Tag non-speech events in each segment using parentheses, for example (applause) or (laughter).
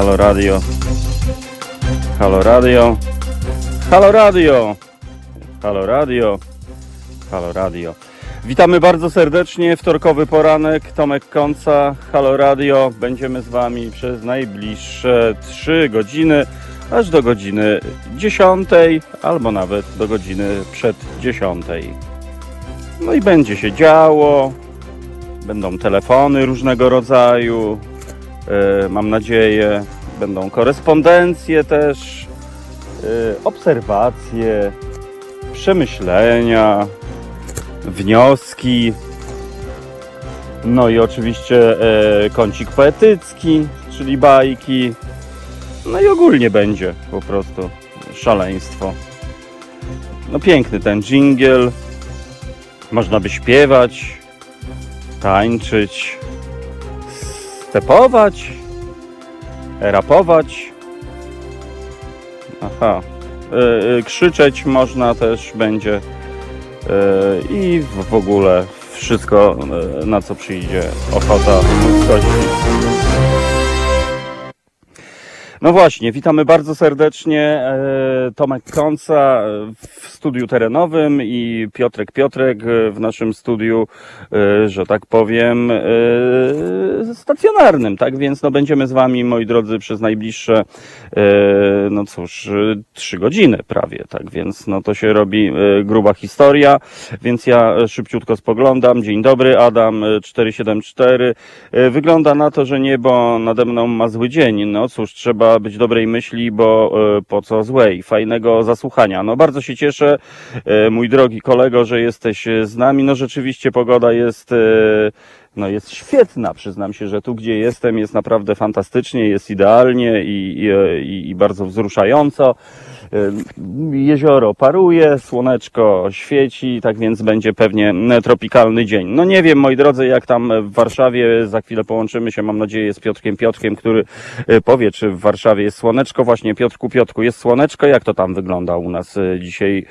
Halo Radio. Halo Radio. Halo Radio. Halo Radio. Halo Radio. Witamy bardzo serdecznie. Wtorkowy poranek. Tomek Konca. Halo Radio. Będziemy z Wami przez najbliższe 3 godziny, aż do godziny 10 albo nawet do godziny przed 10. No i będzie się działo. Będą telefony różnego rodzaju. E, mam nadzieję, będą korespondencje też, e, obserwacje, przemyślenia, wnioski. No i oczywiście e, kącik poetycki, czyli bajki. No i ogólnie będzie po prostu szaleństwo. No piękny ten dżingiel. Można by śpiewać, tańczyć, stepować, rapować. Aha. E, krzyczeć można też będzie. E, I w, ogóle wszystko, e, na co przyjdzie ochota ludzkości. No właśnie, witamy bardzo serdecznie. e, Tomek Konca e, w studiu terenowym i Piotrek Piotrek e, w naszym studiu, że tak powiem, stacjonarnym. Tak więc no, będziemy z Wami, moi drodzy, przez najbliższe, no cóż, trzy godziny prawie. Tak więc no, to się robi gruba historia, więc ja szybciutko spoglądam. Dzień dobry, Adam e, 474. E, Wygląda na to, że niebo nade mną ma zły dzień. No cóż, trzeba być dobrej myśli, bo e, po co złej? Fajnego zasłuchania. No bardzo się cieszę, e, mój drogi kolego, że jesteś e, z nami. No rzeczywiście pogoda jest, no jest świetna. Przyznam się, że tu gdzie jestem jest naprawdę fantastycznie, jest idealnie i, i, i bardzo wzruszająco. E, Jezioro paruje, słoneczko świeci, tak więc będzie pewnie e, tropikalny dzień. No nie wiem, moi drodzy, jak tam w Warszawie, za chwilę połączymy się, mam nadzieję, z Piotrkiem Piotrkiem, który e, powie, czy w Warszawie jest słoneczko. Właśnie, Piotrku, Piotrku, jest słoneczko? Jak to tam wygląda u nas e, dzisiaj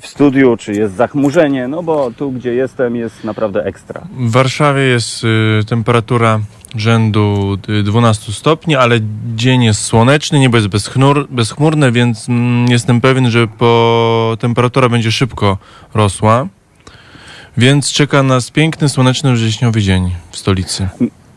w studiu? Czy jest zachmurzenie? No bo tu, gdzie jestem, jest naprawdę ekstra. W Warszawie jest y, temperatura rzędu y, 12 stopni, ale dzień jest słoneczny, niebo jest bezchmur, bezchmurne, więc mm, jestem pewien, że po temperatura będzie szybko rosła. Więc czeka nas piękny, słoneczny, wrześniowy dzień w stolicy.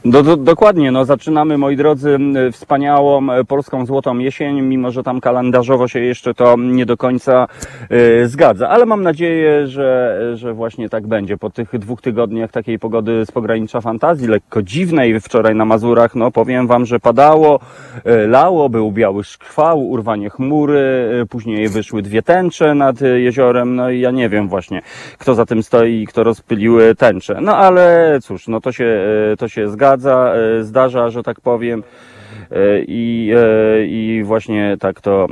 Do, do, dokładnie, no zaczynamy, moi drodzy, wspaniałą polską złotą jesień, mimo że tam kalendarzowo się jeszcze to nie do końca e, zgadza, ale mam nadzieję, że, że właśnie tak będzie. Po tych dwóch tygodniach takiej pogody z pogranicza fantazji, lekko dziwnej, wczoraj na Mazurach, no powiem wam, że padało, e, lało, był biały szkwał, urwanie chmury, e, później wyszły dwie tęcze nad jeziorem, no i ja nie wiem właśnie, kto za tym stoi i kto rozpylił e, tęcze. No ale cóż, no to się, to się zgadza, e, zdarza, że tak powiem. E, I, e, I właśnie tak to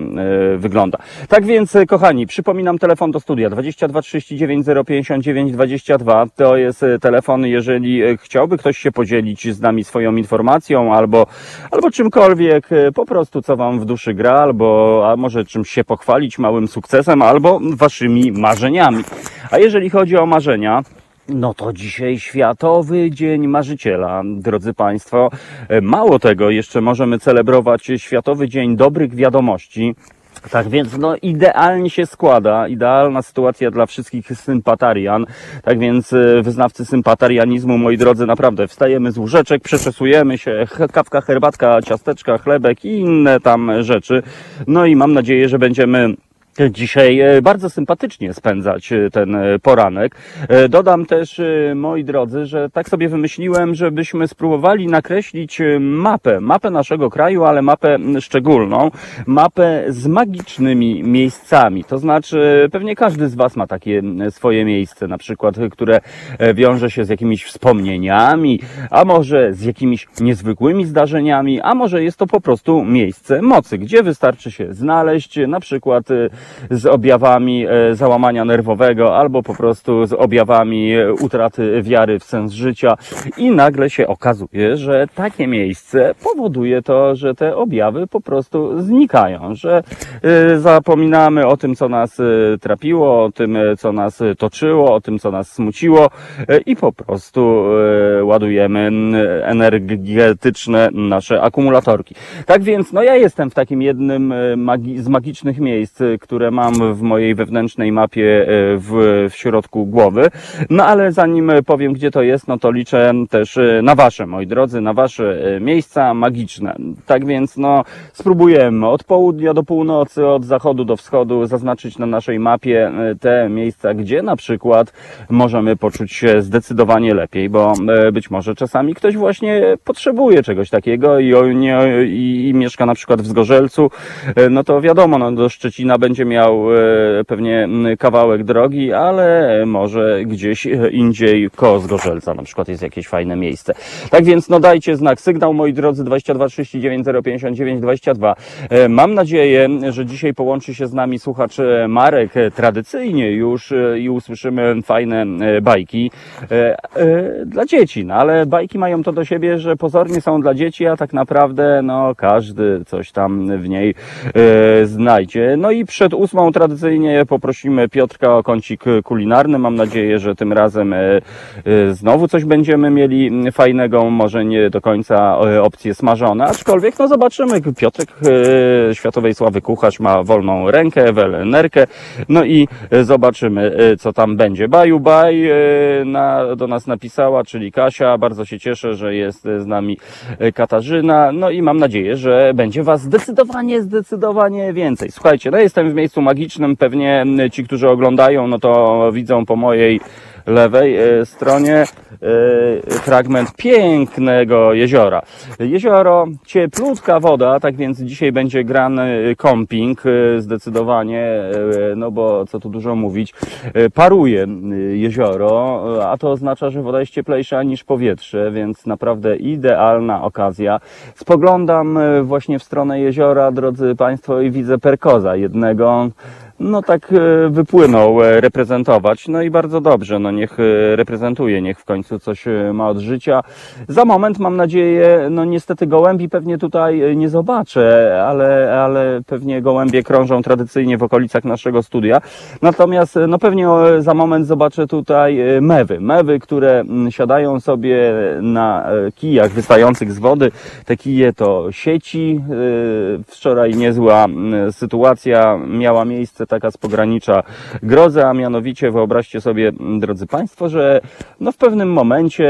wygląda. Tak więc, kochani, przypominam telefon do studia 22 39 059 22. To jest telefon, jeżeli chciałby ktoś się podzielić z nami swoją informacją albo, albo czymkolwiek, po prostu co wam w duszy gra, albo a może czymś się pochwalić, małym sukcesem, albo waszymi marzeniami. A jeżeli chodzi o marzenia, no to dzisiaj Światowy Dzień Marzyciela, drodzy Państwo. E, Mało tego, jeszcze możemy celebrować Światowy Dzień Dobrych Wiadomości. Tak więc no idealnie się składa, idealna sytuacja dla wszystkich sympatarian. Tak więc e, wyznawcy sympatarianizmu, moi drodzy, naprawdę wstajemy z łóżeczek, przeczesujemy się, kawka, herbatka, ciasteczka, chlebek i inne tam rzeczy. No i mam nadzieję, że będziemy dzisiaj e, bardzo sympatycznie spędzać e, ten e, poranek. Dodam też, moi drodzy, że tak sobie wymyśliłem, żebyśmy spróbowali nakreślić mapę, mapę naszego kraju, ale mapę szczególną, mapę z magicznymi miejscami. To znaczy, pewnie każdy z Was ma takie swoje miejsce, na przykład, które wiąże się z jakimiś wspomnieniami, a może z jakimiś niezwykłymi zdarzeniami, a może jest to po prostu miejsce mocy, gdzie wystarczy się znaleźć, na przykład z objawami e, załamania nerwowego albo po prostu z objawami e, utraty wiary w sens życia i nagle się okazuje, że takie miejsce powoduje to, że te objawy po prostu znikają, że e, zapominamy o tym, co nas trapiło, o tym, co nas toczyło, o tym, co nas smuciło i po prostu ładujemy energetyczne nasze akumulatorki. Tak więc, no ja jestem w takim jednym z magicznych miejsc, e, które mam w mojej wewnętrznej mapie e, w, w środku głowy. No ale zanim powiem, gdzie to jest, no to liczę też e, na wasze, moi drodzy, na wasze e, miejsca magiczne. Tak więc, no spróbujemy od południa do północy, od zachodu do wschodu zaznaczyć na naszej mapie te miejsca, gdzie na przykład możemy poczuć się zdecydowanie lepiej, bo być może czasami ktoś właśnie potrzebuje czegoś takiego i, i, i mieszka na przykład w Zgorzelcu, no to wiadomo, no do Szczecina będzie miał e, pewnie kawałek drogi, ale może gdzieś e, indziej koło Zgorzelca na przykład jest jakieś fajne miejsce. Tak więc no dajcie znak, sygnał moi drodzy 22 39 059 22. E, Mam nadzieję, że dzisiaj połączy się z nami słuchacz e, Marek tradycyjnie już i usłyszymy fajne bajki dla dzieci, no ale bajki mają to do siebie, że pozornie są dla dzieci, a tak naprawdę no każdy coś tam w niej znajdzie. No i przed ósmą tradycyjnie poprosimy Piotrka o kącik kulinarny. Mam nadzieję, że tym razem e, e, znowu coś będziemy mieli fajnego, może nie do końca e, opcje smażone, aczkolwiek no zobaczymy. Piotrek światowej sławy kucharz ma wolną rękę, welenerkę, no i zobaczymy co tam będzie. Baju baj na, do nas napisała, czyli Kasia. Bardzo się cieszę, że jest z nami Katarzyna. No i mam nadzieję, że będzie Was zdecydowanie, zdecydowanie więcej. Słuchajcie, no jestem w miejscu magicznym. Pewnie ci, którzy oglądają, no to widzą po mojej lewej e, stronie e, fragment pięknego jeziora. Jezioro, cieplutka woda, tak więc dzisiaj będzie grany kąping e, zdecydowanie, e, no bo co tu dużo mówić, paruje jezioro, a to oznacza, że woda jest cieplejsza niż powietrze, więc naprawdę idealna okazja. Spoglądam właśnie w stronę jeziora, drodzy Państwo, i widzę perkoza jednego no tak e, wypłynął e, reprezentować. No i bardzo dobrze, no niech e, reprezentuje, niech w końcu coś ma od życia. Za moment mam nadzieję, no niestety gołębi pewnie tutaj nie zobaczę, ale, ale pewnie gołębie krążą tradycyjnie w okolicach naszego studia. Natomiast no pewnie za moment zobaczę tutaj mewy. Mewy, które mm, siadają sobie na kijach wystających z wody. Te kije to sieci. Wczoraj niezła mm, sytuacja miała miejsce taka z pogranicza grozy, a mianowicie wyobraźcie sobie, m, drodzy Państwo, że no w pewnym momencie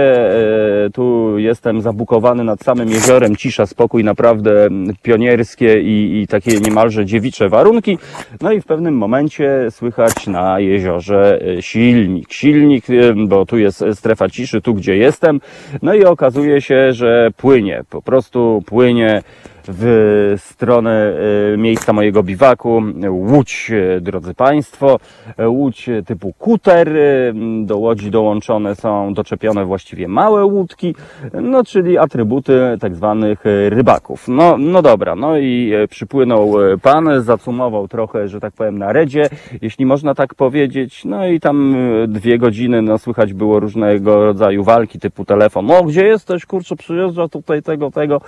e, tu jestem zabukowany nad samym jeziorem, cisza, spokój, naprawdę m, pionierskie i, i takie niemalże dziewicze warunki. No i w pewnym momencie słychać na jeziorze e, silnik. Silnik, e, bo tu jest strefa ciszy, tu gdzie jestem. No i okazuje się, że płynie, po prostu płynie w stronę e, miejsca mojego biwaku. Łódź, e, drodzy Państwo, łódź typu kuter. e, Do łodzi dołączone są doczepione właściwie małe łódki, no czyli atrybuty tak zwanych rybaków. No, no dobra, no i przypłynął pan, zacumował trochę, że tak powiem, na redzie, jeśli można tak powiedzieć. No i tam dwie godziny, no słychać było różnego rodzaju walki typu telefon. O, gdzie jesteś? Kurczę, przyjeżdża tutaj tego, tego.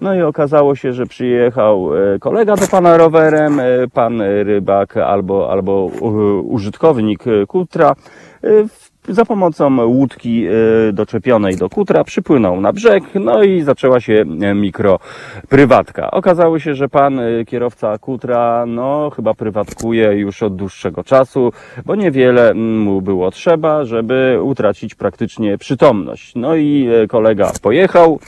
No i okazało się, że przyjechał e, kolega do pana rowerem, e, pan rybak albo, albo u- użytkownik e, kutra. e, Za pomocą łódki e, doczepionej do kutra przypłynął na brzeg, no i zaczęła się e, mikroprywatka. Okazało się, że pan e, kierowca kutra, no chyba prywatkuje już od dłuższego czasu, bo niewiele mu było trzeba, żeby utracić praktycznie przytomność. No i e, kolega pojechał,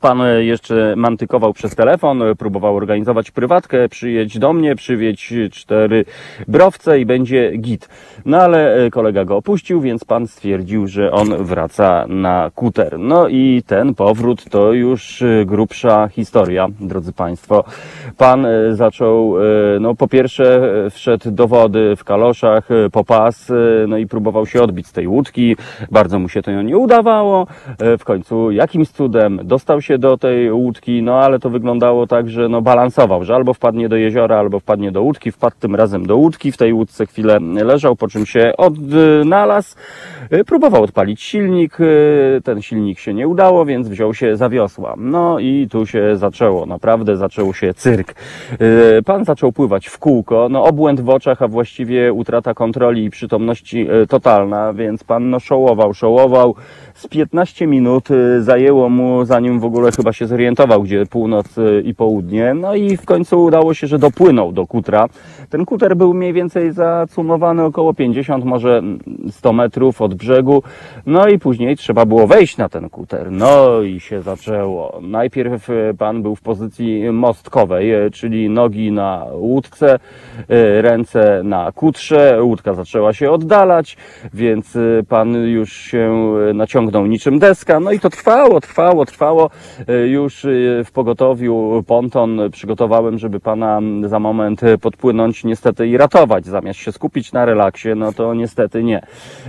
Pan e, jeszcze mantykował przez telefon, e, próbował organizować prywatkę, przyjedź do mnie, przywieźć cztery browce i będzie git. No ale e, kolega go opuścił, więc pan stwierdził, że on wraca na kuter. No i ten powrót to już grubsza historia, drodzy Państwo. Pan zaczął, no po pierwsze wszedł do wody w kaloszach, po pas, no i próbował się odbić z tej łódki. Bardzo mu się to nie udawało. W końcu jakimś cudem dostał się do tej łódki, no ale to wyglądało tak, że no balansował, że albo wpadnie do jeziora, albo wpadnie do łódki, wpadł tym razem do łódki, w tej łódce chwilę leżał, po czym się odnalazł, y, próbował odpalić silnik, y, ten silnik się nie udało, więc wziął się za wiosła. No i tu się zaczęło, naprawdę zaczął się cyrk. Y, Pan zaczął pływać w kółko, no obłęd w oczach, a właściwie utrata kontroli i przytomności totalna, więc pan no szołował, szołował. Z 15 minut y, zajęło mu, zanim w ogóle chyba się zorientował, gdzie północ y, i południe. No i w końcu udało się, że dopłynął do kutra. Ten kuter był mniej więcej zacumowany około 50, może 100 metrów od brzegu. No i później trzeba było wejść na ten kuter. No i się zaczęło. Najpierw y, pan był w pozycji mostkowej, czyli nogi na łódce, ręce na kutrze. Łódka zaczęła się oddalać, więc pan już się y, naciągnął niczym deska. No i to trwało, trwało, trwało. Y, Już y, w pogotowiu ponton przygotowałem, żeby pana za moment y, podpłynąć niestety i ratować. Zamiast się skupić na relaksie, no to niestety nie.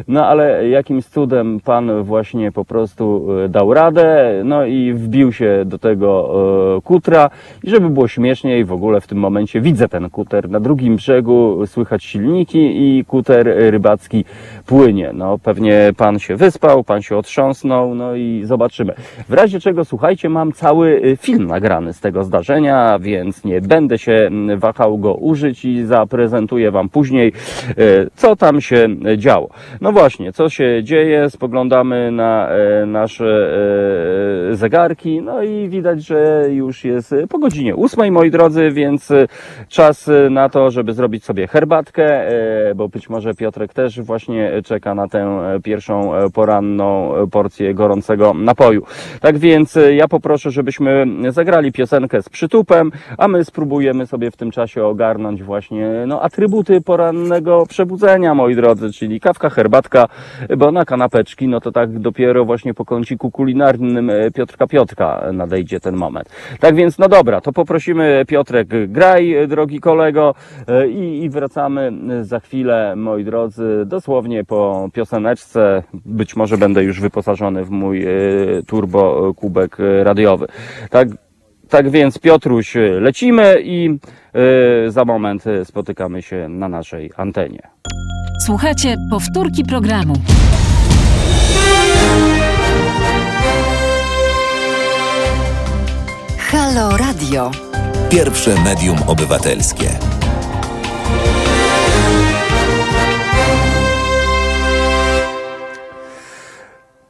No ale jakimś cudem pan właśnie po prostu dał radę, no i wbił się do tego kutra i żeby było śmieszniej, w ogóle w tym momencie widzę ten kuter na drugim brzegu, słychać silniki i kuter rybacki płynie. No pewnie pan się wyspał, pan się otrząsnął, no i zobaczymy. W razie czego, słuchajcie, mam cały y, film nagrany z tego zdarzenia, więc nie będę się wahał go użyć i zaprezentuję wam później, y, co tam się działo. No właśnie, co się dzieje, spoglądamy na e, nasze e, zegarki, no i widać, że już jest po godzinie ósmej, moi drodzy, więc czas na to, żeby zrobić sobie herbatkę, e, bo być może Piotrek też właśnie czeka na tę e, pierwszą e, poranną e, porcję gorącego napoju. Tak więc ja poproszę, żebyśmy zagrali piosenkę z przytupem, a my spróbujemy sobie w tym czasie ogarnąć właśnie no, atrybuty porannego przebudzenia, moi drodzy, czyli kawka, herbatka, bo na kanapeczki, no to tak dopiero właśnie po kąciku kulinarnym Piotrka Piotrka nadejdzie ten moment. Tak więc, no dobra, to poprosimy Piotrek, graj, drogi kolego, i, i wracamy za chwilę, moi drodzy, dosłownie po pioseneczce. Być może będę już wyposażony w mój e, turbo e, kubek e, radiowy. Tak, tak więc, Piotruś, lecimy i za moment spotykamy się na naszej antenie. Słuchajcie powtórki programu. Halo Radio. Pierwsze medium obywatelskie.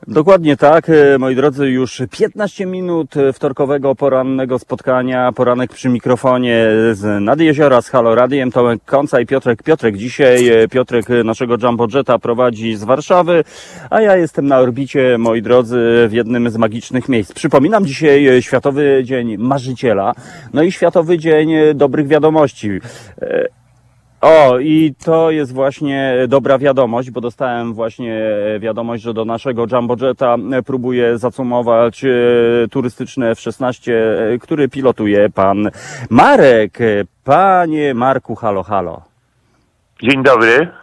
Dokładnie tak, e, moi drodzy, już 15 minut wtorkowego porannego spotkania, poranek przy mikrofonie z Nad Jeziora, z Halo Radiem, Tomek Konca i Piotrek Piotrek. Dzisiaj e, Piotrek naszego Jumbo Jetta prowadzi z Warszawy, a ja jestem na orbicie, moi drodzy, w jednym z magicznych miejsc. Przypominam dzisiaj e, Światowy Dzień Marzyciela, no i Światowy Dzień Dobrych Wiadomości. E, o, i to jest właśnie dobra wiadomość, bo dostałem właśnie wiadomość, że do naszego Jumbo Jetta próbuje zacumować e, turystyczne F-16, e, który pilotuje pan Marek. Panie Marku, halo, halo. Dzień dobry.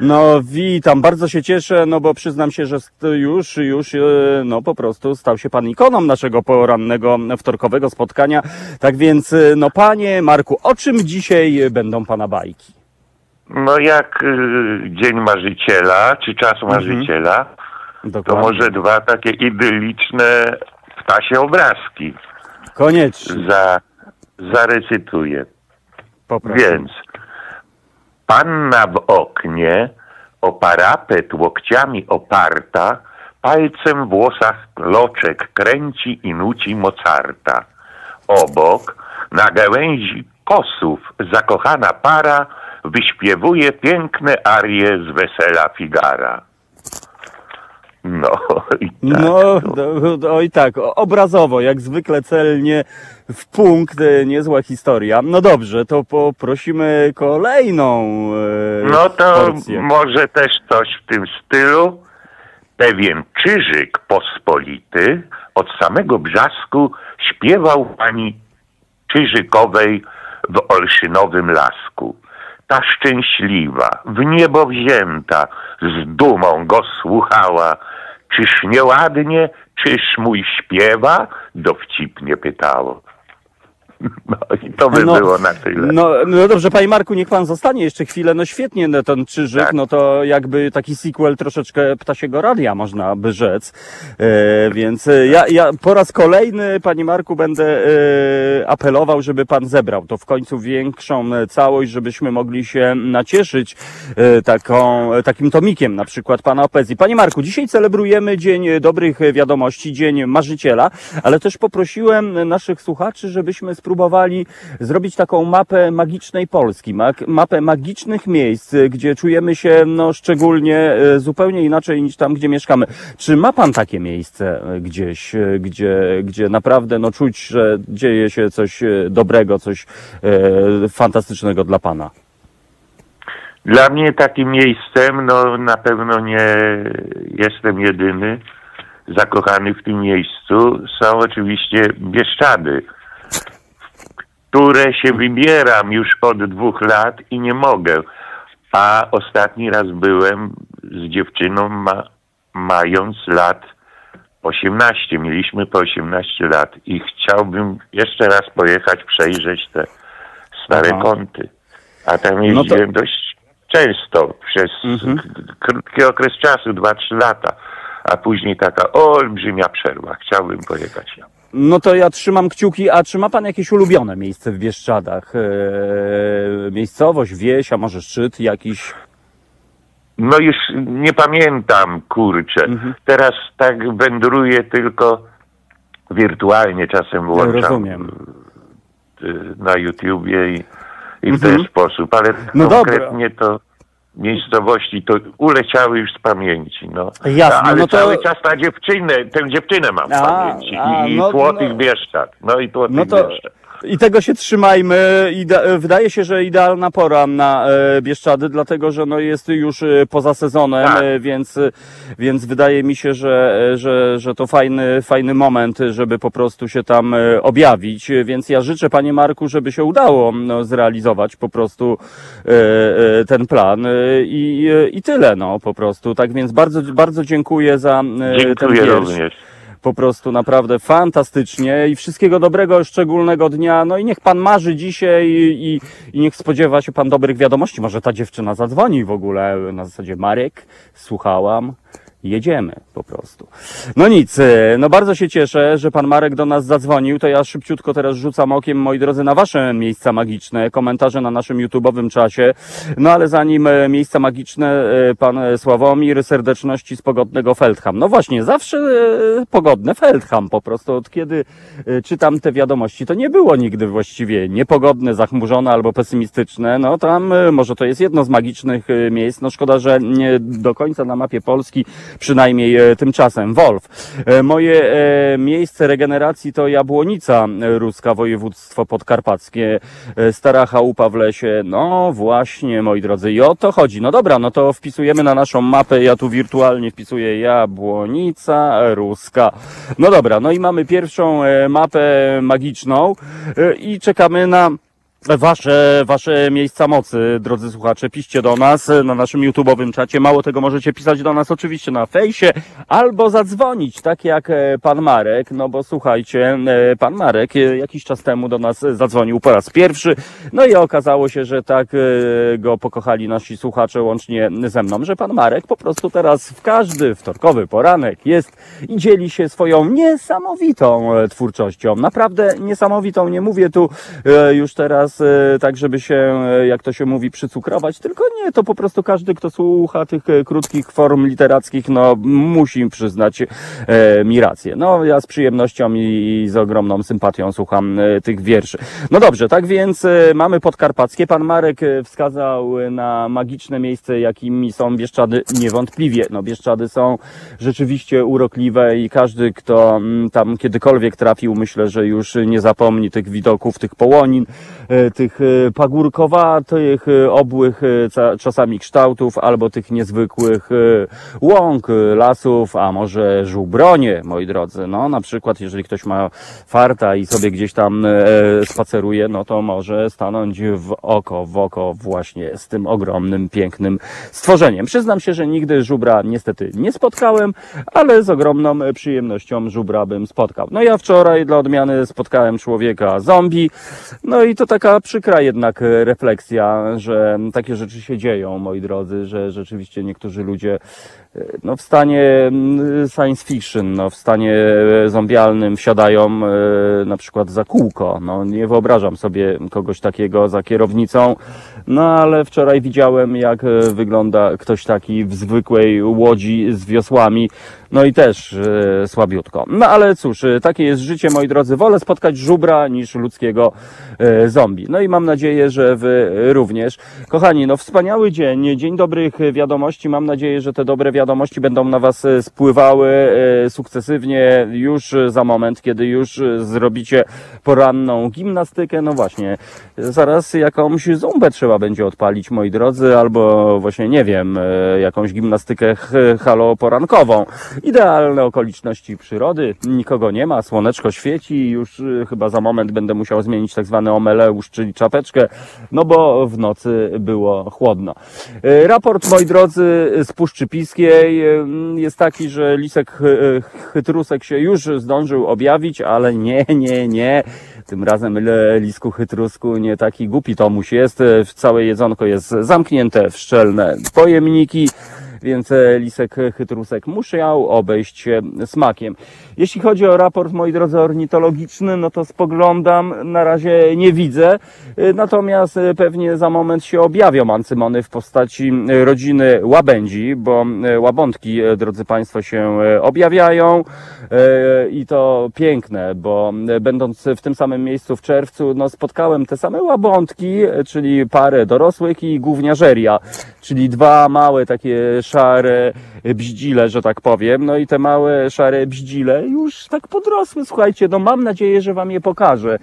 No witam, bardzo się cieszę, no bo przyznam się, że już, już, e, no po prostu stał się pan ikoną naszego porannego wtorkowego spotkania. Tak więc, e, no panie Marku, o czym dzisiaj będą pana bajki? No jak y, Dzień Marzyciela, czy Czas Marzyciela, to Dokładnie. może dwa takie idyliczne ptasie obrazki Koniecznie. za, zarecytuję. Poproszę. Więc panna w oknie, o parapet łokciami oparta, palcem w włosach loczek kręci i nuci Mozarta. Obok, na gałęzi kosów, zakochana para wyśpiewuje piękne arie z wesela Figara. No i tak. No, do, oj tak, obrazowo, jak zwykle celnie w punkt, e, niezła historia. No dobrze, to poprosimy kolejną e, No to porcję. może też coś w tym stylu. Pewien czyżyk pospolity od samego brzasku śpiewał pani Czyżykowej w Olszynowym lasku. Ta szczęśliwa, w niebo wzięta, z dumą go słuchała, Czyż nieładnie, czyż mój śpiewa? Dowcipnie pytało. (laughs) No i to by No, było na tyle. No, no dobrze, panie Marku, niech pan zostanie jeszcze chwilę. No świetnie, no, ten Czyżyk, Tak. no to jakby taki sequel troszeczkę Ptasiego Radia, można by rzec. E, więc e, ja, ja po raz kolejny, panie Marku, będę e, apelował, żeby pan zebrał to w końcu większą e, całość, żebyśmy mogli się nacieszyć e, taką, e, takim tomikiem, na przykład pana Opezji. Panie Marku, dzisiaj celebrujemy Dzień Dobrych Wiadomości, Dzień Marzyciela, ale też poprosiłem naszych słuchaczy, żebyśmy spróbowali zrobić taką mapę magicznej Polski, mapę magicznych miejsc, gdzie czujemy się no, szczególnie y, zupełnie inaczej niż tam, gdzie mieszkamy. Czy ma pan takie miejsce y, gdzieś, y, gdzie, gdzie naprawdę no, czuć, że dzieje się coś dobrego, coś y, fantastycznego dla pana? Dla mnie takim miejscem, no na pewno nie jestem jedyny zakochany w tym miejscu, są oczywiście Bieszczady, które się wybieram już od dwóch lat i nie mogę. A ostatni raz byłem z dziewczyną ma, mając lat 18. Mieliśmy po 18 lat i chciałbym jeszcze raz pojechać, przejrzeć te stare Aha. kąty. A tam No jeździłem dość często, przez Mhm. krótki okres czasu, 2-3 lata. A później taka olbrzymia przerwa. Chciałbym pojechać. No to ja trzymam kciuki, a czy ma pan jakieś ulubione miejsce w Bieszczadach? Eee, miejscowość, wieś, a może szczyt jakiś? No już nie pamiętam, kurczę. Mhm. Teraz tak wędruję tylko wirtualnie, czasem włączam Rozumiem. y, na YouTubie i, i w Mhm. ten sposób, ale No konkretnie to miejscowości to uleciały już z pamięci, no. Jasne, ale no to- cały czas ta dziewczynę, tę dziewczynę mam w A, pamięci a, i, i no- no. Bieszczad, no i Tłotych No to Bieszczad. I tego się trzymajmy. Ida- wydaje się, że idealna pora na e, Bieszczady, dlatego że no jest już e, poza sezonem, Tak. e, więc, e, więc wydaje mi się, że, e, że, że to fajny, fajny moment, żeby po prostu się tam e, objawić. E, Więc ja życzę panie Marku, żeby się udało no, zrealizować po prostu e, e, ten plan e, i, e, i tyle no po prostu. Tak więc bardzo, bardzo dziękuję za e, ten Dziękuję wiersz również. Po prostu naprawdę fantastycznie i wszystkiego dobrego, szczególnego dnia. No i niech pan marzy dzisiaj i, i, niech spodziewa się pan dobrych wiadomości. Może ta dziewczyna zadzwoni w ogóle na zasadzie Marek, słuchałam. Jedziemy po prostu. No nic, e, no bardzo się cieszę, że pan Marek do nas zadzwonił. To ja szybciutko teraz rzucam okiem, moi drodzy, na wasze miejsca magiczne, komentarze na naszym YouTube'owym czasie. No ale zanim e, miejsca magiczne, e, pan Sławomir, serdeczności z pogodnego Feldham. No właśnie, zawsze pogodne Feldham po prostu. Od kiedy czytam te wiadomości, to nie było nigdy właściwie niepogodne, zachmurzone albo pesymistyczne. No tam może to jest jedno z magicznych miejsc. No szkoda, że nie do końca na mapie Polski, przynajmniej e, tymczasem. Wolf. E, Moje e, miejsce regeneracji to Jabłonica Ruska, województwo podkarpackie, stara chałupa w lesie. No właśnie, moi drodzy, i o to chodzi. No dobra, no to wpisujemy na naszą mapę, ja tu wirtualnie wpisuję Jabłonica Ruska. No dobra, no i mamy pierwszą mapę magiczną i czekamy na Wasze, wasze miejsca mocy, drodzy słuchacze, piszcie do nas na naszym YouTube'owym czacie. Mało tego możecie pisać do nas oczywiście na fejsie albo zadzwonić, tak jak e, pan Marek, no bo słuchajcie, e, pan Marek e, jakiś czas temu do nas zadzwonił po raz pierwszy, no i okazało się, że tak go pokochali nasi słuchacze łącznie ze mną, że pan Marek po prostu teraz w każdy wtorkowy poranek jest i dzieli się swoją niesamowitą twórczością. Naprawdę niesamowitą, nie mówię tu już teraz e, tak, żeby się, e, jak to się mówi, przycukrować, tylko nie, to po prostu każdy, kto słucha tych e, krótkich form literackich, no musi przyznać mi rację. No ja z przyjemnością i, z ogromną sympatią słucham tych wierszy. No dobrze, tak więc mamy podkarpackie. Pan Marek wskazał na magiczne miejsce, jakimi są Bieszczady niewątpliwie. No Bieszczady są rzeczywiście urokliwe i każdy, kto mm, tam kiedykolwiek trafił, myślę, że już nie zapomni tych widoków, tych połonin, tych e, pagórkowatych, e, obłych e, czasami kształtów, albo tych niezwykłych e, łąk, e, lasów, a może żubronie, moi drodzy. No, na przykład, jeżeli ktoś ma farta i sobie gdzieś tam e, spaceruje, no to może stanąć w oko, w oko właśnie z tym ogromnym, pięknym stworzeniem. Przyznam się, że nigdy żubra niestety nie spotkałem, ale z ogromną e, przyjemnością żubra bym spotkał. No ja wczoraj dla odmiany spotkałem człowieka zombie, no i to taka przykra jednak e, refleksja, że takie rzeczy się dzieją, moi drodzy, że rzeczywiście niektórzy ludzie no w stanie mm, science fiction, no w stanie e, zombialnym wsiadają e, na przykład za kółko. No nie wyobrażam sobie kogoś takiego za kierownicą, no ale wczoraj widziałem jak e, wygląda ktoś taki w zwykłej łodzi z wiosłami, no i też słabiutko. No ale cóż, takie jest życie, moi drodzy. Wolę spotkać żubra niż ludzkiego zombie. No i mam nadzieję, że wy również. Kochani, no wspaniały dzień, dzień dobrych wiadomości. Mam nadzieję, że te dobre wiadomości będą na was e, spływały e, sukcesywnie już za moment, kiedy już e, zrobicie poranną gimnastykę. No właśnie, zaraz jakąś zumbę trzeba będzie odpalić, moi drodzy, albo właśnie, nie wiem, e, jakąś gimnastykę haloporankową. Idealne okoliczności przyrody, nikogo nie ma, słoneczko świeci, już chyba za moment będę musiał zmienić tak zwany omeleusz, czyli czapeczkę, no bo w nocy było chłodno. Raport, moi drodzy, z Puszczy Piskiej y, jest taki, że lisek y, chytrusek się już zdążył objawić, ale nie, nie, nie. Tym razem lisku chytrusku nie taki głupi Tomuś jest. Y, Całe jedzonko jest zamknięte w szczelne pojemniki więc e, lisek chytrusek musiał obejść się smakiem. Jeśli chodzi o raport, moi drodzy, ornitologiczny, no to spoglądam, na razie nie widzę, e, natomiast e, pewnie za moment się objawią ancymony w postaci rodziny łabędzi, bo łabądki, drodzy Państwo, się objawiają. I to piękne, bo będąc w tym samym miejscu w czerwcu, no spotkałem te same łabądki, czyli parę dorosłych i gówniarzeria, czyli dwa małe takie szare bździle, że tak powiem. No i te małe szare bździle już tak podrosły. Słuchajcie, no mam nadzieję, że Wam je pokażę.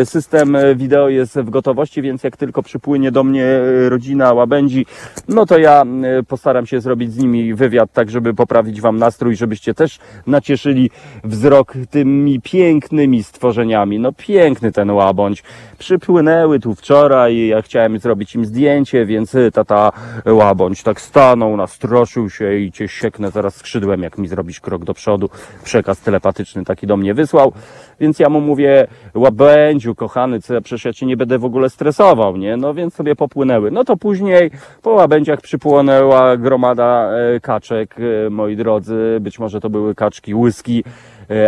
E, System wideo jest w gotowości, więc jak tylko przypłynie do mnie rodzina łabędzi, no to ja e, postaram się zrobić z nimi wywiad, tak żeby poprawić Wam nastrój, żebyście też nacieszyli wzrok tymi pięknymi stworzeniami. No piękny ten łabądź. Przypłynęły tu wczoraj, ja chciałem zrobić im zdjęcie, więc e, tata łabądź tak stanął, nastroszył się i cię sieknę zaraz skrzydłem, jak mi zrobisz krok do przodu. Przekaz telepatyczny taki do mnie wysłał. Więc ja mu mówię, łabędziu, kochany, co przecież ja cię nie będę w ogóle stresował, nie? No więc sobie popłynęły. No to później po łabędziach przypłynęła gromada e, kaczek, e, moi drodzy. Być może to były kaczki łyski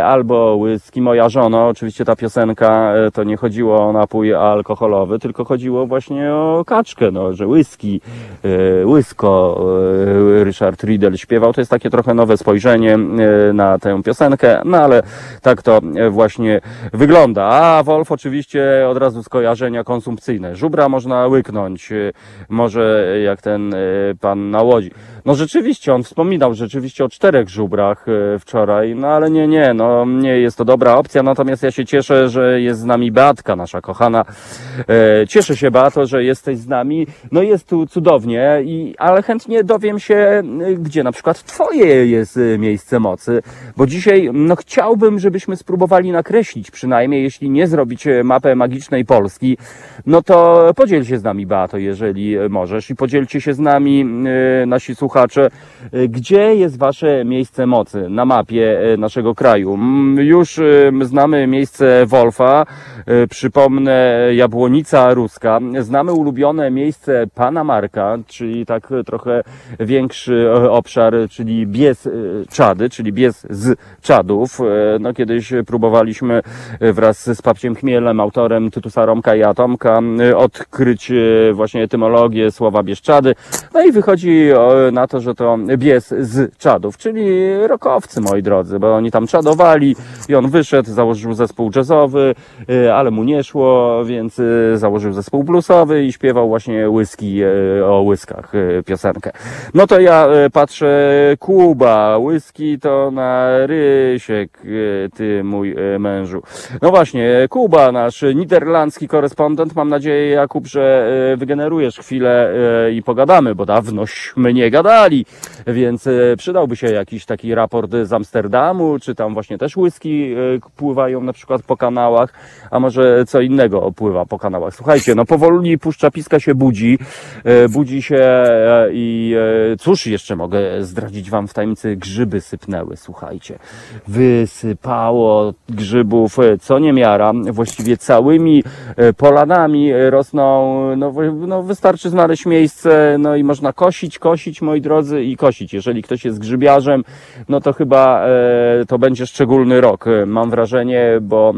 albo whisky. Moja żona, oczywiście ta piosenka, e, to nie chodziło o napój alkoholowy, tylko chodziło właśnie o kaczkę, no, że whisky, e, łysko, e, Richard Riddle śpiewał. To jest takie trochę nowe spojrzenie e, na tę piosenkę, no ale tak to e, właśnie wygląda. A Wolf oczywiście od razu skojarzenia konsumpcyjne. Żubra można łyknąć, e, może jak ten e, pan na łodzi. No rzeczywiście, on wspominał rzeczywiście o czterech żubrach e, wczoraj, no ale nie, nie, no nie jest to dobra opcja, natomiast ja się cieszę, że jest z nami Beatka, nasza kochana. E, Cieszę się, Beato, że jesteś z nami. No jest tu cudownie, i, ale chętnie dowiem się, e, gdzie na przykład twoje jest miejsce mocy, bo dzisiaj, no chciałbym, żebyśmy spróbowali nakreślić przynajmniej, jeśli nie zrobić mapę magicznej Polski, no to podziel się z nami, Beato, jeżeli możesz i podzielcie się z nami, nasi słuchacze, e, gdzie jest wasze miejsce mocy na mapie e, naszego kraju. Już e, znamy miejsce Wolfa, e, przypomnę Jabłonica Ruska, znamy ulubione miejsce Pana Marka, czyli tak trochę większy obszar, czyli Bies Czady, czyli Bies z Czadów. No kiedyś próbowaliśmy wraz z Papciem Chmielem, autorem Tytusa Romka i Atomka, odkryć właśnie etymologię słowa Bieszczady. No i wychodzi e, na to, że to Bies z Czadów, czyli rokowcy, moi drodzy, bo oni tam czadą zlądowali i on wyszedł, założył zespół jazzowy, y, ale mu nie szło, więc y, założył zespół bluesowy i śpiewał właśnie whisky y, o łyskach piosenkę. No to ja patrzę, Kuba, whisky to na Rysiek, ty mój mężu. No właśnie, Kuba, nasz niderlandzki korespondent, mam nadzieję Jakub, że wygenerujesz chwilę i pogadamy, bo dawnośmy nie gadali, więc y, przydałby się jakiś taki raport z Amsterdamu, czy tam właśnie też whisky y, pływają na przykład po kanałach, a może co innego pływa po kanałach. Słuchajcie, no powoli Puszcza Piska się budzi, e, budzi się e, i e, cóż jeszcze mogę zdradzić wam w tajemnicy, grzyby sypnęły, słuchajcie. Wysypało grzybów e, co niemiara, właściwie całymi e, polanami e, rosną, no, no wystarczy znaleźć miejsce, no i można kosić, kosić, moi drodzy, i kosić. Jeżeli ktoś jest grzybiarzem, no to chyba e, to będzie szczególny rok, e, mam wrażenie, bo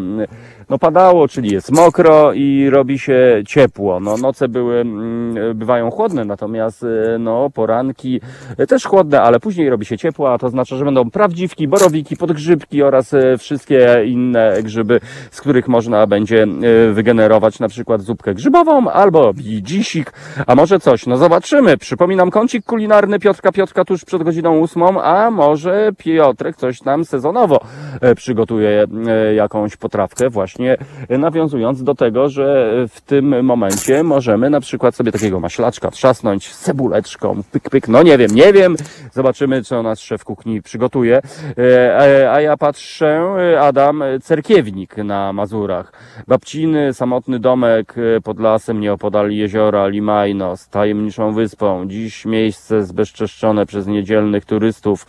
no padało, czyli jest mokro i robi się ciepło. No noce były, mm, bywają chłodne, natomiast e, no poranki e, też chłodne, ale później robi się ciepło, a to oznacza, że będą prawdziwki, borowiki, podgrzybki oraz e, wszystkie inne grzyby, z których można będzie wygenerować na przykład zupkę grzybową albo dzisik, a może coś, no zobaczymy. Przypominam kącik kulinarny Piotrka Piotrka tuż przed godziną ósmą, a może Piotrek coś nam sezonowo przygotuje jakąś potrawkę właśnie e, nawiązując do tego, że w tym momencie możemy na przykład sobie takiego maślaczka trzasnąć z cebuleczką, pyk, pyk, no nie wiem, nie wiem, zobaczymy, co nas szef kuchni przygotuje, E, a- ja patrzę, e, Adam Cerkiewnik na Mazurach, babciny, samotny domek e, pod lasem nieopodal jeziora Limajno z tajemniczą wyspą, dziś miejsce zbezczeszczone przez niedzielnych turystów,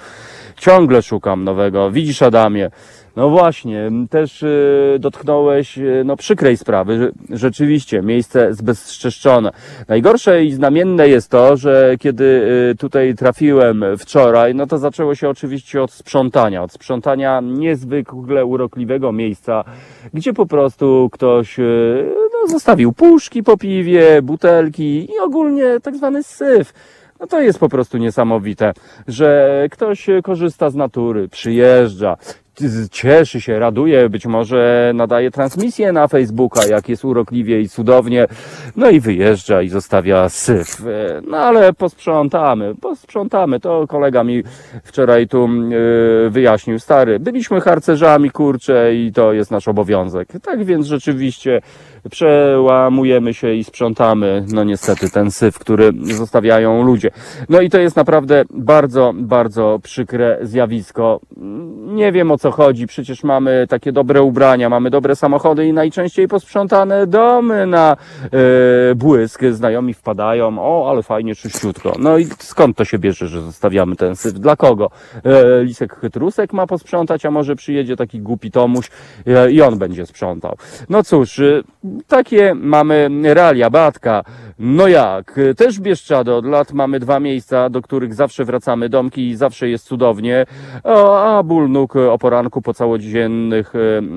ciągle szukam nowego, widzisz Adamie, no właśnie, też y, dotknąłeś y, no, przykrej sprawy. Rzeczywiście, miejsce zbezczeszczone. Najgorsze i znamienne jest to, że kiedy y, tutaj trafiłem wczoraj, no to zaczęło się oczywiście od sprzątania. Od sprzątania niezwykle urokliwego miejsca, gdzie po prostu ktoś no, zostawił puszki po piwie, butelki i ogólnie tak zwany syf. No to jest po prostu niesamowite, że ktoś korzysta z natury, przyjeżdża, cieszy się, raduje, być może nadaje transmisję na Facebooka, jak jest urokliwie i cudownie, no i wyjeżdża i zostawia syf. E, No ale posprzątamy, posprzątamy. To kolega mi wczoraj tu e, wyjaśnił, stary, byliśmy harcerzami, kurcze i to jest nasz obowiązek. Tak więc rzeczywiście przełamujemy się i sprzątamy, no niestety, ten syf, który zostawiają ludzie. No i to jest naprawdę bardzo, bardzo przykre zjawisko. Nie wiem o co chodzi, przecież mamy takie dobre ubrania, mamy dobre samochody i najczęściej posprzątane domy na e, błysk. Znajomi wpadają, o, ale fajnie, czyściutko. No i skąd to się bierze, że zostawiamy ten syf? Dla kogo? E, Lisek Chytrusek ma posprzątać, a może przyjedzie taki głupi Tomuś e, i on będzie sprzątał. No cóż, e, takie mamy realia, Batka. No jak? Też Bieszczady od lat mamy dwa miejsca, do których zawsze wracamy, domki i zawsze jest cudownie, a, ból nóg o poranku po całodziennych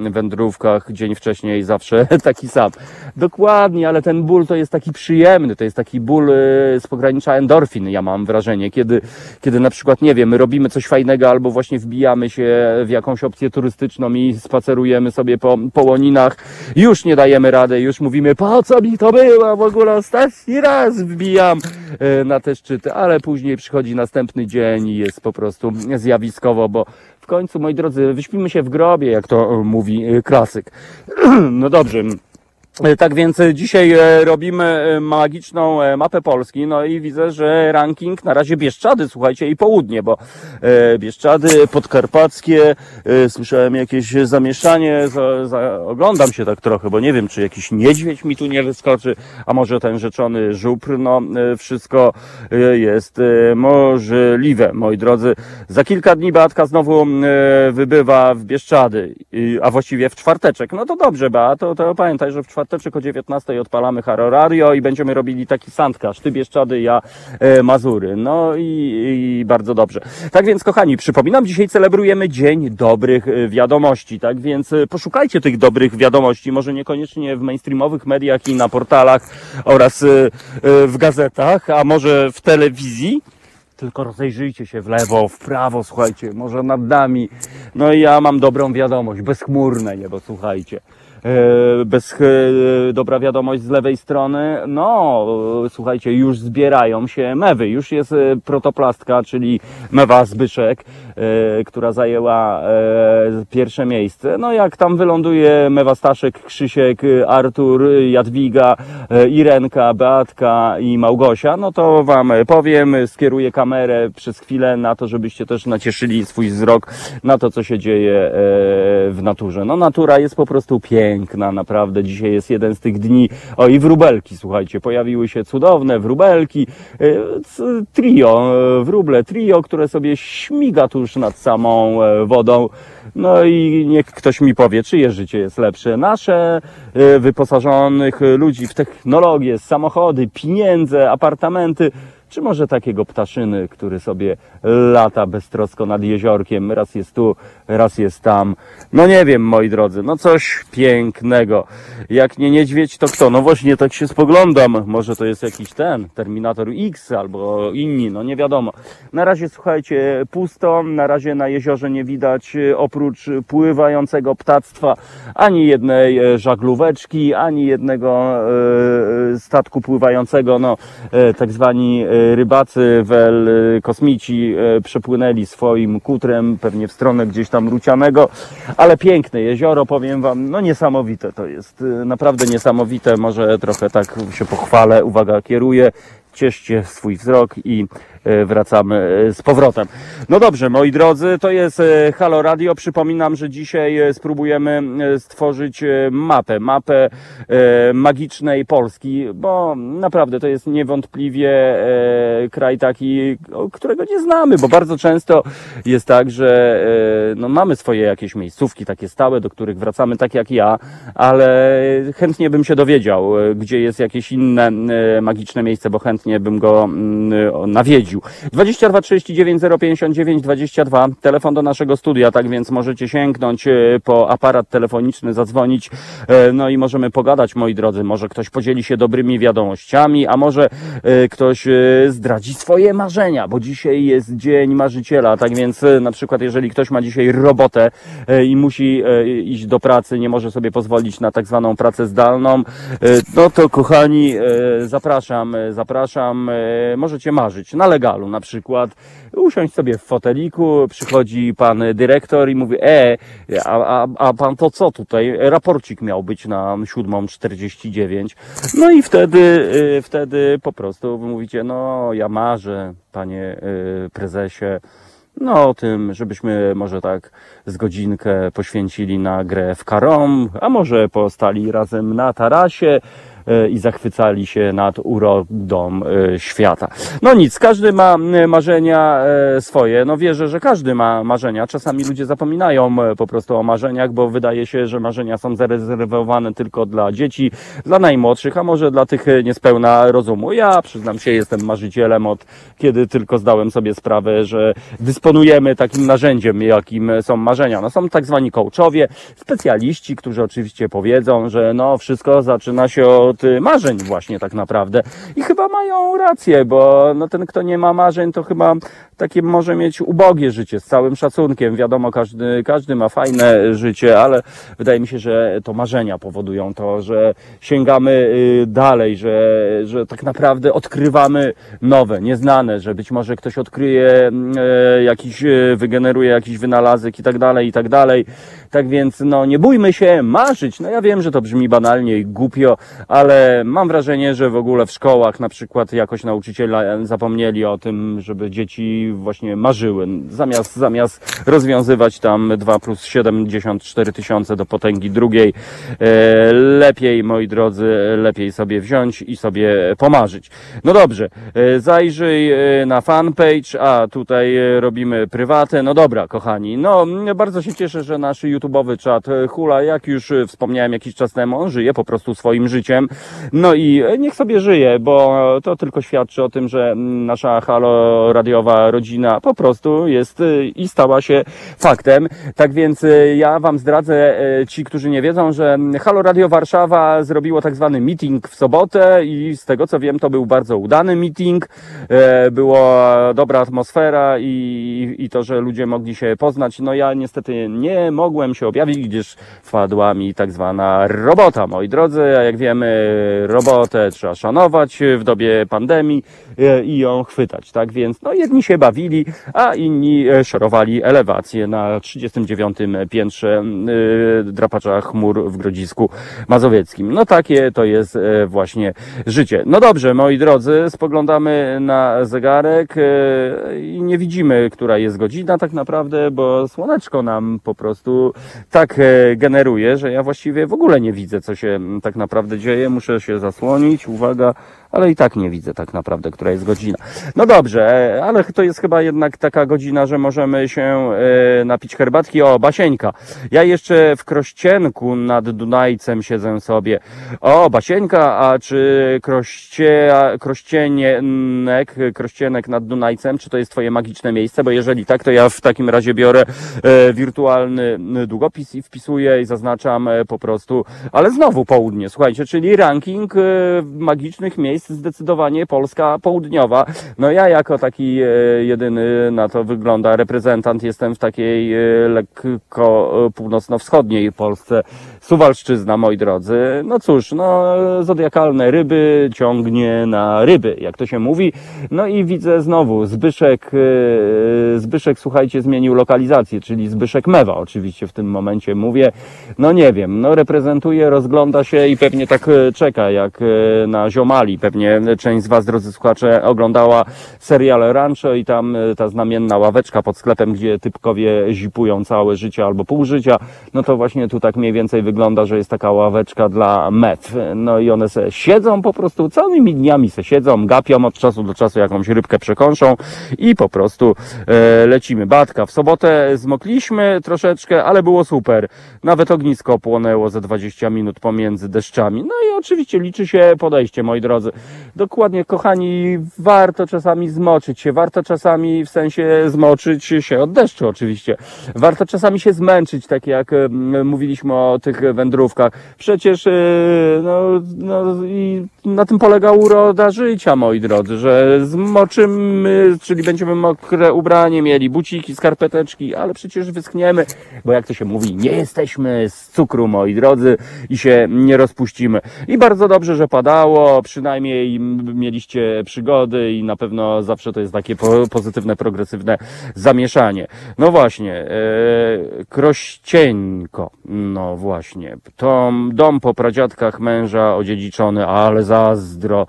e, wędrówkach dzień wcześniej zawsze (laughs) taki sam. Dokładnie, ale ten ból to jest taki przyjemny, to jest taki ból e, z pogranicza endorfin, ja mam wrażenie, kiedy, kiedy na przykład, nie wiem, my robimy coś fajnego albo właśnie wbijamy się w jakąś opcję turystyczną i spacerujemy sobie po, po łoninach, już nie dajemy rady, już mówimy, po co mi to było, w ogóle ostatni raz wbijam e, na te szczyty, ale później przychodzi następny dzień i jest po prostu zjawiskowo, bo w końcu, moi drodzy, wyśpimy się w grobie, jak to e, mówi e, klasyk. (clears throat) No dobrze. E, Tak więc e, dzisiaj e, robimy magiczną mapę Polski, no i widzę, że ranking na razie Bieszczady, słuchajcie, i południe, bo Bieszczady podkarpackie, słyszałem jakieś zamieszanie, za, za, oglądam się tak trochę, bo nie wiem, czy jakiś niedźwiedź mi tu nie wyskoczy, a może ten rzeczony żupr, no wszystko jest możliwe, moi drodzy. Za kilka dni Beatka znowu wybywa w Bieszczady, a właściwie w czwarteczek. No to dobrze, Beato, to pamiętaj, że w czwarteczek o 19 odpalamy Haro Radio i będziemy robili taki sandkaż. Ty Bieszczady, ja e, Mazury. No i, i bardzo dobrze. Tak więc, kochani, przypominam, dzisiaj celebrujemy Dzień Dobrych e, Wiadomości. Tak więc e, poszukajcie tych dobrych wiadomości, może niekoniecznie w mainstreamowych mediach i na portalach oraz e, w gazetach, a może w telewizji. tylko rozejrzyjcie się w lewo, w prawo, słuchajcie, może nad nami. No i ja mam dobrą wiadomość, bezchmurne niebo, słuchajcie. E, Bez, e, dobra wiadomość z lewej strony, no słuchajcie, już zbierają się mewy, już jest e, protoplastka, czyli mewa Zbyszek, która zajęła pierwsze miejsce. No jak tam wyląduje mewa Staszek, Krzysiek, Artur, Jadwiga, Irenka, Beatka i Małgosia, no to wam powiem, skieruję kamerę przez chwilę na to, żebyście też nacieszyli swój wzrok na to, co się dzieje w naturze. No natura jest po prostu piękna, naprawdę. Dzisiaj jest jeden z tych dni. O i wróbelki, słuchajcie, pojawiły się cudowne wróbelki. c- Trio, e, wróble trio, które sobie śmiga tuż nad samą e, wodą. No i niech ktoś mi powie, czyje życie jest lepsze. Nasze, e, wyposażonych ludzi w technologię, samochody, pieniądze, apartamenty, czy może takiego ptaszyny, który sobie lata beztrosko nad jeziorkiem, raz jest tu, raz jest tam. No nie wiem, moi drodzy, no coś pięknego. Jak nie niedźwiedź, to kto? No właśnie tak się spoglądam. Może to jest jakiś ten, Terminator X albo inni, no nie wiadomo. Na razie słuchajcie, pusto, na razie na jeziorze nie widać e, oprócz pływającego ptactwa ani jednej e, żaglóweczki, ani jednego e, e, statku pływającego, no e, tak zwani rybacy, wel, e, kosmici e, przepłynęli swoim kutrem pewnie w stronę gdzieś tam Rucianego, ale piękne jezioro, powiem wam, no niesamowite to jest, e, naprawdę niesamowite, może trochę tak się pochwalę, uwaga, kieruję, cieszcie swój wzrok i wracamy e, z powrotem. No dobrze, moi drodzy, to jest e, Halo Radio. Przypominam, że dzisiaj e, spróbujemy e, stworzyć e, mapę, mapę e, magicznej Polski, bo naprawdę to jest niewątpliwie e, kraj taki, którego nie znamy, bo bardzo często jest tak, że e, no, mamy swoje jakieś miejscówki takie stałe, do których wracamy tak jak ja, ale chętnie bym się dowiedział, e, gdzie jest jakieś inne e, magiczne miejsce, bo chętnie bym go mm, nawiedził. 22 39 059 22, telefon do naszego studia, tak więc możecie sięgnąć e, po aparat telefoniczny, zadzwonić, e, no i możemy pogadać, moi drodzy. Może ktoś podzieli się dobrymi wiadomościami, a może e, ktoś zdradzi swoje marzenia, bo dzisiaj jest Dzień Marzyciela, tak więc na przykład jeżeli ktoś ma dzisiaj robotę i musi iść do pracy, nie może sobie pozwolić na tak zwaną pracę zdalną, no to kochani, zapraszam, zapraszam, możecie marzyć. Na legalu na przykład, usiąść sobie w foteliku, przychodzi pan dyrektor i mówi, e, a, a, a pan to co tutaj, raporcik miał być na 7.49, no i wtedy, y, wtedy po prostu mówicie, no ja marzę, panie y, prezesie, no o tym, żebyśmy może tak z godzinkę poświęcili na grę w karom, a może postali razem na tarasie i zachwycali się nad urodą e, świata. No nic, każdy ma e, marzenia e, swoje. No wierzę, że każdy ma marzenia. Czasami ludzie zapominają e, po prostu o marzeniach, bo wydaje się, że marzenia są zarezerwowane tylko dla dzieci, dla najmłodszych, a może dla tych e, niespełna rozumu. Ja przyznam się, jestem marzycielem od kiedy tylko zdałem sobie sprawę, że dysponujemy takim narzędziem, jakim są marzenia. No są tak zwani coachowie, specjaliści, którzy oczywiście powiedzą, że no wszystko zaczyna się od y, marzeń właśnie tak naprawdę. I chyba mają rację, bo no ten, kto nie ma marzeń, to chyba takie może mieć ubogie życie, z całym szacunkiem. Wiadomo, każdy, każdy ma fajne życie, ale wydaje mi się, że to marzenia powodują to, że sięgamy y, dalej, że, że tak naprawdę odkrywamy nowe, nieznane, że być może ktoś odkryje e, jakiś, wygeneruje jakiś wynalazek i tak dalej, i tak dalej. Tak więc, no, nie bójmy się marzyć. No ja wiem, że to brzmi banalnie i głupio, ale mam wrażenie, że w ogóle w szkołach na przykład jakoś nauczyciele zapomnieli o tym, żeby dzieci właśnie marzyły. Zamiast, zamiast rozwiązywać tam 2 plus 74 tysiące do potęgi drugiej, e, lepiej, moi drodzy, lepiej sobie wziąć i sobie pomarzyć. No dobrze, e, zajrzyj e, na fanpage, a tutaj robimy prywatę. No dobra, kochani, no bardzo się cieszę, że nasz YouTube'owy czat hula, jak już wspomniałem jakiś czas temu, on żyje po prostu swoim życiem. No i e, niech sobie żyje, bo to tylko świadczy o tym, że mm, nasza halo radiowa rodzina po prostu jest y, i stała się faktem. Tak więc y, ja wam zdradzę, ci, którzy nie wiedzą, że mm, Halo Radio Warszawa zrobiło tak zwany meeting w sobotę i z tego co wiem, to był bardzo udany meeting. E, Była dobra atmosfera i, i to, że ludzie mogli się poznać. No ja niestety nie mogłem się objawić, gdyż wpadła mi tak zwana robota, moi drodzy. A jak wiemy, robotę trzeba szanować w dobie pandemii e, i ją chwytać, tak? Więc no jedni się bawili, a inni e, szorowali elewację na 39 piętrze e, drapacza chmur w Grodzisku Mazowieckim. No takie to jest e, właśnie życie. No dobrze, moi drodzy, spoglądamy na zegarek e, i nie widzimy, która jest godzina tak naprawdę, bo słoneczko nam po prostu tak e, generuje, że ja właściwie w ogóle nie widzę, co się tak naprawdę dzieje. Muszę się zasłonić, uwaga, ale i tak nie widzę tak naprawdę, która jest godzina. No dobrze, ale to jest chyba jednak taka godzina, że możemy się e, napić herbatki. O, Basieńka. Ja jeszcze w Krościenku nad Dunajcem siedzę sobie. O, Basieńka, a czy Kroście, Krościenek, Krościenek nad Dunajcem, czy to jest twoje magiczne miejsce? Bo jeżeli tak, to ja w takim razie biorę e, wirtualny długopis i wpisuję i zaznaczam e, po prostu, ale znowu południe, słuchajcie, czyli ranking e, magicznych miejsc zdecydowanie Polska południowa. No ja jako taki e, jedyny na to wygląda reprezentant jestem w takiej e, lekko e, północno-wschodniej Polsce. Suwalszczyzna, moi drodzy. No cóż, no zodiakalne ryby ciągnie na ryby, jak to się mówi. No i widzę znowu Zbyszek, Zbyszek, słuchajcie, zmienił lokalizację, czyli Zbyszek Mewa oczywiście w tym momencie mówię. No nie wiem, no reprezentuje, rozgląda się i pewnie tak czeka jak na Ziomali. Pewnie część z Was, drodzy słuchacze, oglądała serial Rancho i tam e, ta znamienna ławeczka pod sklepem, gdzie typkowie zipują całe życie albo pół życia. No to właśnie tu tak mniej więcej wygląda, że jest taka ławeczka dla met. No i one se siedzą po prostu całymi dniami se siedzą, gapią od czasu do czasu jakąś rybkę przekąszą i po prostu e, lecimy. Batka, w sobotę zmokliśmy troszeczkę, ale było super. Nawet ognisko płonęło ze 20 minut pomiędzy deszczami. No i oczywiście liczy się podejście, moi drodzy. Dokładnie, kochani, warto czasami zmoczyć się, warto czasami w sensie zmoczyć się od deszczu oczywiście. Warto czasami się zmęczyć, tak jak mówiliśmy o tych wędrówkach. Przecież e, no, no i na tym polega uroda życia, moi drodzy, że zmoczymy, czyli będziemy mokre ubranie mieli, buciki, skarpeteczki, ale przecież wyschniemy, bo jak to się mówi, nie jesteśmy z cukru, moi drodzy, i się nie rozpuścimy. I bardzo dobrze, że padało, przynajmniej m- mieliście przygody i na pewno zawsze to jest takie po, pozytywne, progresywne zamieszanie. No właśnie, e, Krościeńko, no właśnie, to dom po pradziadkach męża odziedziczony, ale zazdro.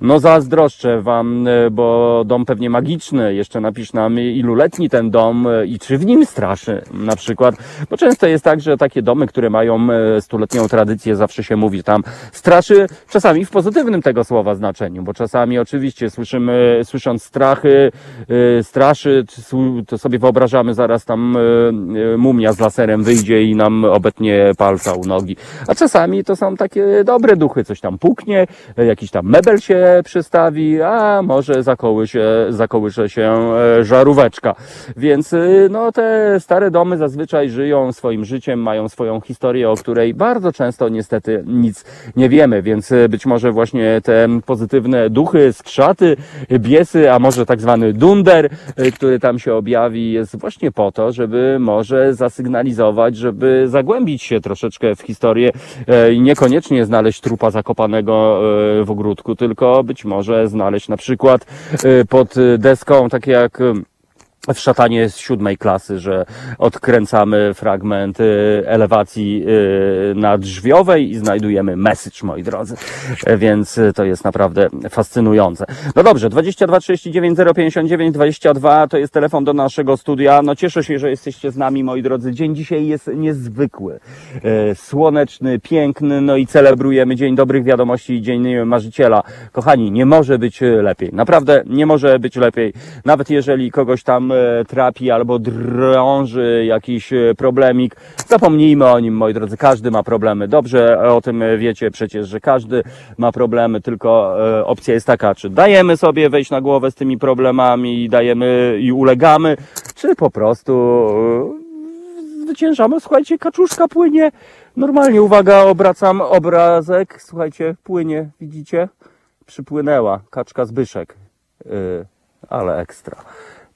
No zazdroszczę wam, e, bo dom pewnie magiczny, jeszcze napisz nam iluletni ten dom e, i czy w nim straszy na przykład, bo często jest tak, że takie domy, które mają e, stuletnią tradycję, zawsze się mówi tam straszy, czasami w pozytywnym tego słowa znaczeniu, bo czasami oczywiście słyszymy, słysząc strachy, e, straszy, to- sobie wyobrażamy zaraz tam e, e, mumia z laserem wyjdzie i nam obetnie palca u nogi. A czasami to są takie dobre duchy, coś tam puknie, jakiś tam mebel się przystawi, a może zakołysze, zakołysze się e, żaróweczka. Więc y, no te stare domy zazwyczaj żyją swoim życiem, mają swoją historię, o której bardzo często niestety nic nie wiemy, więc y, być może właśnie te pozytywne duchy, skrzaty, biesy, a może tak zwany dunder, y, który tam się objawi, jest właśnie po to, żeby może zasygnalizować, żeby zagłębić się troszeczkę w historię e, i niekoniecznie znaleźć trupa zakopanego e, w ogródku, tylko być może znaleźć na przykład e, pod deską, takie jak e, w szatanie z siódmej klasy, że odkręcamy fragment y, elewacji y, nadrzwiowej i znajdujemy message, moi drodzy. E, Więc y, to jest naprawdę fascynujące. No dobrze, 22 39 059 22 to jest telefon do naszego studia. No cieszę się, że jesteście z nami, moi drodzy. Dzień dzisiaj jest niezwykły. E, Słoneczny, piękny, no i celebrujemy Dzień Dobrych Wiadomości i Dzień Marzyciela. Kochani, nie może być lepiej. Naprawdę nie może być lepiej. Nawet jeżeli kogoś tam e, trapi albo drąży jakiś e, problemik, zapomnijmy o nim, moi drodzy. Każdy ma problemy. Dobrze o tym wiecie przecież, że każdy ma problemy, tylko e, opcja jest taka, czy dajemy sobie wejść na głowę z tymi problemami i dajemy i ulegamy, czy po prostu e, zwyciężamy. Słuchajcie, kaczuszka płynie. Normalnie, uwaga, obracam obrazek. Słuchajcie, płynie, widzicie? Przypłynęła kaczka Zbyszek. Yy, ale ekstra.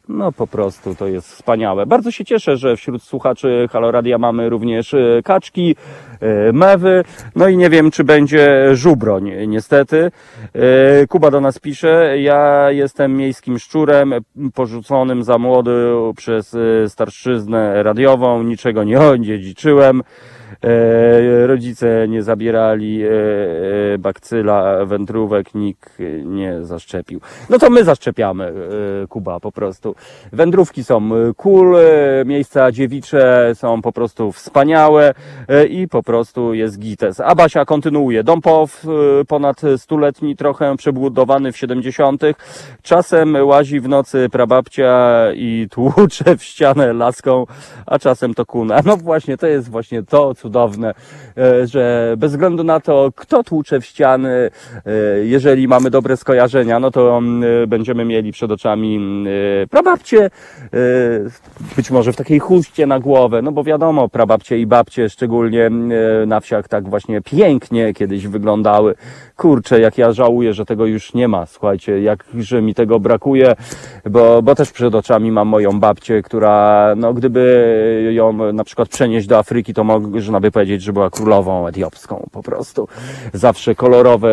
No po prostu to jest wspaniałe. Bardzo się cieszę, że wśród słuchaczy Haloradia mamy również y, kaczki, y, mewy, no i nie wiem, czy będzie żubroń, niestety. Y, Kuba do nas pisze, ja jestem miejskim szczurem, porzuconym za młody przez starszyznę radiową, niczego nie (laughs) odziedziczyłem. E, rodzice nie zabierali e, e, bakcyla, wędrówek, nikt nie zaszczepił. No to my zaszczepiamy, Kuba, po prostu. Wędrówki są cool, miejsca dziewicze są po prostu wspaniałe i po prostu jest gites. A Basia kontynuuje. Dom POW, ponad stuletni, trochę przebudowany w 70. Czasem łazi w nocy prababcia i tłucze w ścianę laską, a czasem to kuna. No właśnie, to jest właśnie to cudowne, e, że bez względu na to, kto tłucze w ściany, e, jeżeli mamy dobre skojarzenia, no to mm, e, będziemy mieli przed oczami mm, prababcie, być może w takiej chuście na głowę, no bo wiadomo, prababcie i babcie, szczególnie mm, na wsiach, tak właśnie pięknie kiedyś wyglądały. Kurczę, jak ja żałuję, że tego już nie ma, słuchajcie, jakże mi tego brakuje, bo, bo też przed oczami mam moją babcię, która, no gdyby ją na przykład przenieść do Afryki, to można by powiedzieć, że była królową etiopską po prostu. Zawsze kolorowe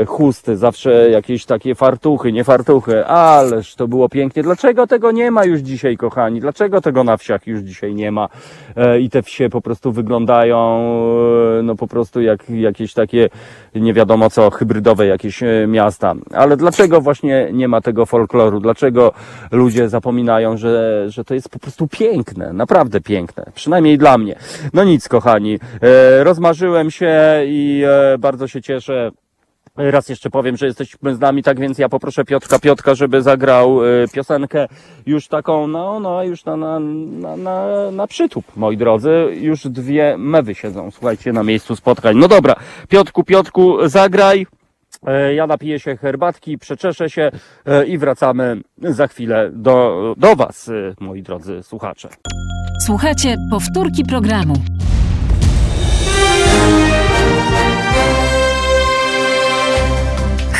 e, chusty, zawsze jakieś takie fartuchy, nie fartuchy, ależ to było pięknie. Dlaczego tego nie ma już dzisiaj, kochani? Dlaczego tego na wsiach już dzisiaj nie ma? E, I te wsie po prostu wyglądają, e, no po prostu jak jakieś takie, nie wiadomo co, hybrydowe jakieś miasta. Ale dlaczego właśnie nie ma tego folkloru? Dlaczego ludzie zapominają, że, że to jest po prostu piękne, naprawdę piękne, przynajmniej dla mnie. No nic, kochani, e, rozmarzyłem się i e, bardzo się cieszę. Raz jeszcze powiem, że jesteśmy z nami, tak więc ja poproszę Piotrka Piotka, żeby zagrał e, piosenkę już taką, no, no, już na, na, na, na, na przytup, moi drodzy. Już dwie mewy siedzą, słuchajcie, na miejscu spotkań. No dobra, Piotku, Piotku, zagraj. Ja napiję się herbatki, przeczeszę się i wracamy za chwilę do, do Was, moi drodzy słuchacze. Słuchajcie powtórki programu.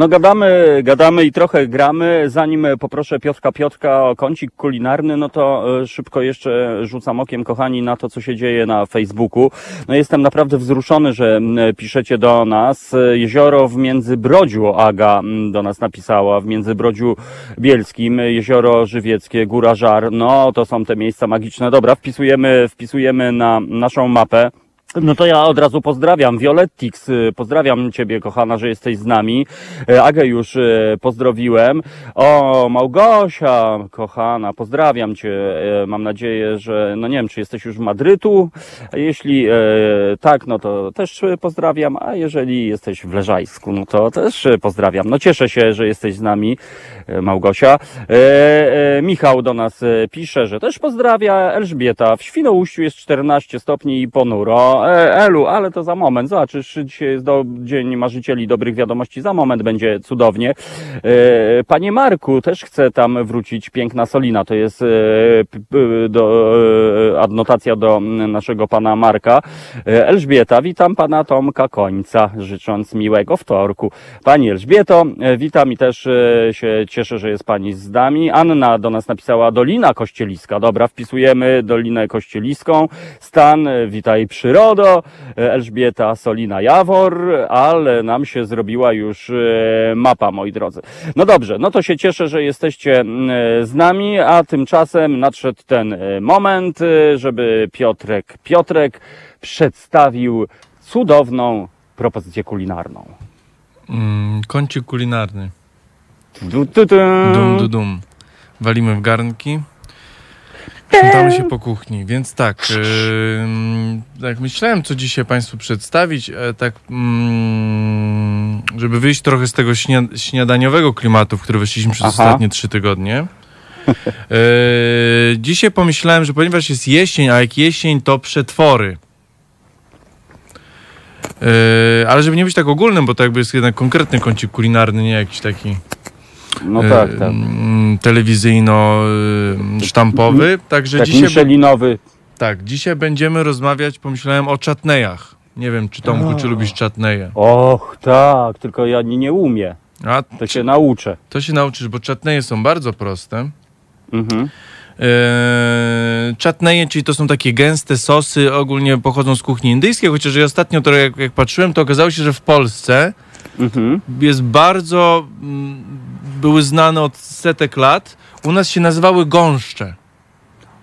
No gadamy, gadamy i trochę gramy. Zanim poproszę Piotrka Piotrka o kącik kulinarny, no to e, szybko jeszcze rzucam okiem, kochani, na to, co się dzieje na Facebooku. No jestem naprawdę wzruszony, że piszecie do nas. Jezioro w Międzybrodziu, Aga do nas napisała, w Międzybrodziu Bielskim, Jezioro Żywieckie, Góra Żar. No to są te miejsca magiczne. Dobra, wpisujemy, wpisujemy na naszą mapę. No to ja od razu pozdrawiam. Violettix, y, pozdrawiam Ciebie, kochana, że jesteś z nami. E, Agę już y, pozdrowiłem. O, Małgosia, kochana, pozdrawiam Cię. Mam nadzieję, że, no nie wiem, czy jesteś już w Madrytu. Jeśli tak, no to też y, pozdrawiam. A jeżeli jesteś w Leżajsku, no to też y, pozdrawiam. No cieszę się, że jesteś z nami, Małgosia. Michał do nas pisze, że też pozdrawia. Elżbieta, w Świnoujściu jest 14 stopni i ponuro. E, Elu, ale to za moment. Zobaczysz, dzisiaj jest do, Dzień Marzycieli Dobrych Wiadomości. Za moment będzie cudownie. E, Panie Marku, też chcę tam wrócić. Piękna Solina. To jest e, do, adnotacja do naszego pana Marka. Elżbieta, witam pana Tomka Końca, życząc miłego wtorku. Pani Elżbieto, witam i też się cieszę, że jest pani z nami. Anna do nas napisała Dolina Kościeliska. Dobra, wpisujemy Dolinę Kościeliską. Stan, witaj przyrodo. E, Elżbieta Solina Jawor, ale nam się zrobiła już e, mapa, moi drodzy. No dobrze, no to się cieszę, że jesteście z nami, a tymczasem nadszedł ten e, moment, e, żeby Piotrek Piotrek przedstawił cudowną propozycję kulinarną. Mm, kącik kulinarny. Du, du, du. Dum, du, dum. Walimy w garnki. Krętamy się po kuchni, więc tak, ym, tak myślałem, co dzisiaj Państwu przedstawić, e, tak, mm, żeby wyjść trochę z tego śnia- śniadaniowego klimatu, w który weszliśmy przez Aha. ostatnie trzy tygodnie. (laughs) E, dzisiaj pomyślałem, że ponieważ jest jesień, a jak jesień, to przetwory. E, ale żeby nie być tak ogólnym, bo to jakby jest jednak konkretny kącik kulinarny, nie jakiś taki No e, tak, tak. mm, telewizyjno-sztampowy. Także Tak dzisiaj, Michelinowy. tak, dzisiaj będziemy rozmawiać, pomyślałem o czatnejach. Nie wiem, czy Tomku, czy lubisz czatneje. Och, tak, tylko ja nie, nie umiem. A To się nauczę. to się nauczysz, bo czatneje są bardzo proste. Mhm. Eee, czatneje, czyli to są takie gęste sosy, ogólnie pochodzą z kuchni indyjskiej, chociaż ja ostatnio to jak, jak patrzyłem, to okazało się, że w Polsce Mhm. jest bardzo, mm, były znane od setek lat. U nas się nazywały gąszcze.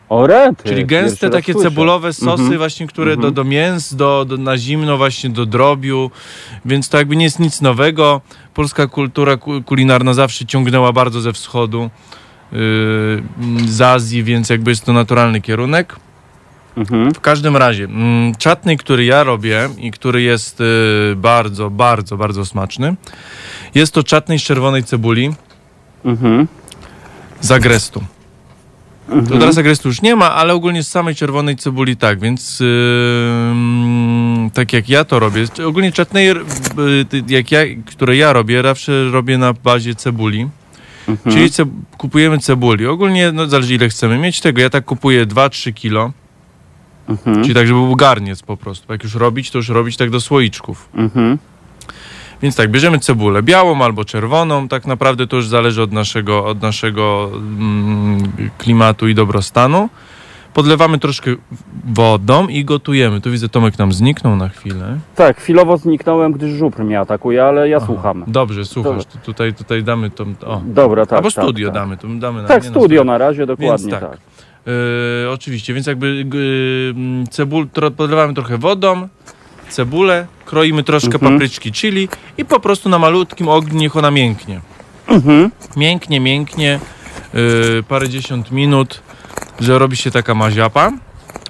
O rety. Czyli gęste takie cebulowe sosy Mhm. właśnie, które Mhm. do, do mięs, do, do, na zimno właśnie do drobiu, więc to jakby nie jest nic nowego. Polska kultura ku- kulinarna zawsze ciągnęła bardzo ze wschodu, yy, z Azji, więc jakby jest to naturalny kierunek. Mhm. W każdym razie, mm, czatny, który ja robię i który jest yy, bardzo, bardzo, bardzo smaczny, jest to czatny z czerwonej cebuli Mhm. z agrestu. To teraz agrestu już nie ma, ale ogólnie z samej czerwonej cebuli tak, więc ym, tak jak ja to robię, ogólnie czatnej, yy, jak ja, które ja robię, zawsze robię na bazie cebuli. Mhm. Czyli ce, kupujemy cebuli. Ogólnie, no zależy ile chcemy mieć tego. Ja tak kupuję 2-3 kilo. Mhm. Czyli tak, żeby był garniec po prostu. Jak już robić, to już robić tak do słoiczków. Mhm. Więc tak, bierzemy cebulę białą albo czerwoną. Tak naprawdę to już zależy od naszego, od naszego mm, klimatu i dobrostanu. Podlewamy troszkę wodą i gotujemy. Tu widzę, Tomek nam zniknął na chwilę. Tak, chwilowo zniknąłem, gdyż żupr mnie atakuje, ale ja Aha, słucham. Dobrze, słuchasz. Tutaj, tutaj damy to. O. Dobra, tak. Albo tak, studio tak. damy. To damy na, Tak, na studio na razie, dokładnie tak. tak. Yy, oczywiście, więc jakby yy, cebul, podlewamy trochę wodą, cebulę, kroimy troszkę Mhm. papryczki chili i po prostu na malutkim ogniu niech ona mięknie. Mhm. Mięknie, mięknie, yy, parędziesiąt minut, że robi się taka maziapa.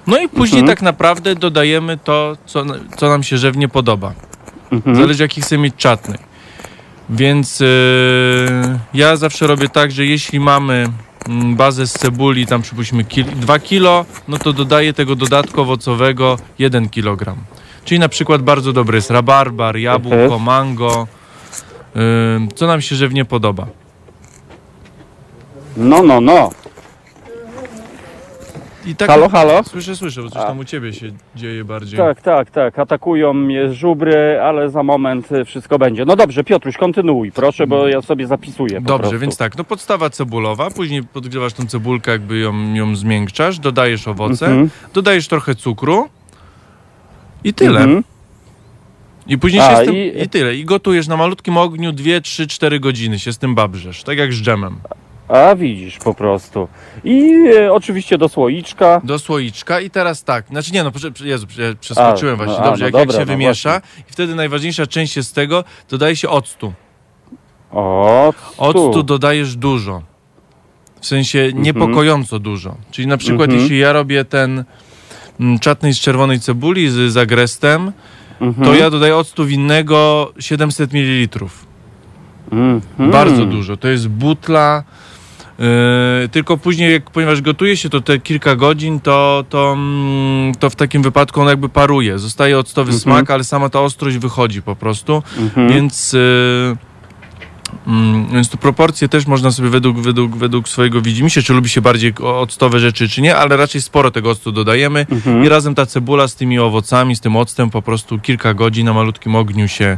No i później Mhm. tak naprawdę dodajemy to, co, co nam się żewnie podoba. Mhm. Zależy jaki chcemy mieć czatny. Więc yy, ja zawsze robię tak, że jeśli mamy mm, bazę z cebuli, tam przypuśćmy 2 kilo, no to dodaję tego dodatku owocowego 1 kg. Czyli na przykład bardzo dobry jest rabarbar, jabłko, Mhm. mango, yy, co nam się żewnie podoba. No, no, no. I tak, Halo, halo? Słyszę, słyszę, bo coś tam u ciebie się dzieje bardziej. Tak, tak, tak. Atakują mnie żubry, ale za moment y, wszystko będzie. No dobrze, Piotruś, kontynuuj, proszę, bo ja sobie zapisuję. Dobrze, prostu. więc tak, no podstawa cebulowa, później podgrzewasz tą cebulkę, jakby ją, ją zmiękczasz, dodajesz owoce, Mhm. dodajesz trochę cukru i tyle. Mhm. I później A, się z tym, i- i... tyle. I gotujesz na malutkim ogniu 2, 3, 4 godziny się z tym babrzesz, tak jak z dżemem. A widzisz po prostu. I e, oczywiście do słoiczka. Do słoiczka i teraz tak, znaczy nie no, Jezu, prze- przeskoczyłem A, no, właśnie, a, dobrze, no jak, dobra, jak się no wymiesza i wtedy najważniejsza część jest tego, dodaje się octu. O, Octu dodajesz dużo. W sensie niepokojąco dużo. Czyli na przykład Mhm. jeśli ja robię ten mm, czatny z czerwonej cebuli z, z agrestem, Mhm. to ja dodaję octu winnego 700 ml. Mhm. Bardzo dużo. To jest butla. Yy, tylko później, jak, ponieważ gotuje się to te kilka godzin, to, to, mm, to w takim wypadku on jakby paruje. Zostaje octowy Mhm. smak, ale sama ta ostrość wychodzi po prostu. Więc, yy, mm, więc tu proporcje też można sobie według, według, według swojego widzimisię, czy lubi się bardziej octowe rzeczy, czy nie, ale raczej sporo tego octu dodajemy Mhm. i razem ta cebula z tymi owocami, z tym octem po prostu kilka godzin na malutkim ogniu się,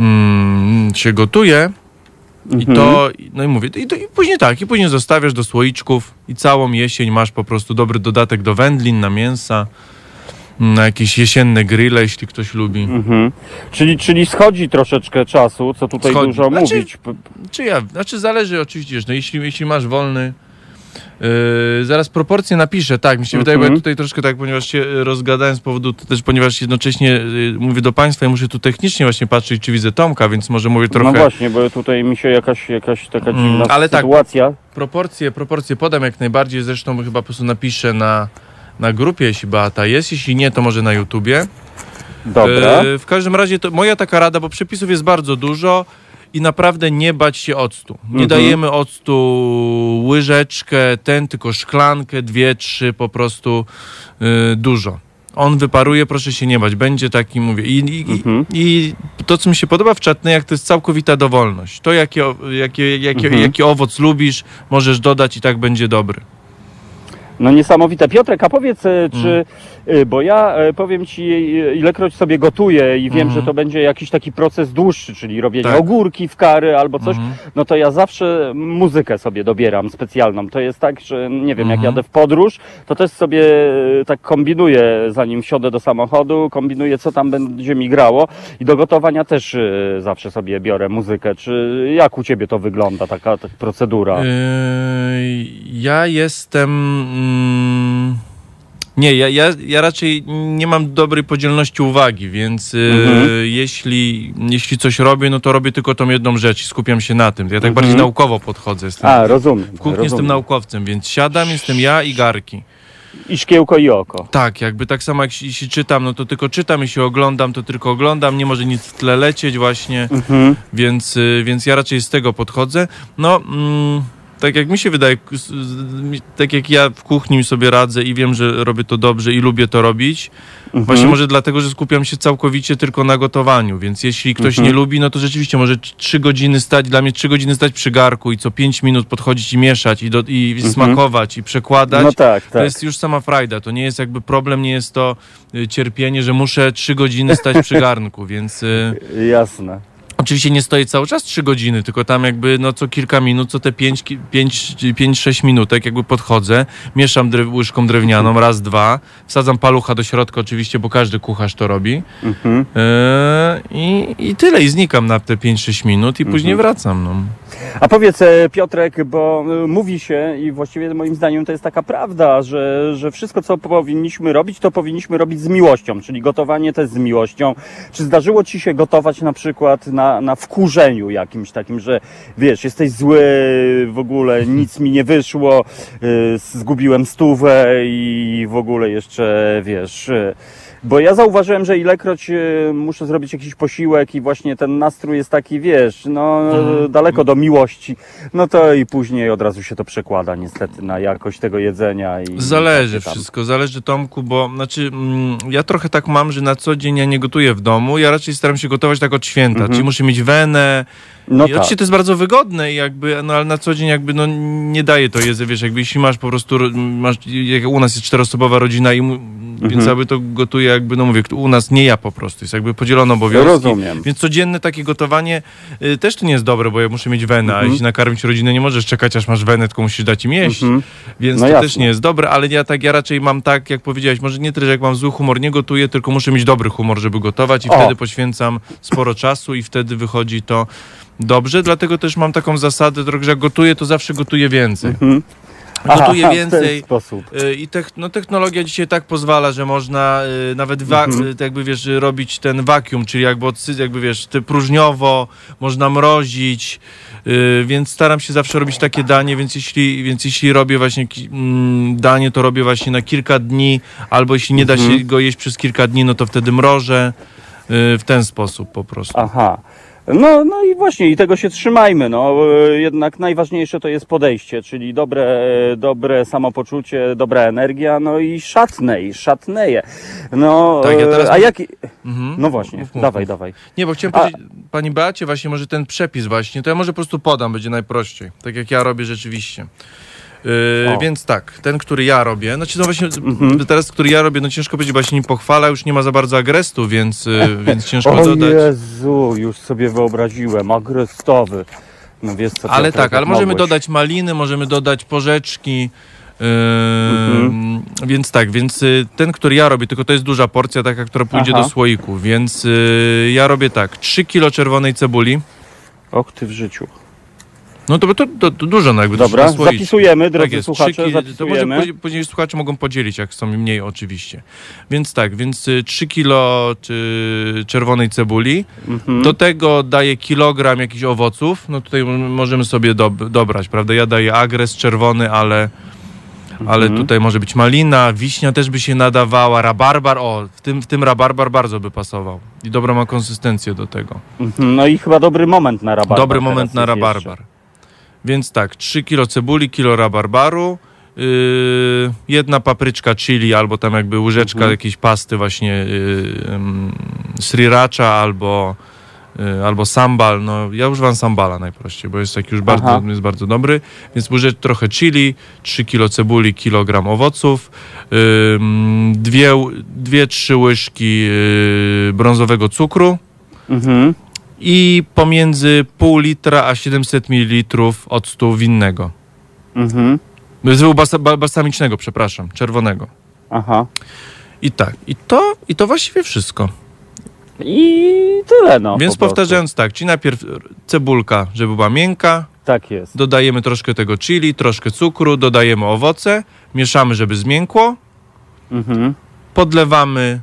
mm, się gotuje. I Mhm. to, no i mówię, i, to, i później tak, i później zostawiasz do słoiczków i całą jesień masz po prostu dobry dodatek do wędlin, na mięsa, na jakieś jesienne grille, jeśli ktoś lubi. Mhm. Czyli, czyli schodzi troszeczkę czasu, co tutaj Schodzi. dużo Znaczy- mówić. P- Czy ja, znaczy zależy oczywiście, że no jeśli, jeśli masz wolny, Yy, zaraz proporcje napiszę, tak, mi się wydaje, bo ja Mhm. tutaj troszkę tak, ponieważ się rozgadałem z powodu to też, ponieważ jednocześnie y, mówię do Państwa i muszę tu technicznie właśnie patrzeć, czy widzę Tomka, więc może mówię trochę... No właśnie, bo tutaj mi się jakaś, jakaś taka Mm, dziwna ale tak. sytuacja. Proporcje, proporcje podam jak najbardziej, zresztą chyba po prostu napiszę na, na grupie, jeśli Beata jest, jeśli nie, to może na YouTubie. Dobra. E, w każdym razie to moja taka rada, bo przepisów jest bardzo dużo i naprawdę nie bać się octu. Nie Mhm. dajemy octu łyżeczkę, ten, tylko szklankę, dwie, trzy, po prostu y, dużo. On wyparuje, proszę się nie bać. Będzie taki, mówię. I, i, Mhm. i, to, co mi się podoba w czatnej, to jest całkowita dowolność. To, jaki, jakie, jakie, Mhm. jaki owoc lubisz, możesz dodać i tak będzie dobry. No niesamowite. Piotrek, a powiedz, e, czy, Mm. Bo ja e, powiem ci, e, ilekroć sobie gotuję i wiem, Mhm. że to będzie jakiś taki proces dłuższy, czyli robienie Tak. ogórki w kary albo coś, Mhm. no to ja zawsze muzykę sobie dobieram specjalną. To jest tak, że nie wiem, jak Mhm. jadę w podróż, to też sobie e, tak kombinuję, zanim wsiądę do samochodu, kombinuję, co tam będzie mi grało i do gotowania też e, zawsze sobie biorę muzykę. Czy jak u ciebie to wygląda, taka, taka procedura? Yy, ja jestem. Mm, nie, ja, ja, ja raczej nie mam dobrej podzielności uwagi, więc yy, Mhm. jeśli, jeśli coś robię, no to robię tylko tą jedną rzecz i skupiam się na tym. Ja tak Mhm. bardziej naukowo podchodzę. Jestem, A, rozumiem. w kuchni rozumiem. jestem naukowcem, więc siadam, jestem ja i garki. I szkiełko i oko. Tak, jakby tak samo jak jeśli czytam, no to tylko czytam, jeśli oglądam, to tylko oglądam, nie może nic w tle lecieć właśnie. Mhm. Więc, y, więc ja raczej z tego podchodzę. No, mm, tak jak mi się wydaje, tak jak ja w kuchni sobie radzę i wiem, że robię to dobrze i lubię to robić, Mhm. właśnie może dlatego, że skupiam się całkowicie tylko na gotowaniu, więc jeśli ktoś Mhm. nie lubi, no to rzeczywiście może trzy godziny stać, dla mnie trzy godziny stać przy garku i co pięć minut podchodzić i mieszać i, do, i Mhm. smakować i przekładać. No tak, To tak. jest już sama frajda, to nie jest jakby problem, nie jest to y, cierpienie, że muszę trzy godziny stać przy garnku, więc... Y, (laughs) Jasne. Oczywiście nie stoję cały czas 3 godziny, tylko tam jakby no co kilka minut, co te 5-6 minutek jakby podchodzę, mieszam drew, łyżką drewnianą, raz, dwa, wsadzam palucha do środka oczywiście, bo każdy kucharz to robi Mhm. yy, i, i tyle i znikam na te 5-6 minut i później Mhm. wracam. No. A powiedz e, Piotrek, bo e, mówi się i właściwie moim zdaniem to jest taka prawda, że, że wszystko co powinniśmy robić, to powinniśmy robić z miłością, czyli gotowanie też z miłością. Czy zdarzyło Ci się gotować na przykład na, na wkurzeniu jakimś takim, że wiesz, jesteś zły, w ogóle nic mi nie wyszło, e, zgubiłem stówę i w ogóle jeszcze wiesz... Bo ja zauważyłem, że ilekroć e, muszę zrobić jakiś posiłek i właśnie ten nastrój jest taki, wiesz, no Mhm. daleko do miłości, no to i później od razu się to przekłada niestety na jakość tego jedzenia. I Zależy tam. wszystko, zależy Tomku, bo znaczy mm, ja trochę tak mam, że na co dzień ja nie gotuję w domu, ja raczej staram się gotować tak od święta, Mhm. czyli muszę mieć wenę, No I tak. oczywiście to jest bardzo wygodne i jakby, no ale na co dzień jakby no nie daje to jedzę, wiesz, jakby jeśli masz po prostu, ro- masz, jak u nas jest czteroosobowa rodzina i mu, więc Mhm. jakby to gotuje jakby, no mówię, u nas nie ja po prostu, jest jakby podzielone obowiązki. Rozumiem. Więc codzienne takie gotowanie y, też to nie jest dobre, bo ja muszę mieć wenę, a Mhm. jeśli nakarmić rodzinę, nie możesz czekać aż masz wenę, tylko musisz dać im jeść. Mhm. Więc No to jasne. też nie jest dobre, ale ja tak, ja raczej mam tak, jak powiedziałeś, może nie tyle, że jak mam zły humor, nie gotuję, tylko muszę mieć dobry humor, żeby gotować i O. wtedy poświęcam sporo czasu i wtedy wychodzi to dobrze, dlatego też mam taką zasadę, że jak gotuję, to zawsze gotuję więcej. Mhm. Aha, więcej. ten sposób. Y, I tech, no, technologia dzisiaj tak pozwala, że można y, nawet wa- Mhm. y, jakby wiesz, robić ten wakium, czyli jakby, jakby wiesz, ty próżniowo, można mrozić, y, więc staram się zawsze robić takie danie, więc jeśli, więc jeśli robię właśnie mm, danie, to robię właśnie na kilka dni, albo jeśli nie da Mhm. się go jeść przez kilka dni, no to wtedy mrożę y, w ten sposób po prostu. Aha. No, no i właśnie, i tego się trzymajmy. No, jednak najważniejsze to jest podejście, czyli dobre, dobre samopoczucie, dobra energia, no i szatnej, szatneje. No, Tak, ja teraz- a jak... Mhm. No właśnie, Mów, mów, dawaj, mów. dawaj. Nie, bo chciałem A- powiedzieć pani Beacie właśnie może ten przepis właśnie, to ja może po prostu podam, będzie najprościej. Tak jak ja robię rzeczywiście. Yy, więc tak, ten, który ja robię, znaczy no właśnie Mhm. teraz, który ja robię, no ciężko powiedzieć, bo ja się nim pochwala, już nie ma za bardzo agrestu, więc, yy, więc ciężko (laughs) O dodać. Jezu, już sobie wyobraziłem, agrestowy. No wiesz co, Ale tak, ale możemy mogłeś. dodać maliny, możemy dodać porzeczki. Yy, Mhm. Więc tak, więc y, ten, który ja robię, tylko to jest duża porcja, taka, która pójdzie Aha. do słoiku, więc y, ja robię tak, 3 kilo czerwonej cebuli, Och ty w życiu. No to, to, to, to dużo, no jakby to Dobra, słoić. zapisujemy, drodzy tak słuchacze, To może później, słuchacze mogą podzielić, jak są mniej oczywiście. Więc tak, więc y, 3 kilo czy czerwonej cebuli, Mhm. do tego daję kilogram jakichś owoców, no tutaj możemy sobie dob- dobrać, prawda? Ja daję agres czerwony, ale, ale Mhm. tutaj może być malina, wiśnia też by się nadawała, rabarbar, o, w tym, w tym rabarbar bardzo by pasował. I dobrą ma konsystencję do tego. Mhm, No i chyba dobry moment na rabarbar. Dobry moment na rabarbar. Więc tak, 3 kilo cebuli, kilo rabarbaru, yy, jedna papryczka chili albo tam jakby łyżeczka Mhm. jakiejś pasty właśnie yy, sriracha albo, yy, albo sambal. No, ja używam sambala najprościej, bo jest taki już bardzo, Aha. jest bardzo dobry. Więc łyżecz trochę chili, 3 kilo cebuli, kilogram owoców, ym, dwie, dwie, trzy łyżki yy, brązowego cukru, Mhm. I pomiędzy pół litra a 700 ml octu winnego. Mhm. Zwyłu basa, ba- balsamicznego, przepraszam, czerwonego. Aha. I tak, i to, i to właściwie wszystko. I tyle, no. Więc po powtarzając tak, czyli najpierw cebulka, żeby była miękka, Tak jest. dodajemy troszkę tego chili, troszkę cukru, dodajemy owoce, mieszamy, żeby zmiękło, Mhm. podlewamy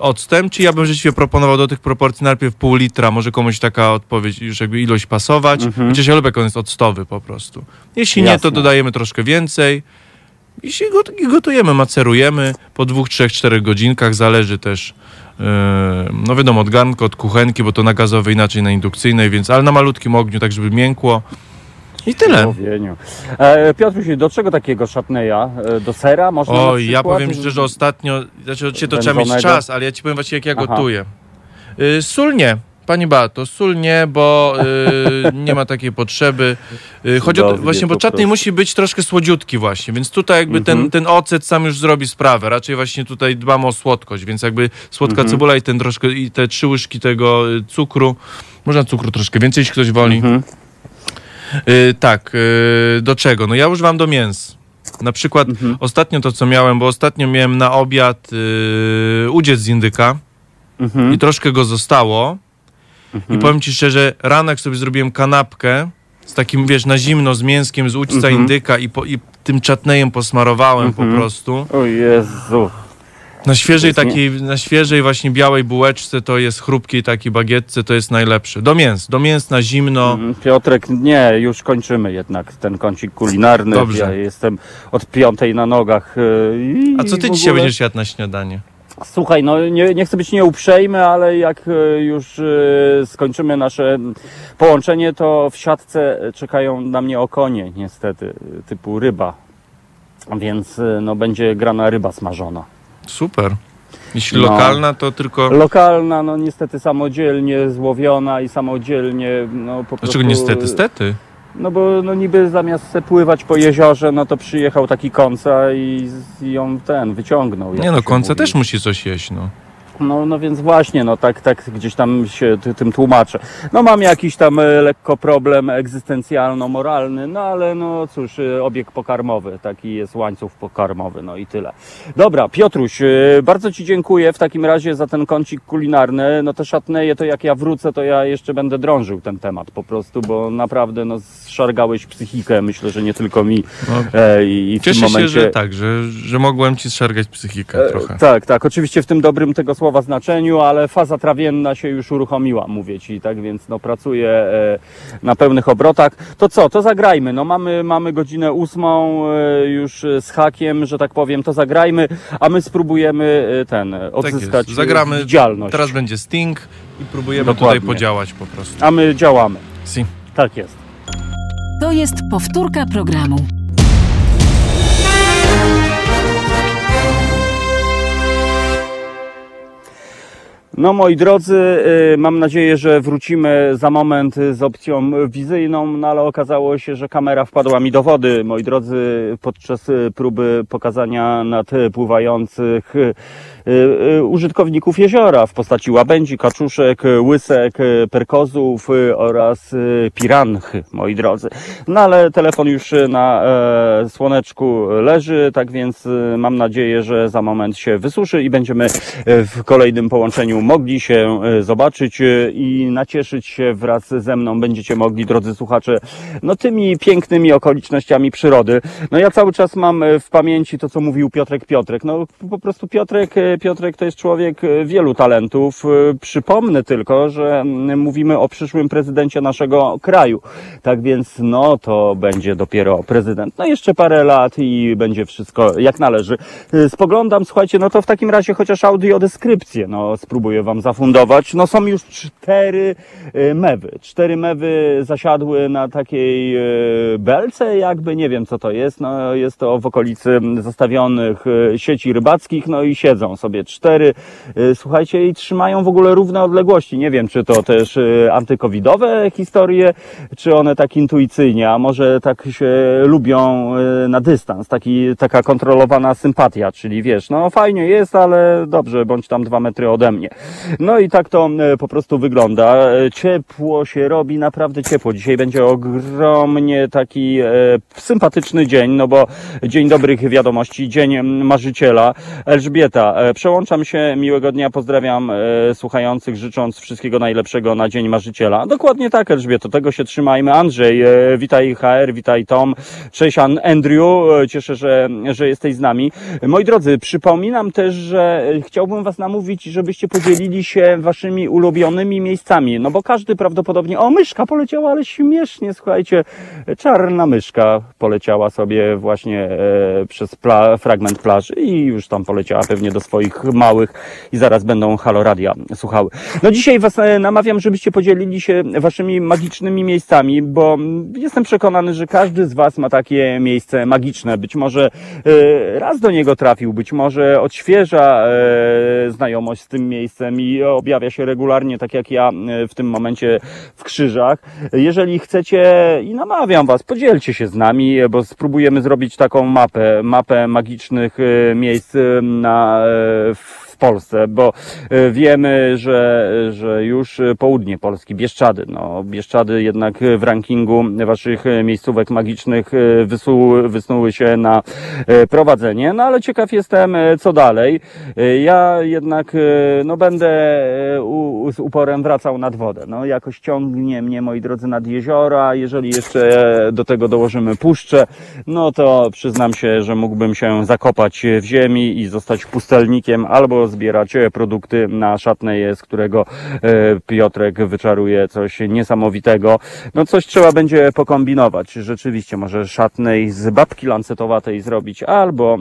octem, czy ja bym rzeczywiście proponował do tych proporcji najpierw pół litra, może komuś taka odpowiedź, już jakby ilość pasować, Mhm. chociaż ja lubię, on jest octowy po prostu. Jeśli nie, to Jasne. dodajemy troszkę więcej i się gotujemy, macerujemy po dwóch, trzech, czterech godzinkach, zależy też yy, no wiadomo, od garnka, od kuchenki, bo to na gazowej, inaczej na indukcyjnej, więc, ale na malutkim ogniu, tak żeby miękło. I tyle. Łowieniu. E, do czego takiego szatneja? E, Do sera można na Oj, ja przykład? powiem szczerze, ostatnio, znaczy oczywiście to trzeba mieć Wędzonego? czas, ale ja ci powiem właśnie jak ja Aha. gotuję. Y, sól nie, pani Beato, sól nie, bo y, (laughs) nie ma takiej potrzeby. Y, chodzi o to, Cudownie właśnie, bo po czatnej prostu. musi być troszkę słodziutki właśnie, więc tutaj jakby Mhm. ten, ten ocet sam już zrobi sprawę. Raczej właśnie tutaj dbamy o słodkość, więc jakby słodka Mhm. cebula i ten troszkę, i te trzy łyżki tego y, cukru, można cukru troszkę więcej, jeśli ktoś woli. Mhm. Y, tak, y, do czego? No ja używam do mięs. Na przykład Mhm. ostatnio to, co miałem, bo ostatnio miałem na obiad y, udziec z indyka Mhm. i troszkę go zostało. I powiem ci szczerze, ranek sobie zrobiłem kanapkę z takim, wiesz, na zimno, z mięskiem, z ućca Mhm. indyka i, po, i tym czatnejem posmarowałem po prostu. O Jezu. Na świeżej takiej, na świeżej właśnie białej bułeczce to jest chrupkiej takiej bagietce, to jest najlepsze. Do mięs, do mięs na zimno. Mm, Piotrek, nie, już kończymy jednak ten kącik kulinarny. Dobrze. Ja jestem od piątej na nogach. e, i A co ty w dzisiaj ogóle- będziesz jadł na śniadanie? Słuchaj, no nie, nie chcę być nieuprzejmy, ale jak e, już e, skończymy nasze połączenie, to w siatce czekają na mnie okonie, niestety, typu ryba. Więc no, będzie grana ryba smażona. Super. Jeśli No. lokalna, to tylko... Lokalna, no niestety samodzielnie złowiona i samodzielnie, no po prostu... Dlaczego niestety? Stety. No bo no niby zamiast se pływać po jeziorze, no to przyjechał taki konca i, ją ten wyciągnął. Nie no, się końca mówi. też musi coś jeść, no. No, no więc właśnie, no tak, tak gdzieś tam się ty, tym tłumaczę. No mam jakiś tam e, lekko problem egzystencjalno-moralny, no ale no cóż, e, obieg pokarmowy, taki jest łańcuch pokarmowy, no i tyle. Dobra, Piotruś, e, bardzo Ci dziękuję w takim razie za ten kącik kulinarny. No te szatneje, to jak ja wrócę, to ja jeszcze będę drążył ten temat po prostu, bo naprawdę no zszargałeś psychikę, myślę, że nie tylko mi. no. E, I, i w Cieszę tym się, momencie... że tak, że, że mogłem ci zszargać psychikę E, trochę. Tak, tak. Oczywiście w tym dobrym tego słowa znaczeniu, ale faza trawienna się już uruchomiła, mówię ci, tak więc no pracuję e, na pełnych obrotach. To co, to zagrajmy. No mamy, mamy godzinę ósmą e, już z hakiem, że tak powiem, to zagrajmy, a my spróbujemy e, ten Tak odzyskać jest. Zagramy. widzialność. Teraz będzie Sting i próbujemy Dokładnie. tutaj podziałać po prostu. A my działamy. Si. Tak jest. To jest powtórka programu. No moi drodzy, y, mam nadzieję, że wrócimy za moment z opcją wizyjną, no ale okazało się, że kamera wpadła mi do wody, moi drodzy, podczas y, próby pokazania nadpływających użytkowników jeziora w postaci łabędzi, kaczuszek, y, łysek, y, perkozów y, oraz y, piranchy, moi drodzy. No ale telefon już y, na e, słoneczku leży, tak więc y, mam nadzieję, że za moment się wysuszy i będziemy y, w kolejnym połączeniu mogli się y, zobaczyć y, i nacieszyć się wraz ze mną. Będziecie mogli, drodzy słuchacze, no tymi pięknymi okolicznościami przyrody. No ja cały czas mam y, w pamięci to, co mówił Piotrek Piotrek. No po prostu Piotrek, y, Piotrek to jest człowiek y, wielu talentów. Y, Przypomnę tylko, że mm, mówimy o przyszłym prezydencie naszego kraju. Tak więc no to będzie dopiero prezydent. No jeszcze parę lat i będzie wszystko jak należy. Y, Spoglądam, słuchajcie, no to w takim razie chociaż audiodeskrypcję, no spróbuję wam zafundować. No są już cztery mewy. Cztery mewy zasiadły na takiej belce, jakby nie wiem co to jest. No jest to w okolicy zastawionych sieci rybackich, no i siedzą sobie cztery, y, słuchajcie, i trzymają w ogóle równe odległości. Nie wiem, czy to też y, antykowidowe historie, czy one tak intuicyjnie, a może tak się lubią y, na dystans, taki, taka kontrolowana sympatia, czyli wiesz, no fajnie jest, ale dobrze, bądź tam dwa metry ode mnie. No i tak to po prostu wygląda. Ciepło się robi, naprawdę ciepło. Dzisiaj będzie ogromnie taki sympatyczny dzień, no bo dzień dobrych wiadomości, dzień marzyciela. Elżbieta, przełączam się, miłego dnia, pozdrawiam e, słuchających, życząc wszystkiego najlepszego na dzień marzyciela. Dokładnie tak, Elżbieto, tego się trzymajmy. Andrzej, e, witaj HR, witaj Tom, cześć An- Andrew, e, cieszę, że, że jesteś z nami. Moi drodzy, przypominam też, że chciałbym Was namówić, żebyście podzielili się Waszymi ulubionymi miejscami, no bo każdy prawdopodobnie, o myszka poleciała, ale śmiesznie, słuchajcie, czarna myszka poleciała sobie właśnie e, przez pla- fragment plaży i już tam poleciała pewnie do swoich małych i zaraz będą haloradia słuchały. No dzisiaj Was e, namawiam, żebyście podzielili się Waszymi magicznymi miejscami, bo jestem przekonany, że każdy z Was ma takie miejsce magiczne. Być może e, raz do niego trafił, być może odświeża e, znajomość z tym miejscem i objawia się regularnie, tak jak ja w tym momencie w krzyżach. Jeżeli chcecie i namawiam Was, podzielcie się z nami, bo spróbujemy zrobić taką mapę, mapę magicznych miejsc na, w Polsce, bo e, wiemy, że, że już południe Polski, Bieszczady, no Bieszczady jednak w rankingu Waszych miejscówek magicznych e, wysuły, wysnuły się na e, prowadzenie, no ale ciekaw jestem, co dalej. Ja jednak, no będę u, z uporem wracał nad wodę, no jakoś ciągnie mnie, moi drodzy, nad jeziora, jeżeli jeszcze do tego dołożymy puszczę, no to przyznam się, że mógłbym się zakopać w ziemi i zostać pustelnikiem albo zbierać e, produkty na szatneje, z którego e, Piotrek wyczaruje coś niesamowitego. No coś trzeba będzie pokombinować. Rzeczywiście może szatnej z babki lancetowatej zrobić albo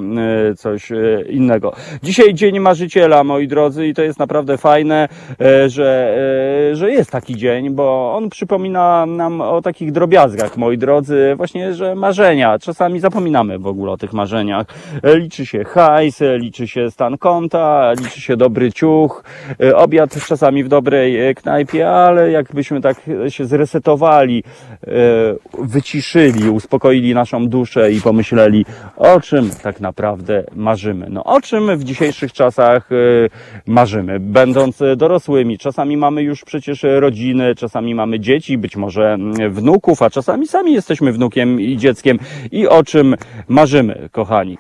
e, coś e, innego. Dzisiaj Dzień Marzyciela, moi drodzy, i to jest naprawdę fajne, że, że jest taki dzień, bo on przypomina nam o takich drobiazgach, moi drodzy, właśnie, że marzenia. Czasami zapominamy w ogóle o tych marzeniach. Liczy się hajs, liczy się stan konta, liczy się dobry ciuch, e, obiad czasami w dobrej e, knajpie, ale jakbyśmy tak się zresetowali, e, wyciszyli, uspokoili naszą duszę i pomyśleli, o czym tak naprawdę marzymy. No o czym w dzisiejszych czasach marzymy, będąc dorosłymi. Czasami mamy już przecież rodziny, czasami mamy dzieci, być może mm, wnuków, a czasami sami jesteśmy wnukiem i dzieckiem. I o czym marzymy, kochani.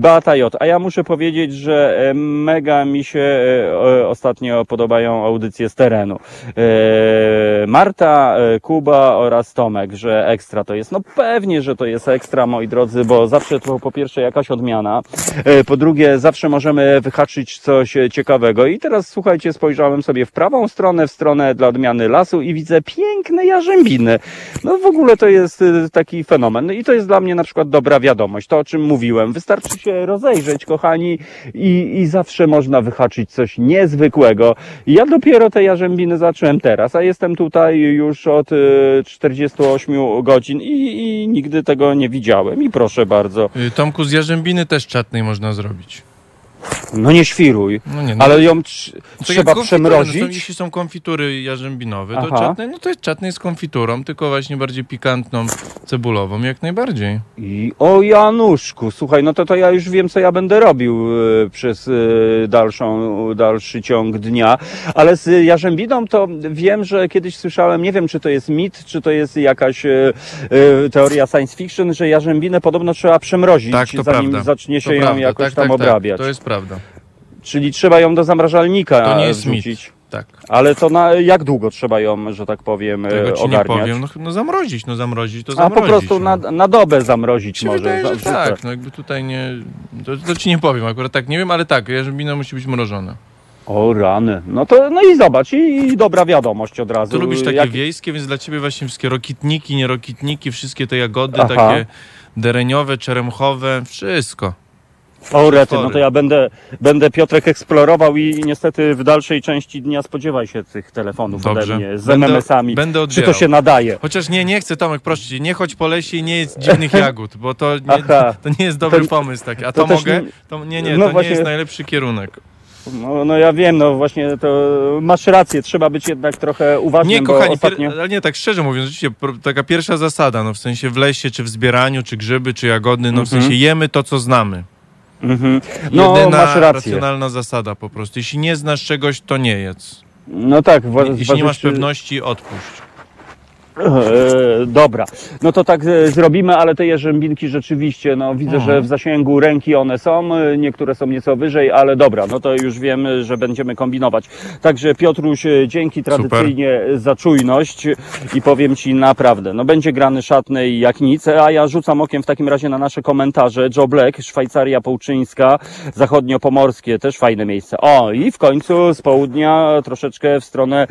Beata J. A ja muszę powiedzieć, że mega mi się e, ostatnio podobają audycje z terenu. E, Marta, e, Kuba oraz Tomek, że ekstra to jest. No pewnie, że to jest ekstra, moi drodzy, bo zawsze to po pierwsze jakaś odmiana, po drugie zawsze możemy wyhaczyć coś ciekawego. I teraz słuchajcie, spojrzałem sobie w prawą stronę, w stronę dla odmiany lasu i widzę piękne jarzębiny. No w ogóle to jest taki fenomen. No I to jest dla mnie na przykład dobra wiadomość, to o czym mówiłem. Wystarczy się rozejrzeć, kochani, i, i zawsze można wyhaczyć coś niezwykłego. Ja dopiero te jarzębiny zacząłem teraz, a jestem tutaj już od e, 48 godzin i, i nigdy tego nie widziałem. I proszę bardzo. Y, Tomku, z jarzębiny też czatnej można zrobić. No nie świruj, No nie, no, ale ją trz- tak jak trzeba konfitury, No to, przemrozić. jeśli są konfitury jarzębinowe, to Aha. czatne, no to jest czatne z konfiturą, tylko właśnie bardziej pikantną, cebulową, jak najbardziej. I o Januszku, słuchaj, no to, to ja już wiem, co ja będę robił e, przez e, dalszą, dalszy ciąg dnia, ale z Jarzębiną to wiem, że kiedyś słyszałem, nie wiem, czy to jest mit, czy to jest jakaś e, e, teoria science fiction, że Jarzębinę podobno trzeba przemrozić, Tak, to zanim prawda. zacznie się To ją prawda, jakoś tak, tam tak, obrabiać. Tak, to jest prawda. Czyli trzeba ją do zamrażalnika To nie jest mit. wrzucić. Tak. Ale to na jak długo trzeba ją, że tak powiem, e, Tego ci nie ogarniać? powiem. No, no zamrozić, no zamrozić, to A zamrozić. po prostu no. na, na dobę zamrozić się może. wydaje, że Za- tak, no jakby tutaj nie... To, to ci nie powiem, akurat tak nie wiem, ale tak, jarzębina musi być mrożona. O rany. No to no i zobacz, i, i dobra wiadomość od razu. Ty lubisz takie Jak- wiejskie, więc dla ciebie właśnie wszystkie rokitniki, nierokitniki, wszystkie te jagody Aha. takie dereniowe, czeremchowe, wszystko. O rety, no to ja będę, będę Piotrek eksplorował i, niestety w dalszej części dnia spodziewaj się tych telefonów Dobrze. ode mnie z Będę- MMS-ami. będę Czy odbierał. to się nadaje? Chociaż nie, nie chcę, Tomek, proszę cię, nie chodź po lesie i nie jedz dziwnych (laughs) jagód, bo to nie, Aha. to nie jest dobry To- pomysł taki. A to to, też mogę? nie- To, nie, nie, No to właśnie- nie jest najlepszy kierunek. No, no ja wiem, no właśnie to masz rację, trzeba być jednak trochę uważnym, Nie, bo kochani, ostatnio... pier, ale nie, tak szczerze mówiąc, rzeczywiście, pro- taka pierwsza zasada, no w sensie w lesie, czy w zbieraniu, czy grzyby, czy jagody, no w sensie jemy to, co znamy. Mhm. No Jedyna masz rację. racjonalna zasada po prostu. Jeśli nie znasz czegoś, to nie jedz. No tak, wa- Jeśli nie masz pewności, odpuść. E, dobra, no to tak e, zrobimy, ale te jerzębinki rzeczywiście, no widzę, Mhm. że w zasięgu ręki one są, e, niektóre są nieco wyżej, ale dobra, no to już wiemy, że będziemy kombinować. Także Piotruś, dzięki tradycyjnie za czujność i powiem Ci naprawdę, no będzie grany szatnej jak nic, a ja rzucam okiem w takim razie na nasze komentarze. Joe Black, Szwajcaria Połczyńska, Zachodniopomorskie, też fajne miejsce. O, i w końcu z południa troszeczkę w stronę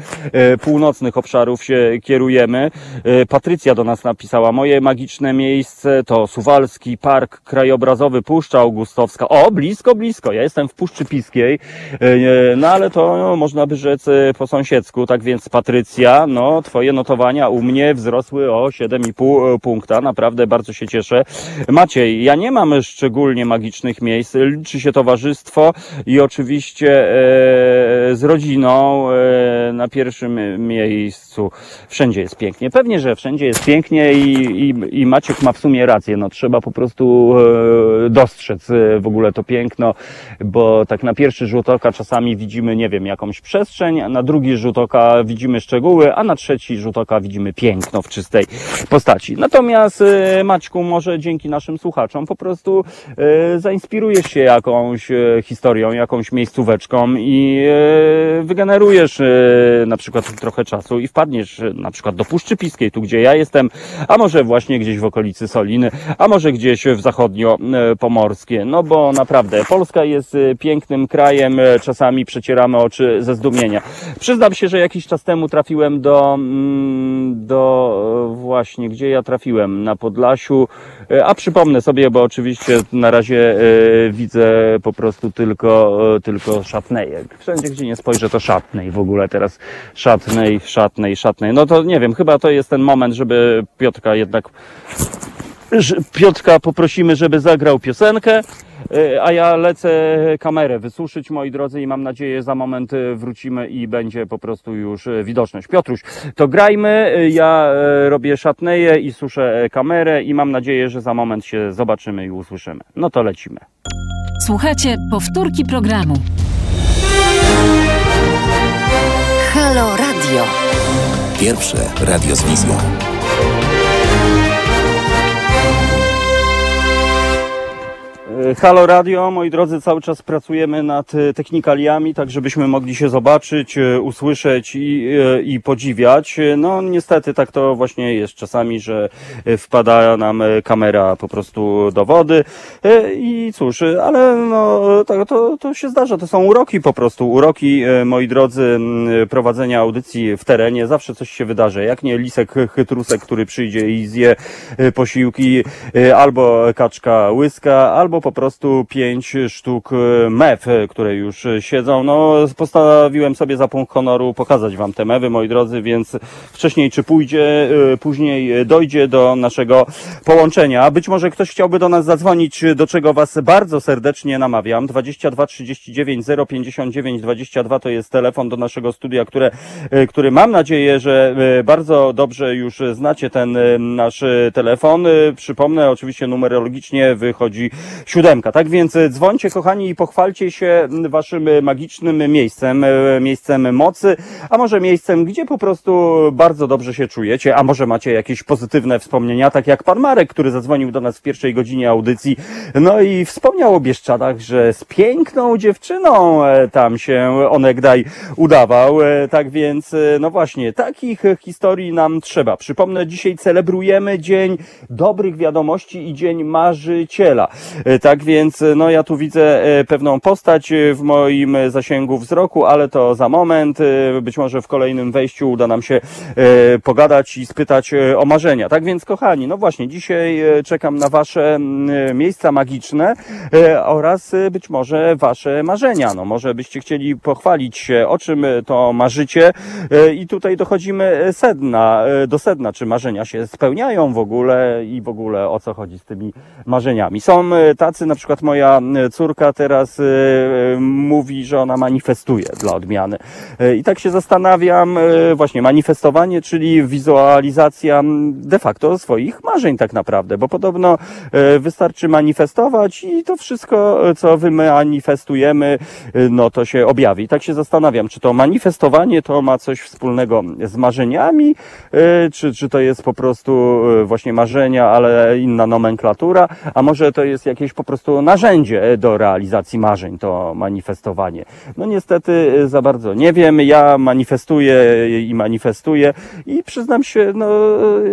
północnych obszarów się kierujemy. E, Patrycja do nas napisała, moje magiczne miejsce to Suwalski Park Krajobrazowy Puszcza Augustowska. O, blisko, blisko. Ja jestem w Puszczy Piskiej, e, no ale to no, można by rzec po sąsiedzku. Tak więc Patrycja, no twoje notowania u mnie wzrosły o 7,5 punkta. Naprawdę bardzo się cieszę. Maciej, ja nie mam szczególnie magicznych miejsc. Liczy się towarzystwo i oczywiście e, z rodziną e, na pierwszym miejscu. Wszędzie jest pięknie. Pewnie, że wszędzie jest pięknie i, i, i Maciek ma w sumie rację. No, trzeba po prostu e, dostrzec e, w ogóle to piękno, bo tak na pierwszy rzut oka czasami widzimy, nie wiem, jakąś przestrzeń, a na drugi rzut oka widzimy szczegóły, a na trzeci rzut oka widzimy piękno w czystej postaci. Natomiast e, Maćku, może dzięki naszym słuchaczom po prostu e, zainspirujesz się jakąś e, historią, jakąś miejscóweczką i e, wygenerujesz e, na przykład trochę czasu i wpadniesz e, na przykład do Puszczy Piskiej, tu gdzie ja jestem, a może właśnie gdzieś w okolicy Soliny, a może gdzieś w zachodnio-pomorskie. No bo naprawdę Polska jest e, pięknym krajem, e, czasami przecieramy oczy ze zdumienia. Przyznam się, że jakiś czas temu trafiłem do, mm, do e, właśnie, gdzie ja trafiłem? Na Podlasiu, a przypomnę sobie, bo oczywiście na razie widzę po prostu tylko, tylko szatnejek. Wszędzie, gdzie nie spojrzę, to szatnej w ogóle teraz. Szatnej, szatnej, szatnej. No to nie wiem, chyba to jest ten moment, żeby Piotrka jednak Piotrka poprosimy, żeby zagrał piosenkę, e, a ja lecę kamerę wysuszyć, moi drodzy, i mam nadzieję, za moment e, wrócimy i będzie po prostu już e, widoczność. Piotruś, to grajmy, ja robię szatneję i suszę kamerę i mam nadzieję, że za moment się zobaczymy i usłyszymy. No to lecimy. Słuchajcie powtórki programu. Halo Radio. Pierwsze radio z wizją. Halo Radio, moi drodzy, cały czas pracujemy nad e, technikaliami, tak żebyśmy mogli się zobaczyć, e, usłyszeć i, e, i podziwiać. E, No niestety tak to właśnie jest czasami, że e, wpada nam e, kamera po prostu do wody. E, i cóż, e, ale no to, to, to się zdarza, to są uroki po prostu, uroki, e, moi drodzy, prowadzenia audycji w terenie, zawsze coś się wydarzy, jak nie lisek chytrusek, który przyjdzie i zje e, posiłki, e, albo kaczka łyska, albo po prostu pięć sztuk e, mew, e, które już siedzą. No, postanowiłem sobie za punkt honoru pokazać wam te mewy, moi drodzy, więc wcześniej czy pójdzie, e, później dojdzie do naszego połączenia. Być może ktoś chciałby do nas zadzwonić, do czego was bardzo serdecznie namawiam. 22 39 059 22 to jest telefon do naszego studia, które, który mam nadzieję, że bardzo dobrze już znacie ten nasz telefon. Przypomnę, oczywiście numerologicznie wychodzi siódemka. Tak więc e, dzwońcie kochani i pochwalcie się waszym e, magicznym miejscem, e, miejscem mocy, a może miejscem, gdzie po prostu bardzo dobrze się czujecie, a może macie jakieś pozytywne wspomnienia, tak jak pan Marek, który zadzwonił do nas w pierwszej godzinie audycji, no i wspomniał o Bieszczadach, że z piękną dziewczyną tam się onegdaj udawał. Tak więc, no właśnie, takich historii nam trzeba. Przypomnę, dzisiaj celebrujemy Dzień Dobrych Wiadomości i Dzień Marzyciela. Tak więc, e, no ja tu widzę e, pewną postać e, w moim zasięgu wzroku, ale to za moment. Być może w kolejnym wejściu uda nam się pogadać i spytać o marzenia. Tak więc, kochani, no właśnie, dzisiaj czekam na Wasze miejsca magiczne oraz być może Wasze marzenia. No może byście chcieli pochwalić się, o czym to marzycie i tutaj dochodzimy sedna, do sedna, czy marzenia się spełniają w ogóle i w ogóle o co chodzi z tymi marzeniami. Są e, tacy, na przykład moja e, córka teraz e, e, mówi, że ona manifestuje dla odmiany. I tak się zastanawiam, właśnie manifestowanie, czyli wizualizacja de facto swoich marzeń tak naprawdę, bo podobno wystarczy manifestować i to wszystko, co wymanifestujemy, no to się objawi. I tak się zastanawiam, czy to manifestowanie to ma coś wspólnego z marzeniami, czy, czy to jest po prostu właśnie marzenia, ale inna nomenklatura, a może to jest jakieś po prostu narzędzie do realizacji marzeń, to manifestowanie. No niestety e, za bardzo nie wiem, ja manifestuję i manifestuję i przyznam się, no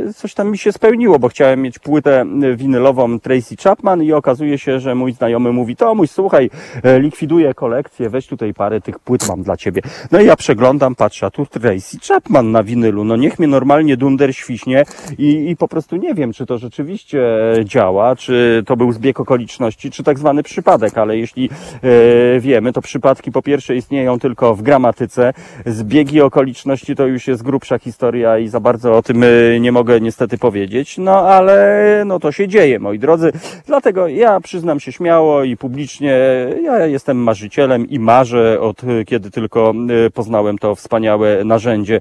e, coś tam mi się spełniło, bo chciałem mieć płytę winylową Tracy Chapman i okazuje się, że mój znajomy mówi, to mój słuchaj, e, likwiduję kolekcję, weź tutaj parę tych płyt mam dla ciebie. No i ja przeglądam, patrzę, a tu Tracy Chapman na winylu, no niech mnie normalnie dunder świśnie i, i po prostu nie wiem, czy to rzeczywiście działa, czy to był zbieg okoliczności, czy tak zwany przypadek, ale jeśli e, wiemy, to przypadki po pierwsze istnieją tylko w gramatyce, zbiegi okoliczności to już jest grubsza historia i za bardzo o tym e, nie mogę niestety powiedzieć, no ale no to się dzieje, moi drodzy, dlatego ja przyznam się śmiało i publicznie, ja jestem marzycielem i marzę od e, kiedy tylko poznałem to wspaniałe narzędzie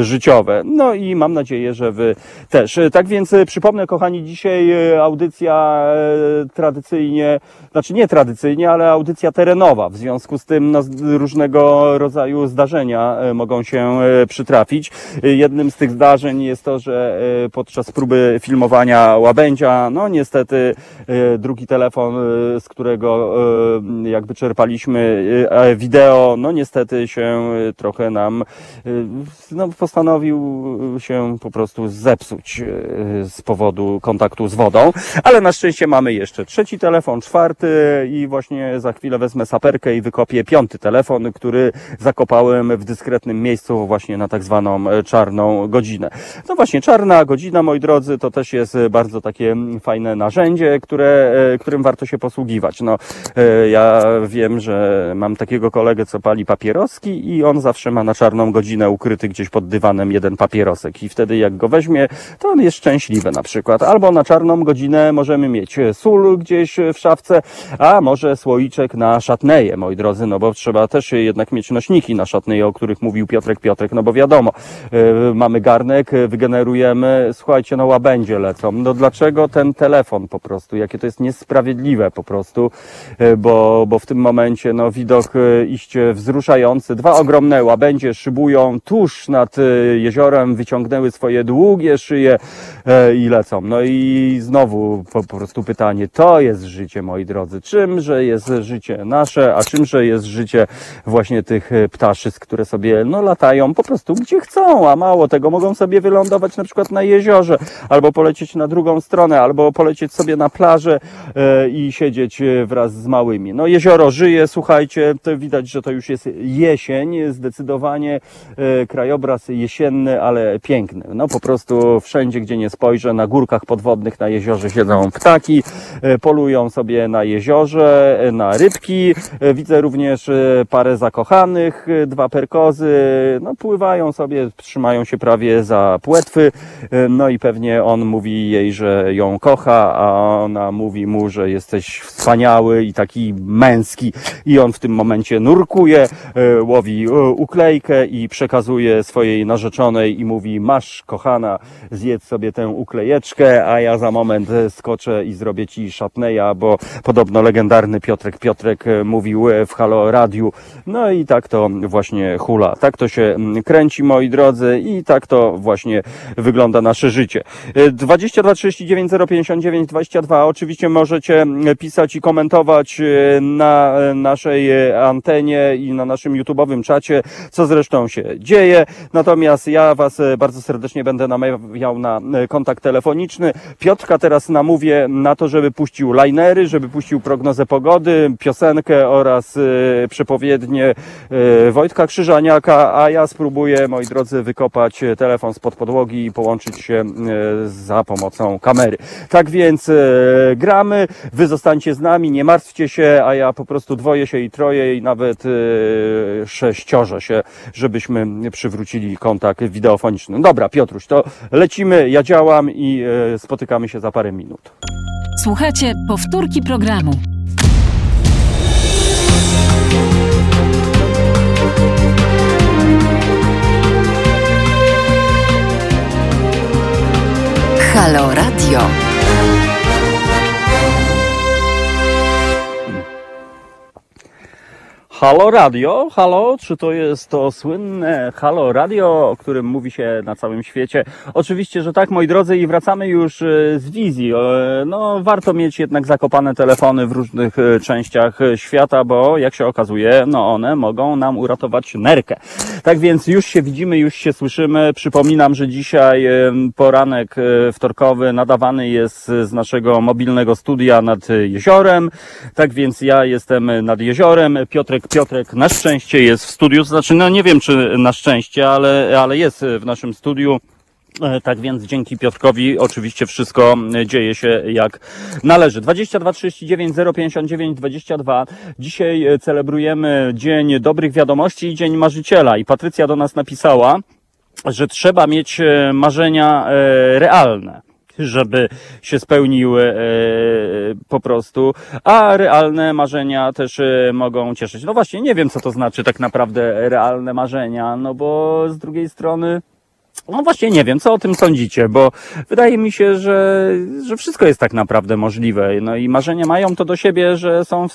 życiowe. No i mam nadzieję, że wy też. Tak więc przypomnę, kochani, dzisiaj audycja e, tradycyjnie, znaczy nie tradycyjnie, ale audycja terenowa. W związku z tym no, różnego rodzaju zdarzenia e, mogą się e, przytrafić. E, Jednym z tych zdarzeń jest to, że podczas próby filmowania łabędzia, no niestety drugi telefon, z którego jakby czerpaliśmy wideo, no niestety się trochę nam no, postanowił się po prostu zepsuć z powodu kontaktu z wodą, ale na szczęście mamy jeszcze trzeci telefon, czwarty i właśnie za chwilę wezmę saperkę i wykopię piąty telefon, który zakopałem w dyskretnym miejscu właśnie na tak zwaną e, czarną godzinę. No właśnie, czarna godzina, moi drodzy, to też jest bardzo takie mm, fajne narzędzie, które, e, którym warto się posługiwać. No, e, ja wiem, że mam takiego kolegę, co pali papieroski i on zawsze ma na czarną godzinę ukryty gdzieś pod dywanem jeden papierosek i wtedy jak go weźmie, to on jest szczęśliwy na przykład. Albo na czarną godzinę możemy mieć sól gdzieś w szafce, a może słoiczek na szatneję, moi drodzy, no bo trzeba też jednak mieć nośniki na szatneję, o których mówił Piotrek Piotrek, no bo wiadomo, e, mamy garnek, e, wygenerujemy, słuchajcie, no łabędzie lecą. No dlaczego ten telefon po prostu, jakie to jest niesprawiedliwe po prostu, e, bo, bo w tym momencie no widok e, iście wzruszający, dwa ogromne łabędzie szybują tuż nad e, jeziorem, wyciągnęły swoje długie szyje e, i lecą. No i znowu po, po prostu pytanie, to jest życie, moi drodzy, czymże jest życie nasze, a czymże jest życie właśnie tych e, ptaszysk, które sobie no latają po prostu gdzie chcą, a mało tego, mogą sobie wylądować na przykład na jeziorze, albo polecieć na drugą stronę, albo polecieć sobie na plażę e, i siedzieć e, wraz z małymi. No jezioro żyje, słuchajcie, to widać, że to już jest jesień, zdecydowanie e, krajobraz jesienny, ale piękny. No po prostu wszędzie, gdzie nie spojrzę, na górkach podwodnych, na jeziorze siedzą ptaki, e, polują sobie na jeziorze, na rybki. E, Widzę również e, parę zakochanych, e, dwa perkozy, no pływają sobie, trzymają się prawie za płetwy, no i pewnie on mówi jej, że ją kocha, a ona mówi mu, że jesteś wspaniały i taki męski. I on w tym momencie nurkuje, łowi uklejkę i przekazuje swojej narzeczonej i mówi masz kochana, zjedz sobie tę uklejeczkę, a ja za moment skoczę i zrobię ci szatneja, bo podobno legendarny Piotrek Piotrek e, mówił e, w Halo Radiu. No i tak to właśnie hula. Tak to się mm, kręci, moi drodzy, i tak to właśnie wygląda nasze życie. E, 22 39 059 22. Oczywiście możecie mm, pisać i komentować e, na naszej antenie i na naszym YouTube'owym czacie, co zresztą się dzieje. Natomiast ja Was bardzo serdecznie będę namawiał na kontakt telefoniczny. Piotrka teraz namówię na to, żeby puścił linery, żeby puścił prognozę pogody, piosenkę oraz e, przepowiednie e, Wojtka Krzyżaniaka, a ja spróbuję, moi drodzy, wykopać telefon spod podłogi i połączyć się e, za pomocą kamery. Tak więc gramy, wy zostańcie z nami, nie martwcie się, a ja po prostu dwoję się i troje i nawet sześciorze się, żebyśmy przywrócili kontakt wideofoniczny. Dobra, Piotruś, to lecimy, ja działam i spotykamy się za parę minut. Słuchajcie powtórki programu. Halo Radio. Halo Radio, halo, czy to jest to słynne Halo Radio, o którym mówi się na całym świecie? Oczywiście, że tak, moi drodzy, i wracamy już e, z wizji. E, No, warto mieć jednak zakopane telefony w różnych e, częściach świata, bo jak się okazuje, no one mogą nam uratować nerkę. Tak więc już się widzimy, już się słyszymy. Przypominam, że dzisiaj poranek wtorkowy nadawany jest z naszego mobilnego studia nad jeziorem. Tak więc ja jestem nad jeziorem. Piotrek Piotrek na szczęście jest w studiu. Znaczy, no nie wiem czy na szczęście, ale, ale jest w naszym studiu. E, Tak więc dzięki Piotrkowi oczywiście wszystko e, dzieje się jak należy. 22 39 059 22. Dzisiaj e, celebrujemy Dzień Dobrych Wiadomości i Dzień Marzyciela. I Patrycja do nas napisała, że trzeba mieć e, marzenia e, realne żeby się spełniły e, po prostu, a realne marzenia też e, mogą cieszyć. No właśnie, nie wiem co to znaczy tak naprawdę realne marzenia, no bo z drugiej strony no właśnie nie wiem, co o tym sądzicie, bo wydaje mi się, że, że wszystko jest tak naprawdę możliwe. No i marzenia mają to do siebie, że są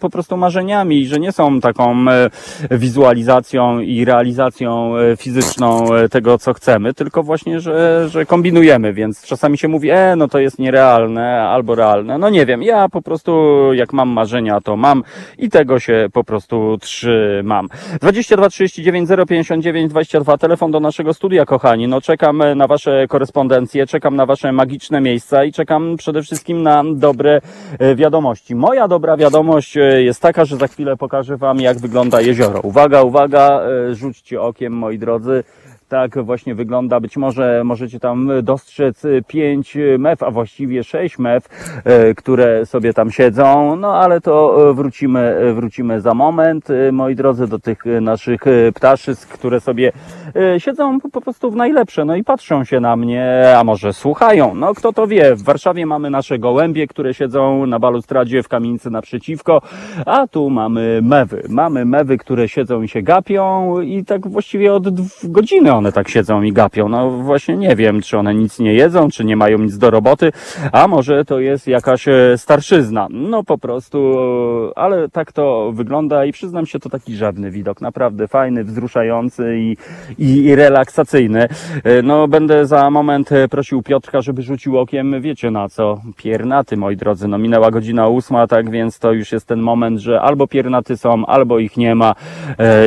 po prostu marzeniami, że nie są taką e, wizualizacją i realizacją e, fizyczną e, tego, co chcemy, tylko właśnie, że, że kombinujemy, więc czasami się mówi, e, no to jest nierealne albo realne. No nie wiem, ja po prostu jak mam marzenia, to mam i tego się po prostu trzymam. 22 39 059 22, telefon do naszego studia, kochani. No czekam na wasze korespondencje, czekam na wasze magiczne miejsca i czekam przede wszystkim na dobre e, wiadomości. Moja dobra wiadomość e, jest taka, że za chwilę pokażę wam, jak wygląda jezioro. Uwaga, uwaga, e, rzućcie okiem, moi drodzy. Tak właśnie wygląda. Być może możecie tam dostrzec 5 mew, a właściwie 6 mew, e, które sobie tam siedzą. No ale to wrócimy, wrócimy za moment, moi drodzy, do tych naszych ptaszysk, które sobie siedzą po prostu w najlepsze. No i patrzą się na mnie, a może słuchają. No kto to wie. W Warszawie mamy nasze gołębie, które siedzą na balustradzie w kamienicy naprzeciwko, a tu mamy mewy. Mamy mewy, które siedzą i się gapią i tak właściwie od godziny one tak siedzą i gapią. No właśnie nie wiem, czy one nic nie jedzą, czy nie mają nic do roboty, a może to jest jakaś e, starszyzna. No po prostu, ale tak to wygląda i przyznam się, to taki żadny widok. Naprawdę fajny, wzruszający i, i, i relaksacyjny. E, No będę za moment e, prosił Piotrka, żeby rzucił okiem, wiecie na co? Piernaty, moi drodzy. No minęła godzina ósma, tak więc to już jest ten moment, że albo piernaty są, albo ich nie ma.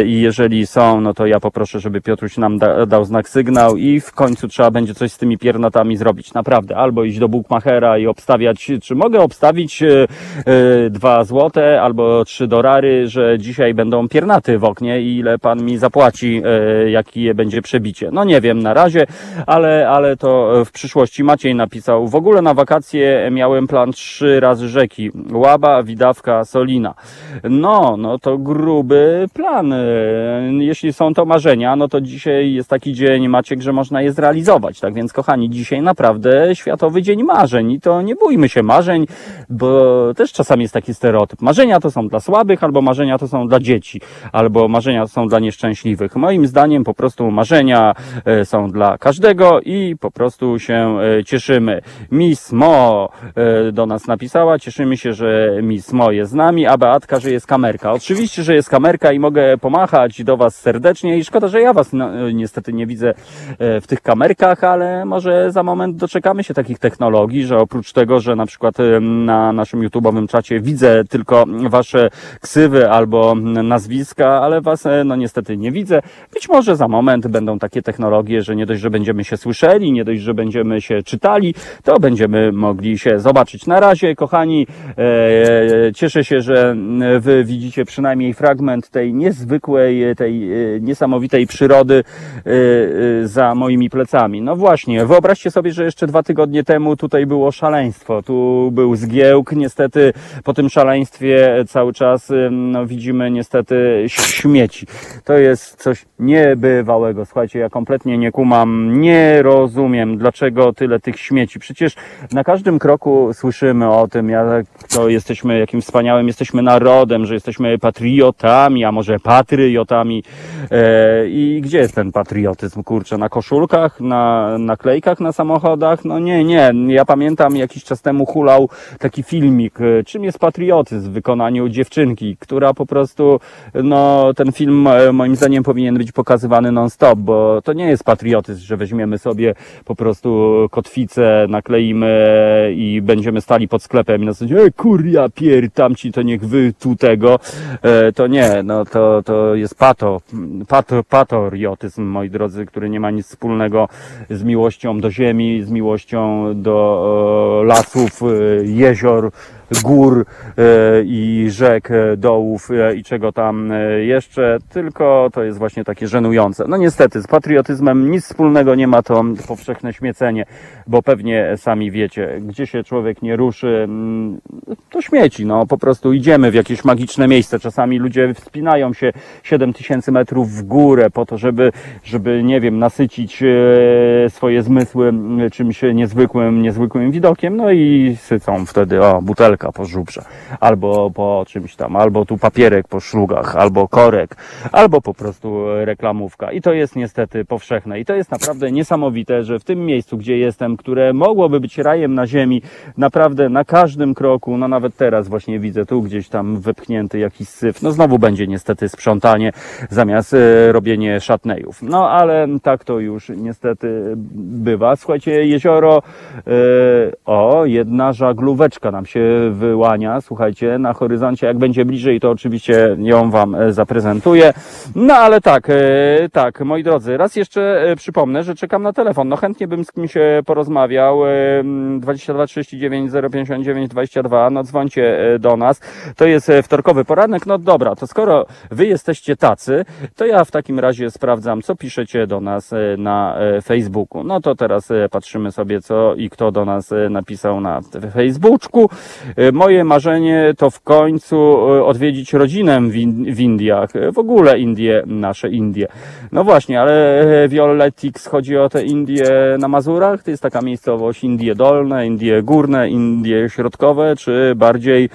I jeżeli są, no to ja poproszę, żeby Piotruś nam da, dał znak sygnał i w końcu trzeba będzie coś z tymi piernatami zrobić. Naprawdę. Albo iść do Bookmachera i obstawiać, czy mogę obstawić e, e, dwa złote albo trzy dolary, że dzisiaj będą piernaty w oknie i ile pan mi zapłaci, e, jakie będzie przebicie. No nie wiem na razie, ale, ale to w przyszłości Maciej napisał. W ogóle na wakacje miałem plan trzy razy rzeki. Łaba, Widawka, Solina. No, no to gruby plan. Jeśli są to marzenia, no to dzisiaj jest taki dzień, Maciek, że można je zrealizować. Tak więc, kochani, dzisiaj naprawdę Światowy Dzień Marzeń i to nie bójmy się marzeń, bo też czasami jest taki stereotyp. Marzenia to są dla słabych, albo marzenia to są dla dzieci, albo marzenia są dla nieszczęśliwych. Moim zdaniem po prostu marzenia e, są dla każdego i po prostu się e, cieszymy. Miss Mo e, do nas napisała, cieszymy się, że Miss Mo jest z nami, a Beatka, że jest kamerka. Oczywiście, że jest kamerka i mogę pomachać do Was serdecznie i szkoda, że ja Was no, niestety nie widzę e, w tych kamerkach, ale może za moment doczekamy się takich technologii, że oprócz tego, że na przykład e, na naszym YouTube'owym czacie widzę tylko Wasze ksywy albo nazwiska, ale Was e, no niestety nie widzę. Być może za moment będą takie technologie, że nie dość, że będziemy się słyszeli, nie dość, że będziemy się czytali, to będziemy mogli się zobaczyć. Na razie, kochani, e, cieszę się, że Wy widzicie przynajmniej fragment tej niezwykłej, tej niesamowitej przyrody za moimi plecami. No właśnie, wyobraźcie sobie, że jeszcze dwa tygodnie temu tutaj było szaleństwo, tu był zgiełk, niestety po tym szaleństwie cały czas e, no, widzimy niestety śmieci. To jest coś niebywałego. Słuchajcie, ja kompletnie nie kumam, nie rozumiem, dlaczego tyle tych śmieci. Przecież na każdym kroku słyszymy o tym, jak to jesteśmy, jakim wspaniałym jesteśmy narodem, że jesteśmy patriotami, a może patriotami. E, I gdzie jest ten patriotyzm, kurczę? Na koszulkach, na naklejkach na samochodach? No nie, nie. Ja pamiętam jakiś czas temu hulał taki filmik, e, czym jest patriotyzm w wykonaniu dziewczynki, która po prostu, no ten film e, moim zdaniem powinien być pokazywany non-stop, bo to nie jest patriotyzm, że weźmiemy sobie po prostu kotwicę, nakleimy i będziemy stali pod sklepem i na zasadzie, e, kuria pier, tamci to niech wy tu tego. E, to nie, no to, to jest pato, pato, patriotyzm, moi drodzy, który nie ma nic wspólnego z miłością do ziemi, z miłością do e, lasów, e, jezior, gór e, i rzek, e, dołów e, i czego tam jeszcze, tylko to jest właśnie takie żenujące. No niestety, z patriotyzmem nic wspólnego nie ma to powszechne śmiecenie, bo pewnie sami wiecie, gdzie się człowiek nie ruszy, mm, to śmieci, no po prostu idziemy w jakieś magiczne miejsce. Czasami ludzie wspinają się 7000 metrów w górę po to, żeby, żeby nie wiem, nasycić swoje zmysły mm, czymś niezwykłym, niezwykłym widokiem, no i sycą wtedy, o, po żubrze, albo po czymś tam, albo tu papierek po szlugach, albo korek, albo po prostu reklamówka. I to jest niestety powszechne. I to jest naprawdę niesamowite, że w tym miejscu, gdzie jestem, które mogłoby być rajem na ziemi, naprawdę na każdym kroku, no nawet teraz właśnie widzę tu gdzieś tam wepchnięty jakiś syf, no znowu będzie niestety sprzątanie zamiast e, robienie szatnejów. No ale tak to już niestety bywa. Słuchajcie, jezioro, e, o, jedna żaglóweczka nam się wyłania, słuchajcie, na horyzoncie. Jak będzie bliżej, to oczywiście ją Wam e, zaprezentuję. No ale tak, e, tak, moi drodzy, raz jeszcze e, przypomnę, że czekam na telefon. No chętnie bym z kimś porozmawiał. E, 22 39 059 22, no dzwońcie do nas. To jest wtorkowy poranek. No dobra, to skoro Wy jesteście tacy, to ja w takim razie sprawdzam, co piszecie do nas na Facebooku. No to teraz patrzymy sobie, co i kto do nas napisał na Facebooku. E, Moje marzenie to w końcu e, odwiedzić rodzinę w, In- w Indiach. E, W ogóle Indie, nasze Indie. No właśnie, ale Violetix chodzi o te Indie na Mazurach? To jest taka miejscowość Indie Dolne, Indie Górne, Indie Środkowe, czy bardziej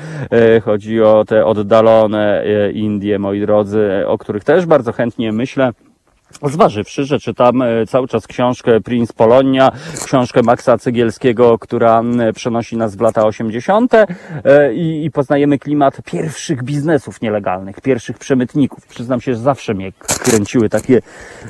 chodzi o te oddalone Indie, moi drodzy, o których też bardzo chętnie myślę. Zważywszy, że czytam e, cały czas książkę Prince Polonia, książkę Maxa Cegielskiego, która przenosi nas w lata 80. e, i, i poznajemy klimat pierwszych biznesów nielegalnych, pierwszych przemytników. Przyznam się, że zawsze mnie kręciły takie,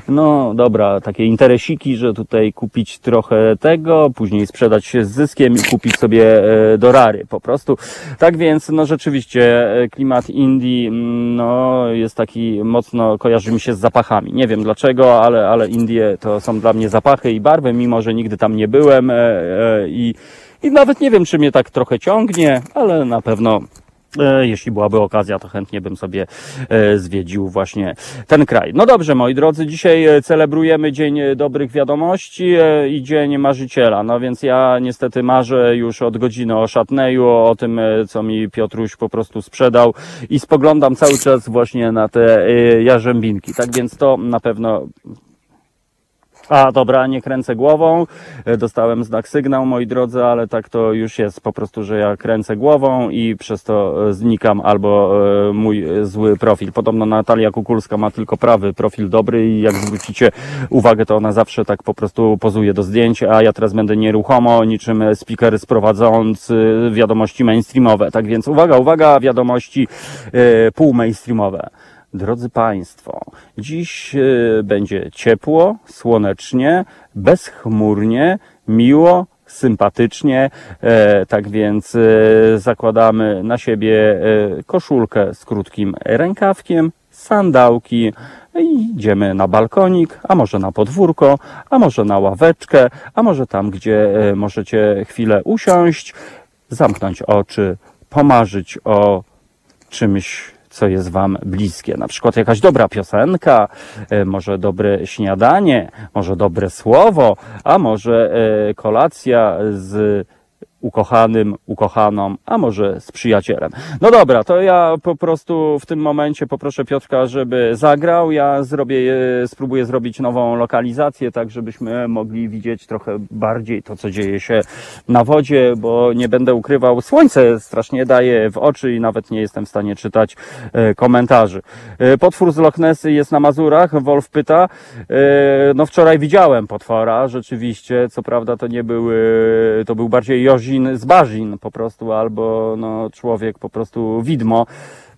no dobra, takie interesiki, że tutaj kupić trochę tego, później sprzedać się z zyskiem i kupić sobie e, dorary po prostu. Tak więc, no rzeczywiście, klimat Indii, no jest taki mocno, kojarzy mi się z zapachami. Nie wiem dlaczego, ale, ale Indie to są dla mnie zapachy i barwy, mimo że nigdy tam nie byłem e, e, i, i nawet nie wiem, czy mnie tak trochę ciągnie, ale na pewno Jeśli byłaby okazja, to chętnie bym sobie e, zwiedził właśnie ten kraj. No dobrze, moi drodzy, dzisiaj e, celebrujemy Dzień Dobrych Wiadomości e, i Dzień Marzyciela. No więc ja niestety marzę już od godziny o Szatneju, o tym, e, co mi Piotruś po prostu sprzedał i spoglądam cały czas właśnie na te e, jarzębinki. Tak więc to na pewno a dobra, nie kręcę głową. E, Dostałem znak sygnał, moi drodzy, ale tak to już jest po prostu, że ja kręcę głową i przez to e, znikam albo e, mój zły profil. Podobno Natalia Kukulska ma tylko prawy profil dobry i jak zwrócicie uwagę, to ona zawsze tak po prostu pozuje do zdjęć, a ja teraz będę nieruchomo, niczym speaker sprowadzający wiadomości mainstreamowe. Tak więc uwaga, uwaga, wiadomości półmainstreamowe. Drodzy Państwo, dziś e, będzie ciepło, słonecznie, bezchmurnie, miło, sympatycznie. E, tak więc e, zakładamy na siebie e, koszulkę z krótkim rękawkiem, sandałki i idziemy na balkonik, a może na podwórko, a może na ławeczkę, a może tam, gdzie e, możecie chwilę usiąść, zamknąć oczy, pomarzyć o czymś, co jest Wam bliskie. Na przykład jakaś dobra piosenka, e, może dobre śniadanie, może dobre słowo, a może e, kolacja z ukochanym, ukochaną, a może z przyjacielem. No dobra, to ja po prostu w tym momencie poproszę Piotrka, żeby zagrał. Ja zrobię, e, spróbuję zrobić nową lokalizację, tak żebyśmy mogli widzieć trochę bardziej to, co dzieje się na wodzie, bo nie będę ukrywał, słońce strasznie daje w oczy i nawet nie jestem w stanie czytać e, komentarzy. E, Potwór z Loch Nessy jest na Mazurach, Wolf pyta. No wczoraj widziałem potwora, rzeczywiście, co prawda to nie był, e, to był bardziej Jozin z Barzin po prostu, albo no człowiek po prostu widmo.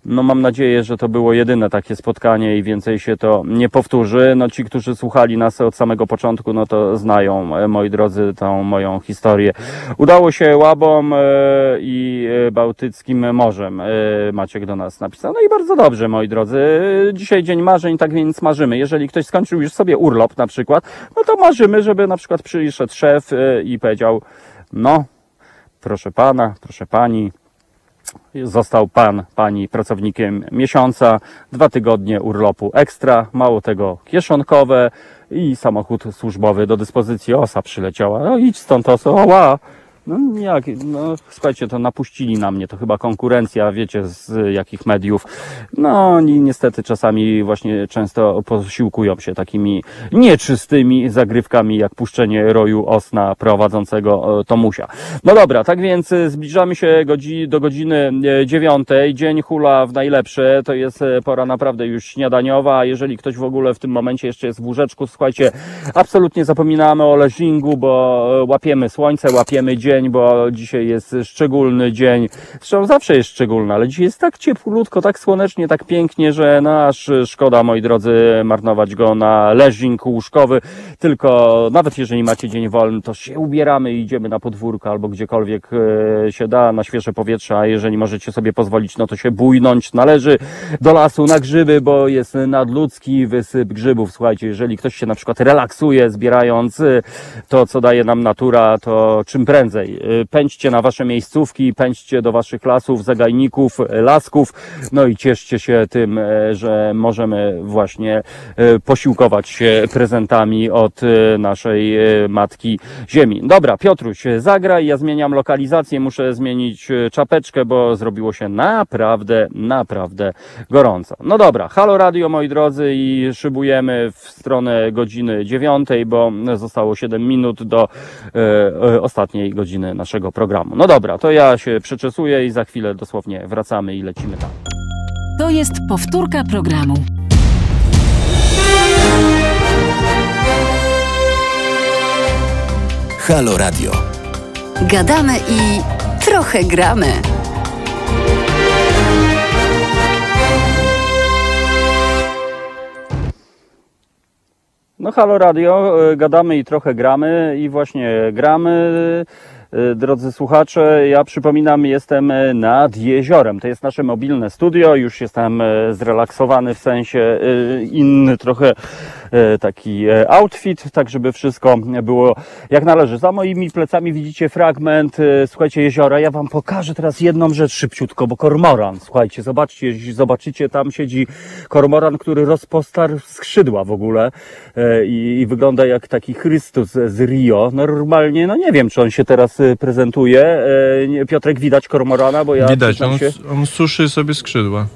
No mam nadzieję, że to było jedyne takie spotkanie i więcej się to nie powtórzy. No ci, którzy słuchali nas od samego początku, no to znają, e, moi drodzy, tą moją historię. Udało się Łabom e, i e, Bałtyckim Morzem. Maciek do nas napisał. No i bardzo dobrze, moi drodzy. Dzisiaj dzień marzeń, tak więc marzymy. Jeżeli ktoś skończył już sobie urlop na przykład, no to marzymy, żeby na przykład przyszedł szef i powiedział, no, proszę pana, proszę pani, Został pan, pani pracownikiem miesiąca, dwa tygodnie urlopu ekstra, mało tego kieszonkowe i samochód służbowy do dyspozycji. Osa przyleciała. No idź stąd oso, oła. No jak, no słuchajcie, to napuścili na mnie, to chyba konkurencja, wiecie z jakich mediów. No oni niestety czasami właśnie często posiłkują się takimi nieczystymi zagrywkami, jak puszczenie roju osna prowadzącego e, Tomusia. No dobra, tak więc e, zbliżamy się do godziny e, dziewiątej. Dzień hula w najlepsze, to jest pora naprawdę już śniadaniowa, jeżeli ktoś w ogóle w tym momencie jeszcze jest w łóżeczku, słuchajcie, absolutnie zapominamy o leżingu, bo łapiemy słońce, łapiemy dzień, bo dzisiaj jest szczególny dzień. Zresztą zawsze jest szczególny, ale dzisiaj jest tak cieplutko, tak słonecznie, tak pięknie, że no aż szkoda, moi drodzy, marnować go na leżing łóżkowy. Tylko nawet jeżeli macie dzień wolny, to się ubieramy i idziemy na podwórko albo gdziekolwiek e, się da, na świeże powietrze, a jeżeli możecie sobie pozwolić, no to się bujnąć należy do lasu na grzyby, bo jest nadludzki wysyp grzybów. Słuchajcie, jeżeli ktoś się na przykład relaksuje, zbierając e, to, co daje nam natura, to czym prędzej. E, Pędźcie na wasze miejscówki, pędźcie do waszych lasów, zagajników, e, lasków, no i cieszcie się tym, e, że możemy właśnie posiłkować się prezentami od naszej Matki Ziemi. Dobra, Piotruś, zagraj, ja zmieniam lokalizację, muszę zmienić czapeczkę, bo zrobiło się naprawdę, naprawdę gorąco. No dobra, halo radio, moi drodzy, i szybujemy w stronę godziny dziewiątej, bo zostało 7 minut do e, ostatniej godziny naszego programu. No dobra, to ja się przeczesuję i za chwilę dosłownie wracamy i lecimy tam. To jest powtórka programu. Halo Radio. Gadamy i trochę gramy. No halo radio, e, gadamy i trochę gramy i właśnie gramy. E, Drodzy słuchacze, ja przypominam, jestem e, nad jeziorem. To jest nasze mobilne studio. Już jestem e, zrelaksowany w sensie inny trochę taki e, outfit, tak żeby wszystko było jak należy. Za moimi plecami widzicie fragment, e, słuchajcie, jeziora. Ja wam pokażę teraz jedną rzecz szybciutko, bo kormoran, słuchajcie, zobaczcie, zobaczycie, tam siedzi kormoran, który rozpostarł skrzydła w ogóle e, i, i wygląda jak taki Chrystus z Rio. Normalnie, no nie wiem, czy on się teraz e, prezentuje. E, Piotrek, widać kormorana, bo ja Widać, on, się... on suszy sobie skrzydła.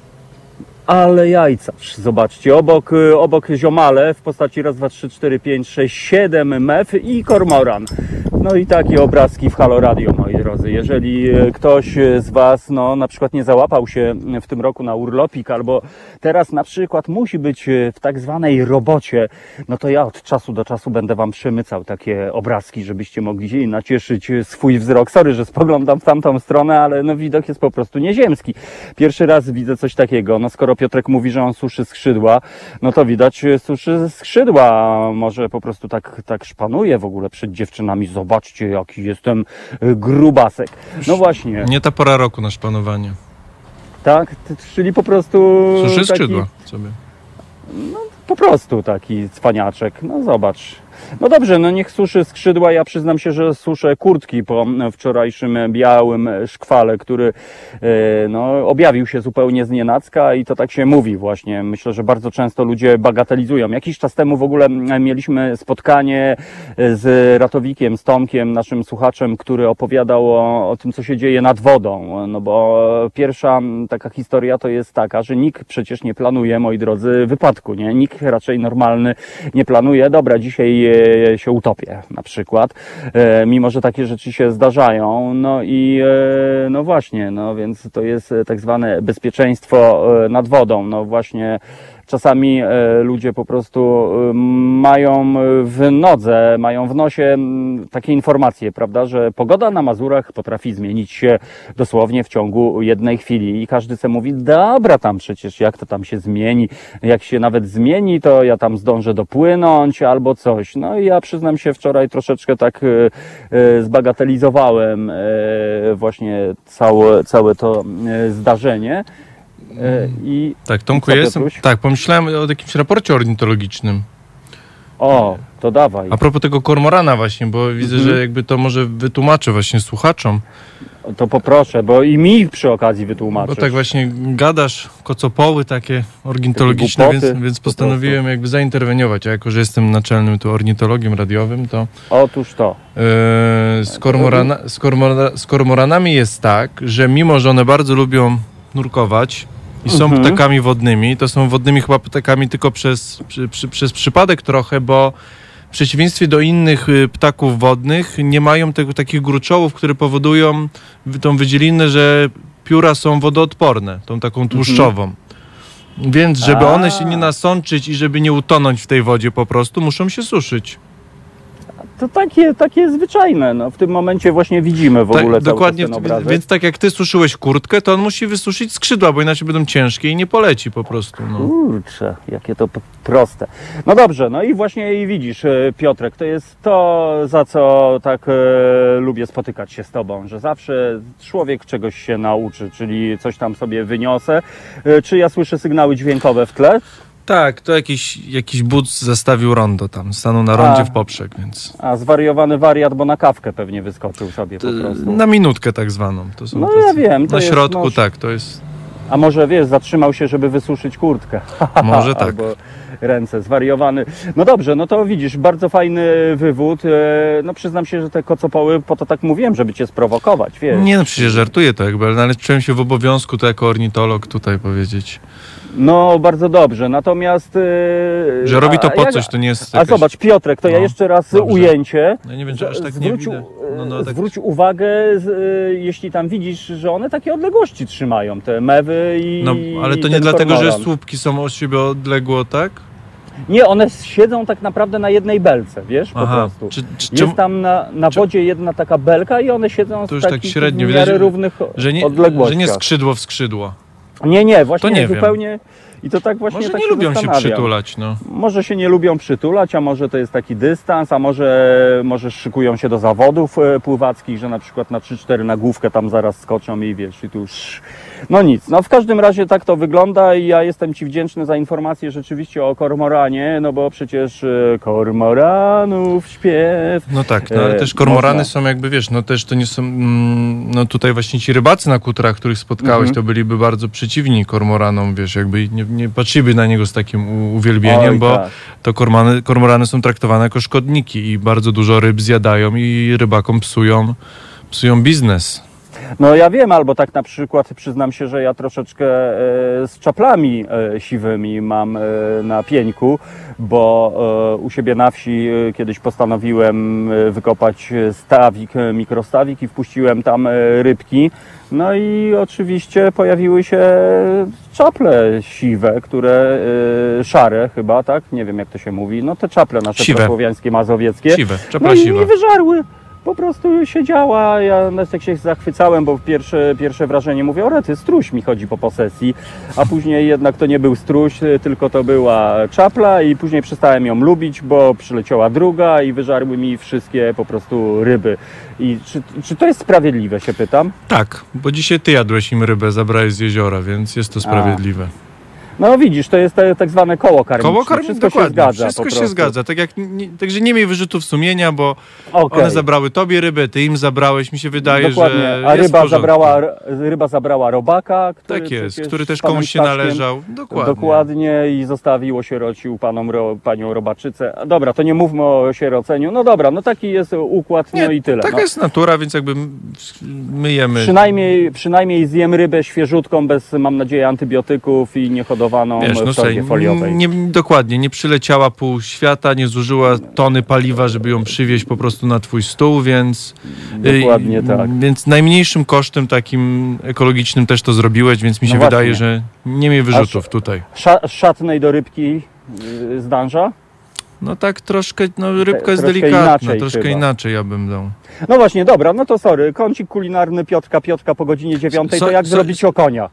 Ale jajcarz, zobaczcie, obok, y, obok ziomale w postaci raz, dwa, trzy, cztery, pięć, sześć, siedem mew i kormoran. No i takie obrazki w Halo Radio, drodzy. Jeżeli y, ktoś y, z Was, no na przykład nie załapał się w tym roku na urlopik, albo teraz na przykład musi być y, w tak zwanej robocie, no to ja od czasu do czasu będę Wam przemycał takie obrazki, żebyście mogli nacieszyć swój wzrok. Sorry, że spoglądam w tamtą stronę, ale no widok jest po prostu nieziemski. Pierwszy raz widzę coś takiego. No skoro Piotrek mówi, że on suszy skrzydła, no to widać suszy skrzydła. Może po prostu tak, tak szpanuje w ogóle przed dziewczynami. Zobaczcie, jaki jestem y, grubasek. No właśnie, Nie ta pora roku na szpanowanie. tak? T- Czyli po prostu Suszy taki, skrzydła sobie. po prostu taki cwaniaczek. No zobacz. No dobrze, no niech suszy skrzydła. Ja przyznam się, że suszę kurtki po wczorajszym białym szkwale, który e, no, objawił się zupełnie z nienacka i to tak się mówi właśnie. Myślę, że bardzo często ludzie bagatelizują. Jakiś czas temu w ogóle mieliśmy spotkanie e, z Ratowikiem, z Tomkiem, naszym słuchaczem, który opowiadał o, o tym, co się dzieje nad wodą. No bo pierwsza taka historia to jest taka, że nikt przecież nie planuje, moi drodzy, wypadku, nie? Nikt raczej normalny nie planuje, dobra, dzisiaj się utopię na przykład, e, mimo że takie rzeczy się zdarzają. No i e, no właśnie, no więc to jest e, tak zwane bezpieczeństwo nad wodą. No właśnie czasami e, ludzie po prostu e, mają w nodze, mają w nosie takie informacje, prawda, że pogoda na Mazurach potrafi zmienić się dosłownie w ciągu jednej chwili i każdy se mówi, dobra tam przecież, jak to tam się zmieni, jak się nawet zmieni, to ja tam zdążę dopłynąć albo coś. No i ja przyznam się wczoraj troszeczkę tak e, zbagatelizowałem właśnie całe, całe to zdarzenie. E, I Tak, Tomku, ja jestem. Tak, pomyślałem o jakimś raporcie ornitologicznym. o, to dawaj. A propos tego kormorana właśnie, bo widzę, Mhm. że jakby to może wytłumaczę właśnie słuchaczom. To poproszę, bo i mi przy okazji wytłumaczysz. Bo tak właśnie gadasz, kocopoły takie ornitologiczne, więc, więc po postanowiłem jakby zainterweniować. A jako, że jestem naczelnym tu ornitologiem radiowym, to Otóż to. Yy, z, kormorana, z, kormora, z kormoranami jest tak, że mimo, że one bardzo lubią nurkować i są Mhm. ptakami wodnymi, to są wodnymi chyba ptakami tylko przez, przy, przy, przez przypadek trochę, bo w przeciwieństwie do innych y, ptaków wodnych nie mają tego, takich gruczołów, które powodują tą wydzielinę, że pióra są wodoodporne, tą taką tłuszczową. Więc żeby A. one się nie nasączyć i żeby nie utonąć w tej wodzie po prostu, muszą się suszyć. To takie, takie zwyczajne. No, w tym momencie właśnie widzimy w Tak, ogóle dokładnie, ten obrazek. więc tak jak ty suszyłeś kurtkę, to on musi wysuszyć skrzydła, bo inaczej będą ciężkie i nie poleci po prostu. No. Kurczę, jakie to proste. No dobrze, no i właśnie i widzisz, e, Piotrek, to jest to, za co tak e, lubię spotykać się z tobą, że zawsze człowiek czegoś się nauczy, czyli coś tam sobie wyniosę. E, czy ja słyszę sygnały dźwiękowe w tle? Tak, to jakiś, jakiś but zastawił rondo tam, stanął na rondzie A. w poprzek, więc A zwariowany wariat, bo na kawkę pewnie wyskoczył sobie po prostu. na minutkę tak zwaną. To No tacy- ja wiem, to Na środku tak, to jest, A może wiesz, zatrzymał się, żeby wysuszyć kurtkę. (laughs) może tak. Albo ręce, zwariowany. No dobrze, no to widzisz, bardzo fajny wywód. E, No przyznam się, że te kocopoły, po to tak mówiłem, żeby cię sprowokować, wiesz. Nie no, przecież żartuję to jakby, ale czułem się w obowiązku to jako ornitolog tutaj powiedzieć. No bardzo dobrze, natomiast... e, Że robi to po jak- coś, to nie jest A jakaś... zobacz, Piotrek, to ja No, jeszcze raz dobrze. ujęcie. No ja nie wiem, czy że aż tak nie zwróć, widać. No, no, tak. zwróć uwagę, z, e, jeśli tam widzisz, że one takie odległości trzymają, te mewy i No, ale to i nie ten dlatego, że kormoran. słupki są od siebie odległo, tak? Nie, one siedzą tak naprawdę na jednej belce, wiesz, po prostu. Czy, czy, Jest tam na, na czy- wodzie jedna taka belka i one siedzą To w już tak takich średnio w widać, miarę równych że nie, że odległościach. nie skrzydło w skrzydło. Nie, nie, właśnie To nie wiem. I to tak właśnie Może tak nie lubią się zastanawiam. przytulać, no. Może się nie lubią przytulać, a może to jest taki dystans, a może, może szykują się do zawodów e, pływackich, że na przykład na 3-4 na główkę tam zaraz skoczą i wiesz, i tu już... No nic, no w każdym razie tak to wygląda i ja jestem Ci wdzięczny za informację rzeczywiście o kormoranie, no bo przecież e, kormoranów śpiew... No tak, no, ale E, też kormorany można. są jakby, wiesz, no też to nie są, mm, no tutaj właśnie ci rybacy na kutrach, których spotkałeś, Mhm. to byliby bardzo przeciwni kormoranom, wiesz, jakby nie, nie patrzyliby na niego z takim uwielbieniem, Oj, bo tak. to kormany, kormorany są traktowane jako szkodniki i bardzo dużo ryb zjadają i rybakom psują, psują biznes. No ja wiem, albo tak na przykład przyznam się, że ja troszeczkę e, z czaplami e, siwymi mam e, na pieńku, bo u siebie na wsi kiedyś postanowiłem wykopać stawik, mikrostawik i wpuściłem tam rybki. No i oczywiście pojawiły się czaple siwe, które szare chyba, tak? Nie wiem jak to się mówi. No te czaple nasze Siwe. mazowieckie. Siwe, czapla No i siwa. mi wyżarły. Po prostu siedziała, ja nawet tak się zachwycałem, bo pierwsze, pierwsze wrażenie mówię, o rety, struś mi chodzi po posesji, a później jednak to nie był struś, tylko to była czapla i później przestałem ją lubić, bo przyleciała druga i wyżarły mi wszystkie po prostu ryby. I czy, czy to jest sprawiedliwe, się pytam? Tak, bo dzisiaj ty jadłeś im rybę, zabrałeś z jeziora, więc jest to sprawiedliwe. No widzisz, to jest te, tak zwane koło karmiczne. Koło karmi, Wszystko dokładnie, się zgadza wszystko się zgadza, tak jak, nie, także nie miej wyrzutów sumienia, bo Okej. one zabrały tobie rybę, ty im zabrałeś, mi się wydaje, Dokładnie. że A ryba zabrała, ryba zabrała robaka, który Tak jest, który też komuś się należał. Dokładnie. Dokładnie i zostawiło sierocił panom, ro, panią robaczycę. Dobra, to nie mówmy o sieroceniu. No dobra, no taki jest układ, Nie, no i tyle. Taka no. jest natura, więc jakby myjemy. Przynajmniej, przynajmniej zjem rybę świeżutką, bez mam nadzieję antybiotyków i Wiesz, w no torbie słuchaj, foliowej. nie, dokładnie, nie przyleciała pół świata, nie zużyła tony paliwa, żeby ją przywieźć po prostu na twój stół, więc... Dokładnie y, tak. Więc najmniejszym kosztem takim ekologicznym też to zrobiłeś, więc mi No się właśnie. wydaje, że nie miej wyrzutów tutaj. Sza, szatnej do rybki y, zdąża? No tak troszkę, no rybka jest troszkę delikatna, inaczej troszkę chyba. inaczej ja bym dał. No właśnie, dobra, no to sorry. Kącik kulinarny Piotrka Piotrka po godzinie dziewiątej, So- to jak so- zrobić o konia?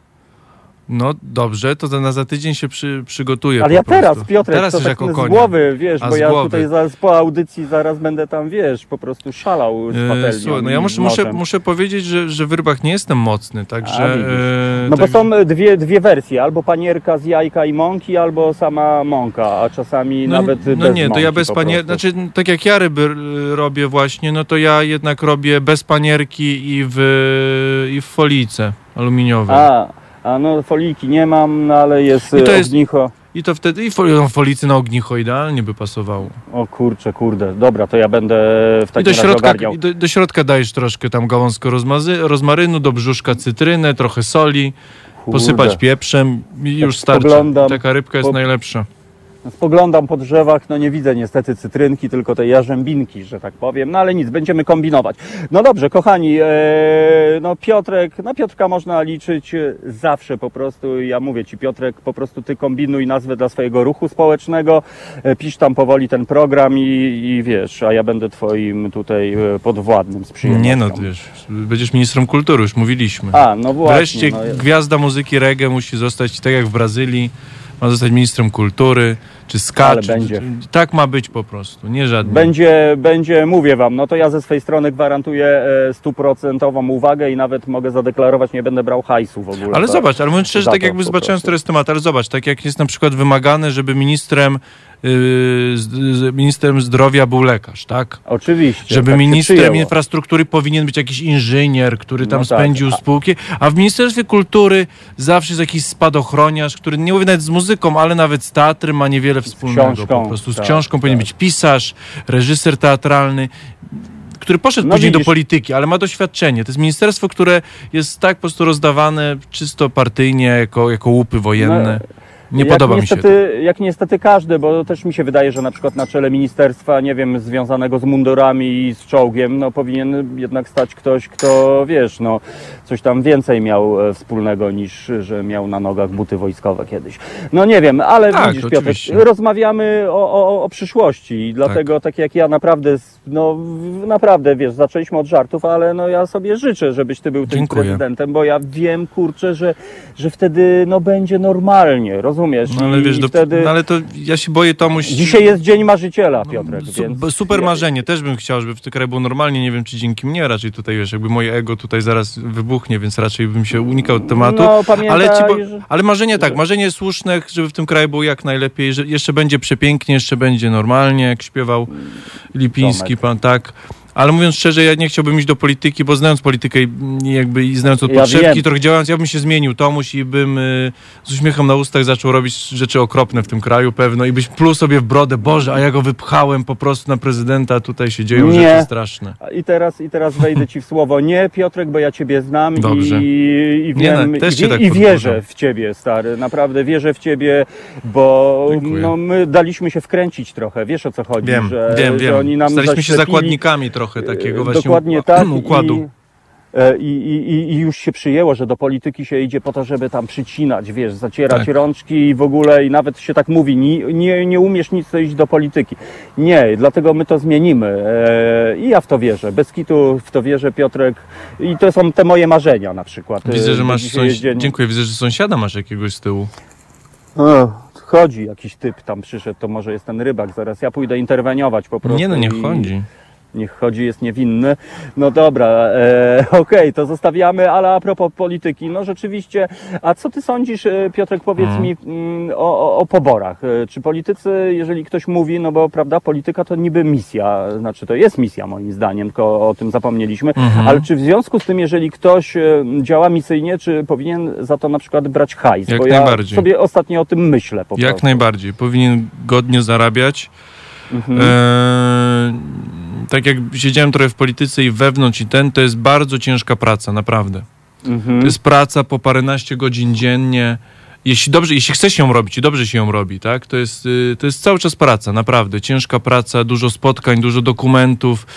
No dobrze, to na za tydzień się przy, przygotuję Ale ja prostu. teraz, Piotrek, teraz to tak jako z konia. głowy, wiesz, A bo ja głowy. tutaj zaraz po audycji zaraz będę tam, wiesz, po prostu szalał z E, patelnią Słuchaj, no ja muszę, muszę, muszę powiedzieć, że, że w rybach nie jestem mocny, także... A, e, No bo tak- są dwie, dwie wersje, albo panierka z jajka i mąki, albo sama mąka, a czasami No, nawet no nie, to ja bez panierki, prostu. znaczy tak jak ja ryby robię właśnie, no to ja jednak robię bez panierki i w, i w folice aluminiowej. A, a no foliki nie mam, no ale jest, I to e, jest- ognicho. I to wtedy, i fol, folicy na ognicho idealnie by pasowało. O kurczę, kurde, dobra, to ja będę w I takim do razie środka, ogarniał. i do, do środka dajesz troszkę tam gałązkę rozmazy, rozmarynu, do brzuszka cytrynę, trochę soli, Kurde. posypać pieprzem i już starczy. spoglądam, Taka rybka jest po- najlepsza. Spoglądam po drzewach, no nie widzę niestety cytrynki, tylko te jarzębinki, że tak powiem, no ale nic, będziemy kombinować. No dobrze, kochani, e, no Piotrek, na Piotrka można liczyć zawsze po prostu, ja mówię Ci Piotrek, po prostu Ty kombinuj nazwę dla swojego ruchu społecznego, e, pisz tam powoli ten program i, i wiesz, a ja będę Twoim tutaj e, podwładnym z przyjemnością. Nie no, wiesz, będziesz ministrem kultury, już mówiliśmy. A, no właśnie. Wreszcie no, gwiazda muzyki reggae musi zostać, tak jak w Brazylii, ma zostać ministrem kultury, czy ska, Ale czy, będzie. tak ma być po prostu, nie żadnie. Będzie, będzie, mówię wam, no to ja ze swojej strony gwarantuję e, stuprocentową uwagę i nawet mogę zadeklarować, nie będę brał hajsu w ogóle. Ale za- zobacz, ale mówiąc szczerze, tak jakby zobaczyłem, który jest temat, ale zobacz, tak jak jest na przykład wymagane, żeby ministrem, ministrem zdrowia był lekarz, tak? Oczywiście. Żeby tak ministrem infrastruktury powinien być jakiś inżynier, który tam No tak, spędził a- spółki, a w Ministerstwie Kultury zawsze jest jakiś spadochroniarz, który nie mówię nawet z muzyką, ale nawet z teatrem ma niewiele wspólnego książką, po prostu. Z tak, książką powinien tak. być pisarz, reżyser teatralny, który poszedł No później do widzisz. polityki, ale ma doświadczenie. To jest ministerstwo, które jest tak po prostu rozdawane czysto partyjnie, jako, jako łupy wojenne. Nie jak podoba mi się to. niestety, Jak niestety każdy, bo też mi się wydaje, że na przykład na czele ministerstwa, nie wiem, związanego z mundurami i z czołgiem, no powinien jednak stać ktoś, kto, wiesz, no coś tam więcej miał e, wspólnego niż, że miał na nogach buty wojskowe kiedyś. No nie wiem, ale Tak, widzisz Piotr, rozmawiamy o, o, o przyszłości i dlatego tak. jak ja naprawdę, no naprawdę, wiesz, zaczęliśmy od żartów, ale no ja sobie życzę, żebyś ty był tym Dziękuję. prezydentem, bo ja wiem, kurczę, że, że wtedy no będzie normalnie, rozumiesz? Rozumiesz? No, ale I, wiesz, do, wtedy... no, ale to ja się boję Tomuś... Dzisiaj jest Dzień Marzyciela, Piotrek, Su- więc... Super marzenie, też bym chciał, żeby w tym kraju było normalnie, nie wiem czy dzięki mnie raczej tutaj, wiesz, jakby moje ego tutaj zaraz wybuchnie, więc raczej bym się unikał tematu. No, pamiętaj, ale, ci że- ale marzenie tak, marzenie słuszne, żeby w tym kraju było jak najlepiej, że jeszcze będzie przepięknie, jeszcze będzie normalnie, jak śpiewał Lipiński, Tomek. pan tak. Ale mówiąc szczerze, ja nie chciałbym iść do polityki, bo znając politykę i jakby i znając od Ja wiem. trochę działając, ja bym się zmienił Tomuś i bym y, z uśmiechem na ustach zaczął robić rzeczy okropne w tym kraju pewno i byś pluł sobie w brodę, Boże, a ja go wypchałem po prostu na prezydenta, tutaj się dzieją Nie. rzeczy straszne. I teraz, I teraz wejdę ci w słowo. Nie, Piotrek, bo ja ciebie znam Dobrze. i, i Nie, wiem, no, i, tak i wierzę w ciebie, stary. Naprawdę wierzę w ciebie, bo Dziękuję. no, my daliśmy się wkręcić trochę. Wiesz o co chodzi? Wiem, że, wiem, że wiem. Staliśmy się zaślepili, zakładnikami trochę takiego e, właśnie Dokładnie tak. (clears throat) układu. I, e, i, i, i- I już się przyjęło, że do polityki się idzie po to, żeby tam przycinać, wiesz, zacierać Tak. rączki i w ogóle, i nawet się tak mówi, nie, nie, nie umiesz nic to iść do polityki. Nie, dlatego my to zmienimy. E, I ja w to wierzę. Bez kitu w to wierzę, Piotrek. I to są te moje marzenia na przykład. Widzę, że masz sąsi- Dziękuję, widzę, że sąsiada masz jakiegoś z tyłu. O, chodzi jakiś typ tam przyszedł, to może jest ten rybak zaraz. Ja pójdę interweniować po prostu. Nie no, nie i- chodzi. Niech chodzi, jest niewinny. No dobra, e, (laughs) okej, to zostawiamy, ale a propos polityki, no rzeczywiście, a co ty sądzisz, e, Piotrek, powiedz Mhm. mi mm, o, o, poborach? E, Czy politycy, jeżeli ktoś mówi, no bo prawda, polityka to niby misja, znaczy to jest misja moim zdaniem, tylko o tym zapomnieliśmy, Mhm. ale czy w związku z tym, jeżeli ktoś e, działa misyjnie, czy powinien za to na przykład brać hajs? Jak bo ja najbardziej. sobie ostatnio o tym myślę po Jak prostu. najbardziej. Powinien godnie zarabiać. Mhm. Eee, tak jak siedziałem trochę w polityce i wewnątrz i ten, to jest bardzo ciężka praca, naprawdę. Mhm. To jest praca po paręnaście godzin dziennie. Jeśli dobrze, jeśli chce się ją robić i dobrze się ją robi, tak, to jest, y, to jest cały czas praca, naprawdę. Ciężka praca, dużo spotkań, dużo dokumentów.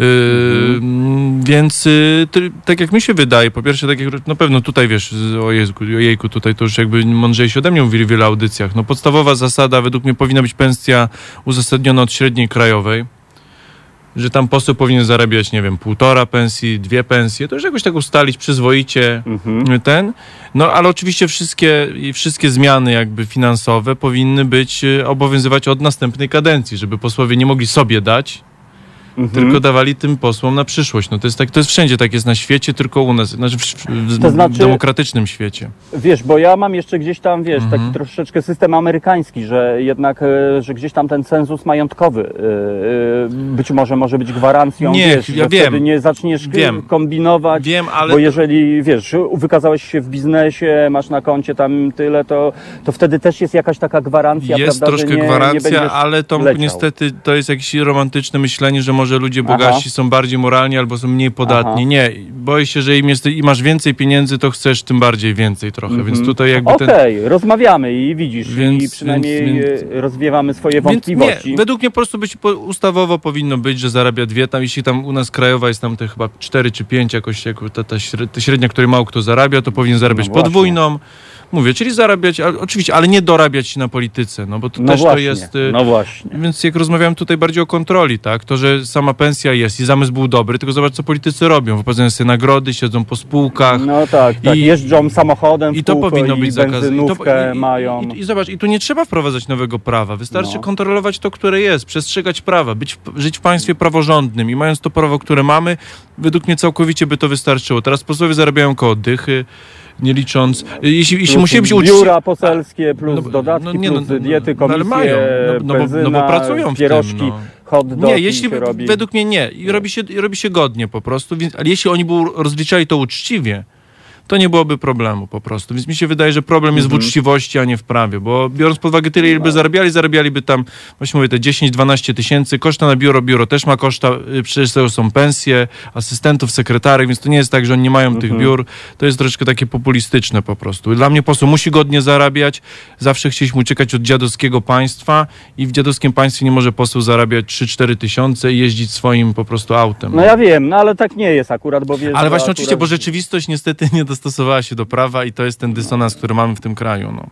y, mm, Więc y, ty, tak jak mi się wydaje, po pierwsze, tak jak na pewno tutaj wiesz, o jejku, o jejku tutaj to już jakby mądrzejsi ode mnie mówili w wielu audycjach. No podstawowa zasada według mnie powinna być pensja uzasadniona od średniej krajowej że tam poseł powinien zarabiać, nie wiem, półtora pensji, dwie pensje, to już jakoś tak ustalić przyzwoicie Mhm. ten. No ale oczywiście wszystkie, wszystkie zmiany jakby finansowe powinny być, e, obowiązywać od następnej kadencji, żeby posłowie nie mogli sobie dać, Mhm. tylko dawali tym posłom na przyszłość. No to jest tak, to jest wszędzie tak jest na świecie, tylko u nas, znaczy w, w, To znaczy- demokratycznym świecie. Wiesz, bo ja mam jeszcze gdzieś tam, wiesz, Mhm. taki troszeczkę system amerykański, że jednak, e, że gdzieś tam ten cenzus majątkowy e, e, być może może być gwarancją, Nie, wiesz, ja że wiem. wtedy nie zaczniesz Wiem. kombinować, Wiem, ale bo jeżeli, wiesz, wykazałeś się w biznesie, masz na koncie tam tyle, to, to wtedy też jest jakaś taka gwarancja, jest prawda, troszkę nie, gwarancja, nie ale to leciał. niestety to jest jakieś romantyczne myślenie, że może ludzie bogaci Aha. są bardziej moralni albo są mniej podatni. Aha. Nie, boję się, że im jest, i masz więcej pieniędzy, to chcesz tym bardziej więcej trochę, więc Mhm. tutaj jakby ten... Okej, rozmawiamy i widzisz, Więc- i przynajmniej więc- więc- e, rozwiewamy swoje Więc wątpliwości. nie, według mnie po prostu być, ustawowo powinno być, że zarabia dwie, tam jeśli tam u nas krajowa jest tam te chyba cztery czy pięć jakoś, jako ta, ta, śre- ta średnia, której mało kto zarabia, to powinien zarabiać No właśnie. Mówię, czyli zarabiać, ale, oczywiście, ale nie dorabiać na polityce, no bo to no też właśnie, to jest... y, no właśnie. Więc jak rozmawiałem tutaj bardziej o kontroli, tak? To, że sama pensja jest i zamysł był dobry, tylko zobacz, co politycy robią. Wypłacają sobie nagrody, siedzą po spółkach. No tak, tak. I- jeżdżą samochodem I to powinno być zakazane. I, to, i, mają. i, i, zobacz, i tu nie trzeba wprowadzać nowego prawa. Wystarczy No. kontrolować to, które jest, przestrzegać prawa, być, żyć w państwie praworządnym i mając to prawo, które mamy, według mnie całkowicie by to wystarczyło. Teraz posłowie zarabiają koło dychy, nie licząc. Jeśli, jeśli musimy być uczciwi. biura poselskie, plus No bo- dodatki, no nie, no, plus no, diety, no, ale komisje, mają. No, no bo- benzyna, no bo pracują w tym, pierożki, no. hot dog Nie, jeśli robi. według mnie nie. I robi się, robi się godnie po prostu. Więc, ale jeśli oni by rozliczali to uczciwie, to nie byłoby problemu po prostu. Więc mi się wydaje, że problem jest w Mhm. uczciwości, a nie w prawie. Bo biorąc pod uwagę tyle, ile No. by zarabiali, zarabialiby tam, właśnie mówię, te 10-12 tysięcy. Koszta na biuro, biuro też ma koszta, y, przecież to są pensje asystentów, sekretarek, więc to nie jest tak, że oni nie mają tych Mhm. biur. To jest troszeczkę takie populistyczne po prostu. Dla mnie poseł musi godnie zarabiać. Zawsze chcieliśmy uciekać od dziadowskiego państwa i w dziadowskim państwie nie może poseł zarabiać 3-4 tysiące i jeździć swoim po prostu autem. No ja wiem, no ale tak nie jest akurat, bo wiesz... Ale właśnie akurat... oczywiście, bo rzeczywistość niestety nie dostosowała się do prawa i to jest ten dysonans, który mamy w tym kraju. No.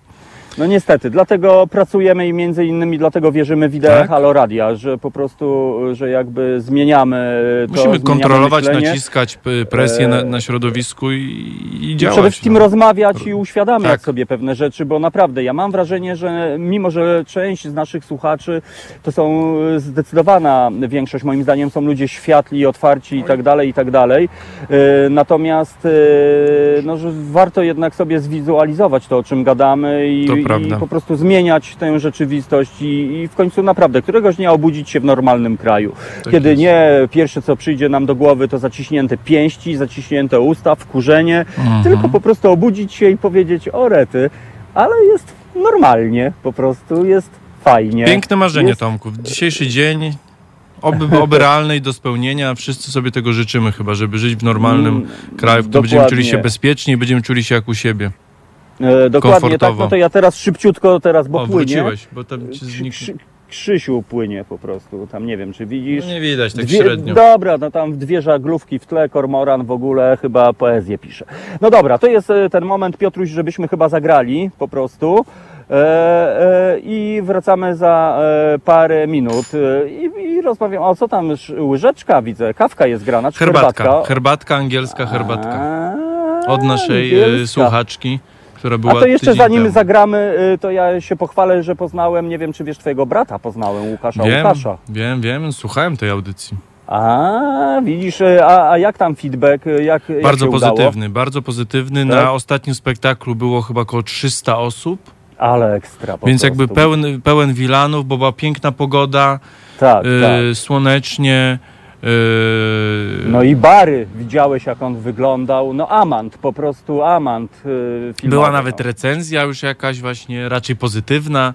No niestety, dlatego pracujemy i między innymi dlatego wierzymy w ideę Tak? Halo Radia, że po prostu, że jakby zmieniamy to, Musimy zmieniamy kontrolować, myślenie. naciskać p- presję na, na środowisku i, i działać. przede wszystkim no. rozmawiać i uświadamiać Tak. sobie pewne rzeczy, bo naprawdę ja mam wrażenie, że mimo, że część z naszych słuchaczy to są e, zdecydowana większość, moim zdaniem są ludzie światli, otwarci i tak dalej, i tak dalej. E, Natomiast e, no, że warto jednak sobie zwizualizować to, o czym gadamy i, To i prawda. po prostu zmieniać tę rzeczywistość i, i w końcu naprawdę któregoś dnia obudzić się w normalnym kraju. Tak Kiedy jest. nie pierwsze co przyjdzie nam do głowy to zaciśnięte pięści, zaciśnięte usta, wkurzenie, Mhm. tylko po prostu obudzić się i powiedzieć o rety, ale jest normalnie, po prostu jest fajnie. Piękne marzenie, Jest- Tomku. Dzisiejszy dzień, oby, oby realny i do spełnienia. Wszyscy sobie tego życzymy chyba, żeby żyć w normalnym Mm, kraju, w którym będziemy czuli się bezpiecznie i będziemy czuli się jak u siebie. E, dokładnie tak, no to ja teraz szybciutko teraz, bo o, płynie. wróciłeś, bo tam ci Krzy, zniknął. krzy, Krzysiu płynie po prostu, tam nie wiem czy widzisz. No nie widać, tak Dwie- średnio. Dobra, no tam dwie żaglówki w tle, kormoran w ogóle chyba poezję pisze. No dobra, to jest e, ten moment, Piotruś, żebyśmy chyba zagrali po prostu. E, e, I wracamy za e, parę minut e, i, i rozmawiam. O co tam? Łyżeczka widzę, kawka jest grana, czy Herbatka, herbatka? herbatka angielska, herbatka. Od naszej e, angielska. słuchaczki, która była A to jeszcze tydzień zanim temu. zagramy, y, to ja się pochwalę, że poznałem, nie wiem czy wiesz, twojego brata poznałem, Łukasza Wiem, Łukasza. wiem, wiem, słuchałem tej audycji. A, widzisz, y, a, a jak tam feedback? y, Jak, jak Bardzo się pozytywny, bardzo pozytywny. Tak? Na ostatnim spektaklu było chyba około 300 osób, Ale ekstra po więc prostu. jakby pełen, pełen Wilanów, bo była piękna pogoda, Tak, y, tak. słonecznie. Y, No i Bary, widziałeś jak on wyglądał, no amant, po prostu amant y, filmowy. Była nawet no. recenzja już jakaś właśnie raczej pozytywna.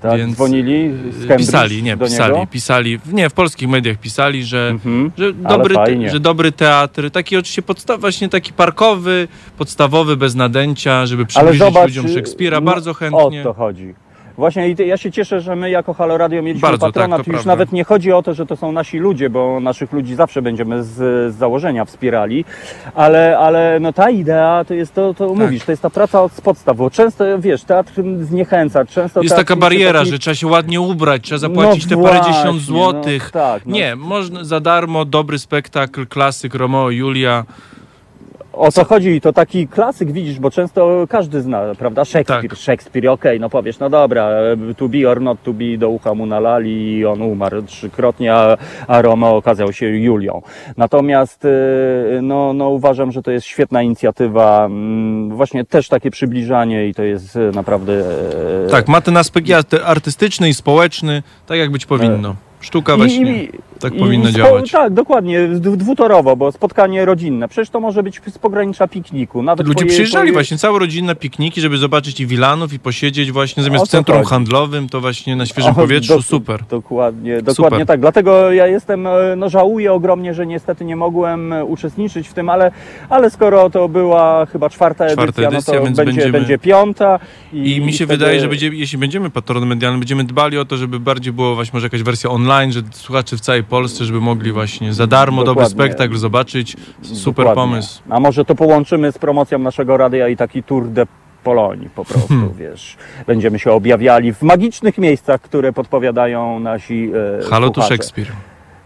tak, więc, dzwonili z y, Cambridge Pisali, nie, pisali, niego? pisali. Nie, w polskich mediach pisali, że Mhm. Że dobry, że dobry teatr, taki oczywiście podstaw, właśnie taki parkowy, podstawowy, bez nadęcia, żeby przybliżyć zobacz, ludziom y, Szekspira, no, bardzo chętnie. O to chodzi. Właśnie i ja się cieszę, że my jako Halo Radio mieliśmy Bardzo, tak, patronat. to Już prawda. nawet nie chodzi o to, że to są nasi ludzie, bo naszych ludzi zawsze będziemy z, z założenia wspierali, ale, ale no ta idea to jest to, to Tak. mówisz, to jest ta praca od podstaw, bo często wiesz, teatr zniechęca, często Jest taka bariera, taki- że trzeba się ładnie ubrać, trzeba zapłacić No te parę dziesiąt złotych. No, tak, no. Nie, można za darmo, dobry spektakl, klasyk Romeo i Julia. O co chodzi? To taki klasyk, widzisz, bo często każdy zna, prawda? Szekspir, Tak. Szekspir, okej, no powiesz, no dobra, to be or not to be, do ucha mu nalali i on umarł trzykrotnie, a, a Romeo okazał się Julią. Natomiast, y, no, no uważam, że to jest świetna inicjatywa, mm, właśnie też takie przybliżanie i to jest y, naprawdę... e, Tak, ma ten aspekt artystyczny i społeczny, tak jak być powinno. Sztuka właśnie tak powinna spo- działać. Tak, dokładnie, d- dwutorowo, bo spotkanie rodzinne. Przecież to może być z pogranicza pikniku. Nawet Ludzie twoje- przyjeżdżali właśnie, całe rodzinne pikniki, żeby zobaczyć i Wilanów, i posiedzieć właśnie zamiast O w co centrum chodzi? handlowym, to właśnie na świeżym O, powietrzu, dok- super. Dokładnie, dokładnie tak. Dlatego ja jestem, e, no żałuję ogromnie, że niestety nie mogłem e, uczestniczyć w tym, ale, ale skoro to była chyba czwarta edycja, Czwarta edycja, no to więc będzie, będziemy- będzie piąta. I, I mi się wtedy- wydaje, że będzie, jeśli będziemy patronem medialnym, będziemy dbali o to, żeby bardziej było właśnie może jakaś wersja online, że słuchacze w całej Polsce, żeby mogli właśnie za darmo dobry Dokładnie. spektakl zobaczyć. Super Dokładnie. pomysł. A może to połączymy z promocją naszego radia i taki tour de Polonii po (laughs) prostu, Hmm. wiesz. Będziemy się objawiali w magicznych miejscach, które podpowiadają nasi e, Halo tu słuchacze. Szekspir.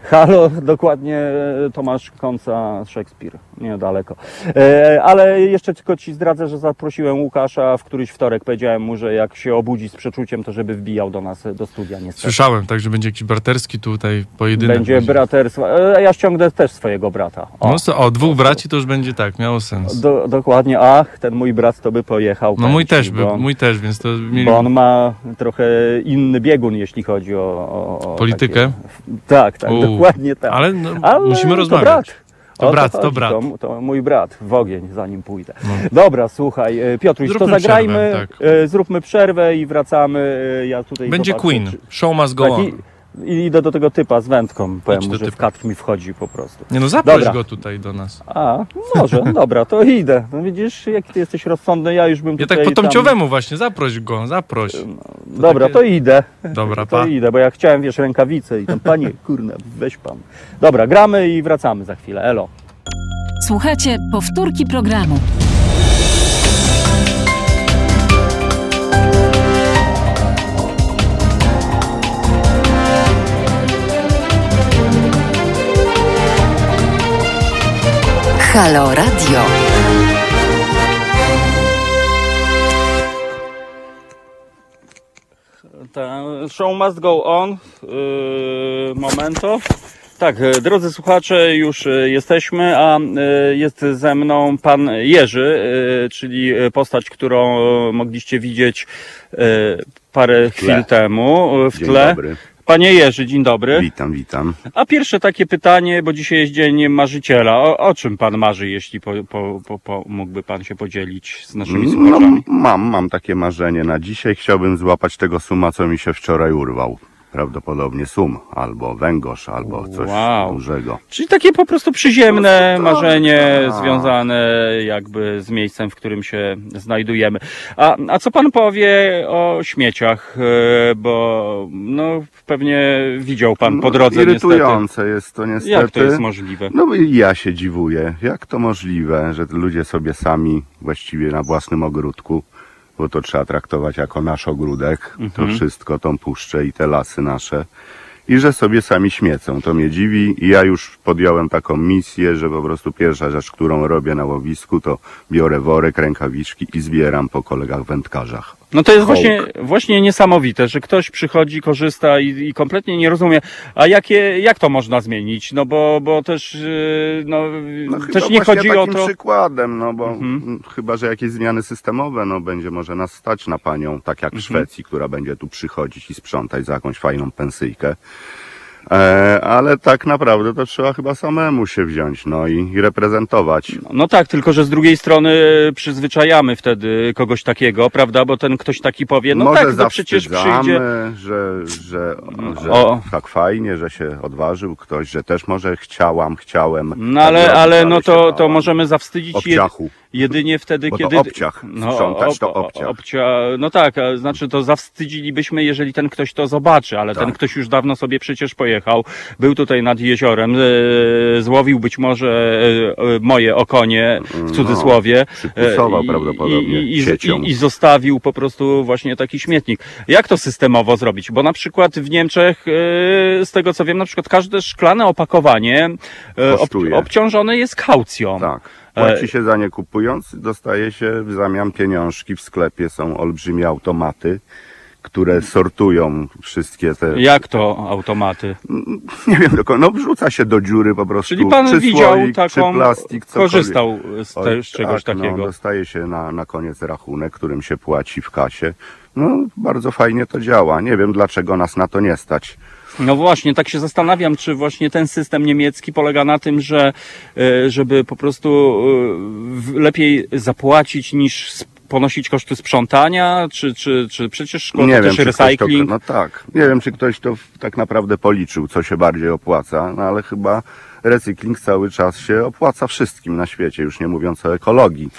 Halo, dokładnie e, Tomasz Kąca, Szekspir, niedaleko. E, ale jeszcze tylko Ci zdradzę, że zaprosiłem Łukasza w któryś wtorek. Powiedziałem mu, że jak się obudzi z przeczuciem, to żeby wbijał do nas, do studia niestety. Słyszałem, także będzie jakiś braterski tutaj pojedynek. Będzie braterstwo. E, ja ściągnę też swojego brata. O, No, so- o, dwóch braci to już będzie tak, miało sens. do, dokładnie. Ach, ten mój brat to by pojechał. No mój też, by, on- mój też, więc to mieli... Bo on ma trochę inny biegun, jeśli chodzi o. o, o Politykę? Takie... Tak, tak, U, dokładnie tak. Ale, no, Ale musimy rozmawiać. brat. To brat, to chodzi, brat. To, to mój brat, w ogień, zanim pójdę. No. Dobra, słuchaj, e, Piotruś, to Zróbmy zagrajmy, przerwę, tak. e, zróbmy przerwę i wracamy. e, Ja tutaj Będzie zobaczę, Queen. czy- Show must go on. I idę do tego typa z wędką, powiem Idź mu, do że w typa. kadr mi wchodzi po prostu. Nie no, zaproś Dobra. go tutaj do nas. A, może, dobra, to idę. No widzisz, jaki ty jesteś rozsądny, ja już bym Ja tutaj tak po tam- tomciowemu właśnie, zaproś go, zaproś. Dobra, takie- to idę. Dobra, To pa. idę, bo ja chciałem, wiesz, rękawice i tam, panie, kurna, weź pan. Dobra, gramy i wracamy za chwilę. Elo. Słuchajcie powtórki programu. Halo Radio. Show must go on. Yy, momento. Tak, e, drodzy słuchacze, już e, jesteśmy, a jest ze mną pan Jerzy, czyli postać, którą mogliście widzieć parę chwil temu w Dzień tle. Panie Jerzy, dzień dobry. Witam, witam. A pierwsze takie pytanie, bo dzisiaj jest dzień marzyciela. O, o czym pan marzy, jeśli po, po, po, po, mógłby pan się podzielić z naszymi No, słuchaczami? mam, mam takie marzenie. Na dzisiaj chciałbym złapać tego suma, co mi się wczoraj urwał. Prawdopodobnie sum, albo węgorz, albo coś Wow. dużego. Czyli takie po prostu przyziemne Po prostu marzenie tak. związane jakby z miejscem, w którym się znajdujemy. A, a co pan powie o śmieciach? E, Bo no, pewnie widział pan po No, drodze niestety. Irytujące jest to niestety. Jak to jest możliwe? No i ja się dziwuję. Jak to możliwe, że ludzie sobie sami właściwie na własnym ogródku, bo to trzeba traktować jako nasz ogródek, Mhm. to wszystko, tą puszczę i te lasy nasze. I że sobie sami śmiecą. To mnie dziwi i ja już podjąłem taką misję, że po prostu pierwsza rzecz, którą robię na łowisku, to biorę worek, rękawiczki i zbieram po kolegach wędkarzach. No to jest Hołk. właśnie, właśnie niesamowite, że ktoś przychodzi, korzysta i, i kompletnie nie rozumie. A jakie, jak to można zmienić? No bo, bo też, yy, no, No chyba też nie właśnie chodzi o takim to. przykładem, no bo Mhm. chyba, że jakieś zmiany systemowe, no będzie może nas stać na panią, tak jak w Mhm. Szwecji, która będzie tu przychodzić i sprzątać za jakąś fajną pensyjkę. E, ale tak naprawdę to trzeba chyba samemu się wziąć, no i, i reprezentować. No tak, tylko że z drugiej strony przyzwyczajamy wtedy kogoś takiego, prawda? Bo ten ktoś taki powie, no może tak, to przecież zawstydzamy, przyjdzie. że, że, że O. tak fajnie, że się odważył ktoś, że też może chciałam, chciałem. No tak ale, robić, ale no się to, to bałam. możemy zawstydzić Obciachu. jedynie wtedy, Bo to kiedy. obciach. Sprzątać to obciach. obcia, no tak, a znaczy to zawstydzilibyśmy, jeżeli ten ktoś to zobaczy, ale ten Tak. ktoś już dawno sobie przecież pojechał, był tutaj nad jeziorem, e, złowił być może e, e, moje okonie, w cudzysłowie. Przypusował e, prawdopodobnie i, i, i, I zostawił po prostu właśnie taki śmietnik. Jak to systemowo zrobić? Bo na przykład w Niemczech, z tego co wiem, na przykład każde szklane opakowanie ob, obciążone jest kaucją. Tak. Płaci się za nie kupując, dostaje się w zamian pieniążki. W sklepie są olbrzymie automaty, które sortują wszystkie te. Jak to automaty? (laughs) Nie wiem, tylko, no wrzuca się do dziury po prostu. Czyli pan czy widział słoik, taką, czy plastik, cokolwiek. korzystał z, Oj, te, z czegoś tak, takiego. No, dostaje się na, na koniec rachunek, którym się płaci w kasie. No, bardzo fajnie to działa. Nie wiem, dlaczego nas na to nie stać. No właśnie, tak się zastanawiam, czy właśnie ten system niemiecki polega na tym, że e, żeby po prostu e, lepiej zapłacić niż ponosić koszty sprzątania, czy, czy, czy przecież szkoda nie też wiem, czy ktoś to, recycling. no tak. Nie wiem, czy ktoś to w- tak naprawdę policzył, co się bardziej opłaca, no ale chyba recykling cały czas się opłaca wszystkim na świecie, już nie mówiąc o ekologii.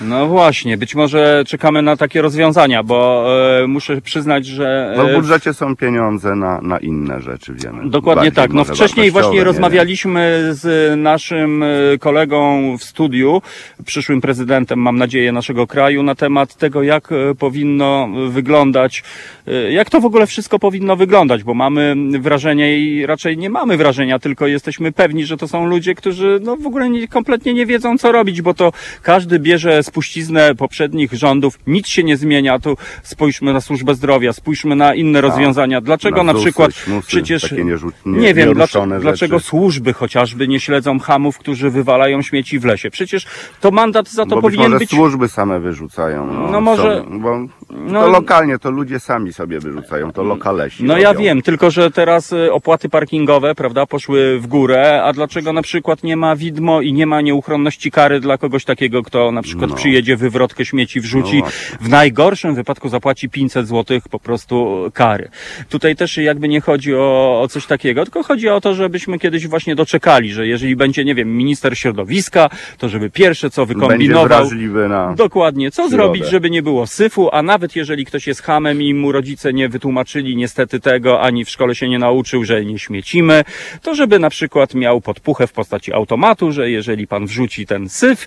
No właśnie, być może czekamy na takie rozwiązania, bo e, muszę przyznać, że... No w e, budżecie są pieniądze na, na inne rzeczy, wiemy. Dokładnie Bardziej tak. No może wcześniej wartościowe, właśnie nie rozmawialiśmy z naszym e, kolegą w studiu, przyszłym prezydentem, mam nadzieję, naszego kraju, na temat tego, jak e, powinno wyglądać, e, jak to w ogóle wszystko powinno wyglądać, bo mamy wrażenie i raczej nie mamy wrażenia, tylko jesteśmy pewni, że to są ludzie, którzy no w ogóle nie, kompletnie nie wiedzą, co robić, bo to każdy bierze spuściznę poprzednich rządów, nic się nie zmienia. Tu spójrzmy na służbę zdrowia, spójrzmy na inne rozwiązania. Dlaczego Tak. Na na, ZUSy, przykład śmusy, przecież nierzu- nie- nie wiem, dlaczego, dlaczego służby chociażby nie śledzą hamów, którzy wywalają śmieci w lesie. Przecież to mandat za to bo być powinien może być. służby same wyrzucają. No, No może- Są, bo no- to lokalnie, to ludzie sami sobie wyrzucają, to lokalesi No ja robią. wiem, tylko że teraz y, opłaty parkingowe, prawda, poszły w górę, a dlaczego na przykład nie ma widmo i nie ma nieuchronności kary dla kogoś takiego, kto na przykład No. przyjedzie, wywrotkę śmieci wrzuci, No właśnie. w najgorszym wypadku zapłaci 500 zł po prostu kary. Tutaj też jakby nie chodzi o, o coś takiego, tylko chodzi o to, żebyśmy kiedyś właśnie doczekali, że jeżeli będzie, nie wiem, minister środowiska, to żeby pierwsze co Będzie wykombinował, wrażliwy na... Dokładnie. Co zrobić, żeby nie było syfu, a nawet nawet jeżeli ktoś jest hamem i mu rodzice nie wytłumaczyli niestety tego, ani w szkole się nie nauczył, że nie śmiecimy, to żeby na przykład miał podpuchę w postaci automatu, że jeżeli pan wrzuci ten syf,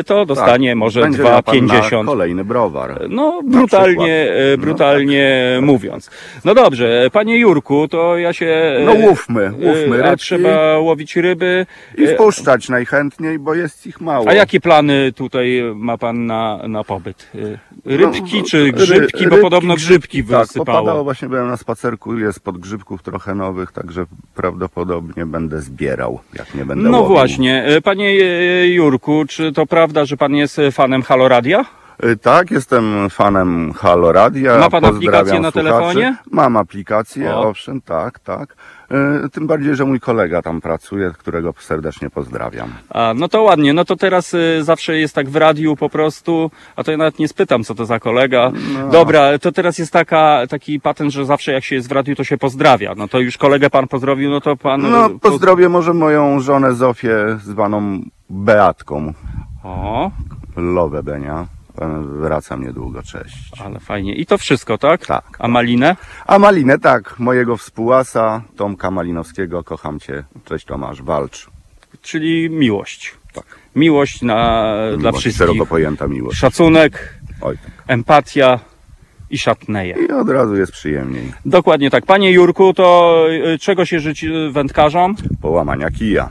y, to dostanie Tak, może będzie miał pan na 2,50. Kolejny browar. No, brutalnie, przykład. e, brutalnie mówiąc. No dobrze, panie Jurku, to ja się. No e, łówmy, łówmy rybki trzeba łowić ryby. i wpuszczać najchętniej, bo jest ich mało. A jakie plany tutaj ma pan na, na pobyt? Rybki No, czy ry- grzybki? Bo podobno grzybki Tak, wysypało. popadało, właśnie byłem na spacerku, jest pod grzybków trochę nowych, także prawdopodobnie będę zbierał, jak nie będę No łowił. właśnie, E, panie e, Jurku, czy to prawda, że pan jest fanem Haloradia? Y, Tak, jestem fanem Halo Radia. Ma pan Pozdrawiam aplikację na słuchaczy. telefonie? Mam aplikację, O. owszem, tak, tak. Y, Tym bardziej, że mój kolega tam pracuje, którego serdecznie pozdrawiam. A, no to ładnie, no to teraz y, zawsze jest tak w radiu po prostu, a to ja nawet nie spytam, co to za kolega. No. Dobra, to teraz jest taka, taki patent, że zawsze jak się jest w radiu, to się pozdrawia. No to już kolegę pan pozdrowił, no to pan... No, y, po- pozdrowię może moją żonę Zofię, zwaną Beatką. O, Lowę Benia. Wracam niedługo, cześć. ale fajnie. I to wszystko, tak? Tak. A Malinę? A Malinę, tak, mojego współasa, Tomka Malinowskiego, kocham cię. Cześć Tomasz, walcz. Czyli miłość. Tak. Miłość na, dla Miłość, wszystkich. Szeroko pojęta miłość. Szacunek, Oj, tak. empatia i szatneje. I od razu jest przyjemniej. Dokładnie tak. Panie Jurku, to y, czego się życzy wędkarzom? Połamania kija.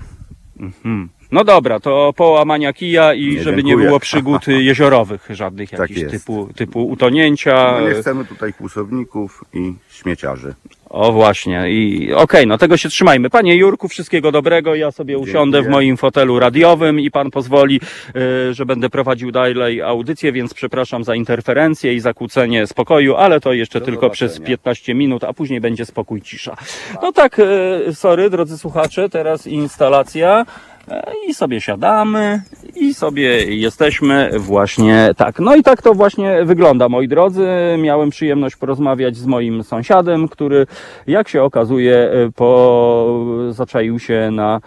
Hmm. No dobra, to połamania kija i Nie, żeby nie dziękuję. było (laughs) przygód jeziorowych żadnych Tak jakichś jest. typu, typu utonięcia. No nie chcemy tutaj kłusowników i śmieciarzy. O właśnie i okej, no tego się trzymajmy. Panie Jurku, wszystkiego dobrego. Ja sobie usiądę w Dziękuję. moim fotelu radiowym i pan pozwoli, y, że będę prowadził dalej audycję, więc przepraszam za interferencję i zakłócenie spokoju, ale to jeszcze Do tylko przez zobaczenia. 15 minut, a później będzie spokój, cisza. No tak, y, sorry, drodzy słuchacze, teraz instalacja. I sobie siadamy i sobie jesteśmy właśnie tak. No i tak to właśnie wygląda, moi drodzy. Miałem przyjemność porozmawiać z moim sąsiadem, który, jak się okazuje, po... zaczaił się na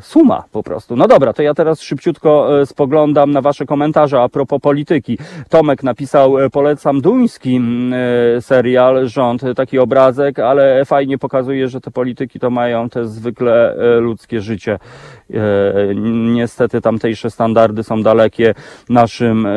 suma po prostu. No dobra, to ja teraz szybciutko e, spoglądam na wasze komentarze a propos polityki. Tomek napisał, e, polecam duński mm, e, serial, rząd, e, taki obrazek, ale fajnie pokazuje, że te polityki to mają te zwykle e, ludzkie życie. E, Niestety tamtejsze standardy są dalekie naszym e,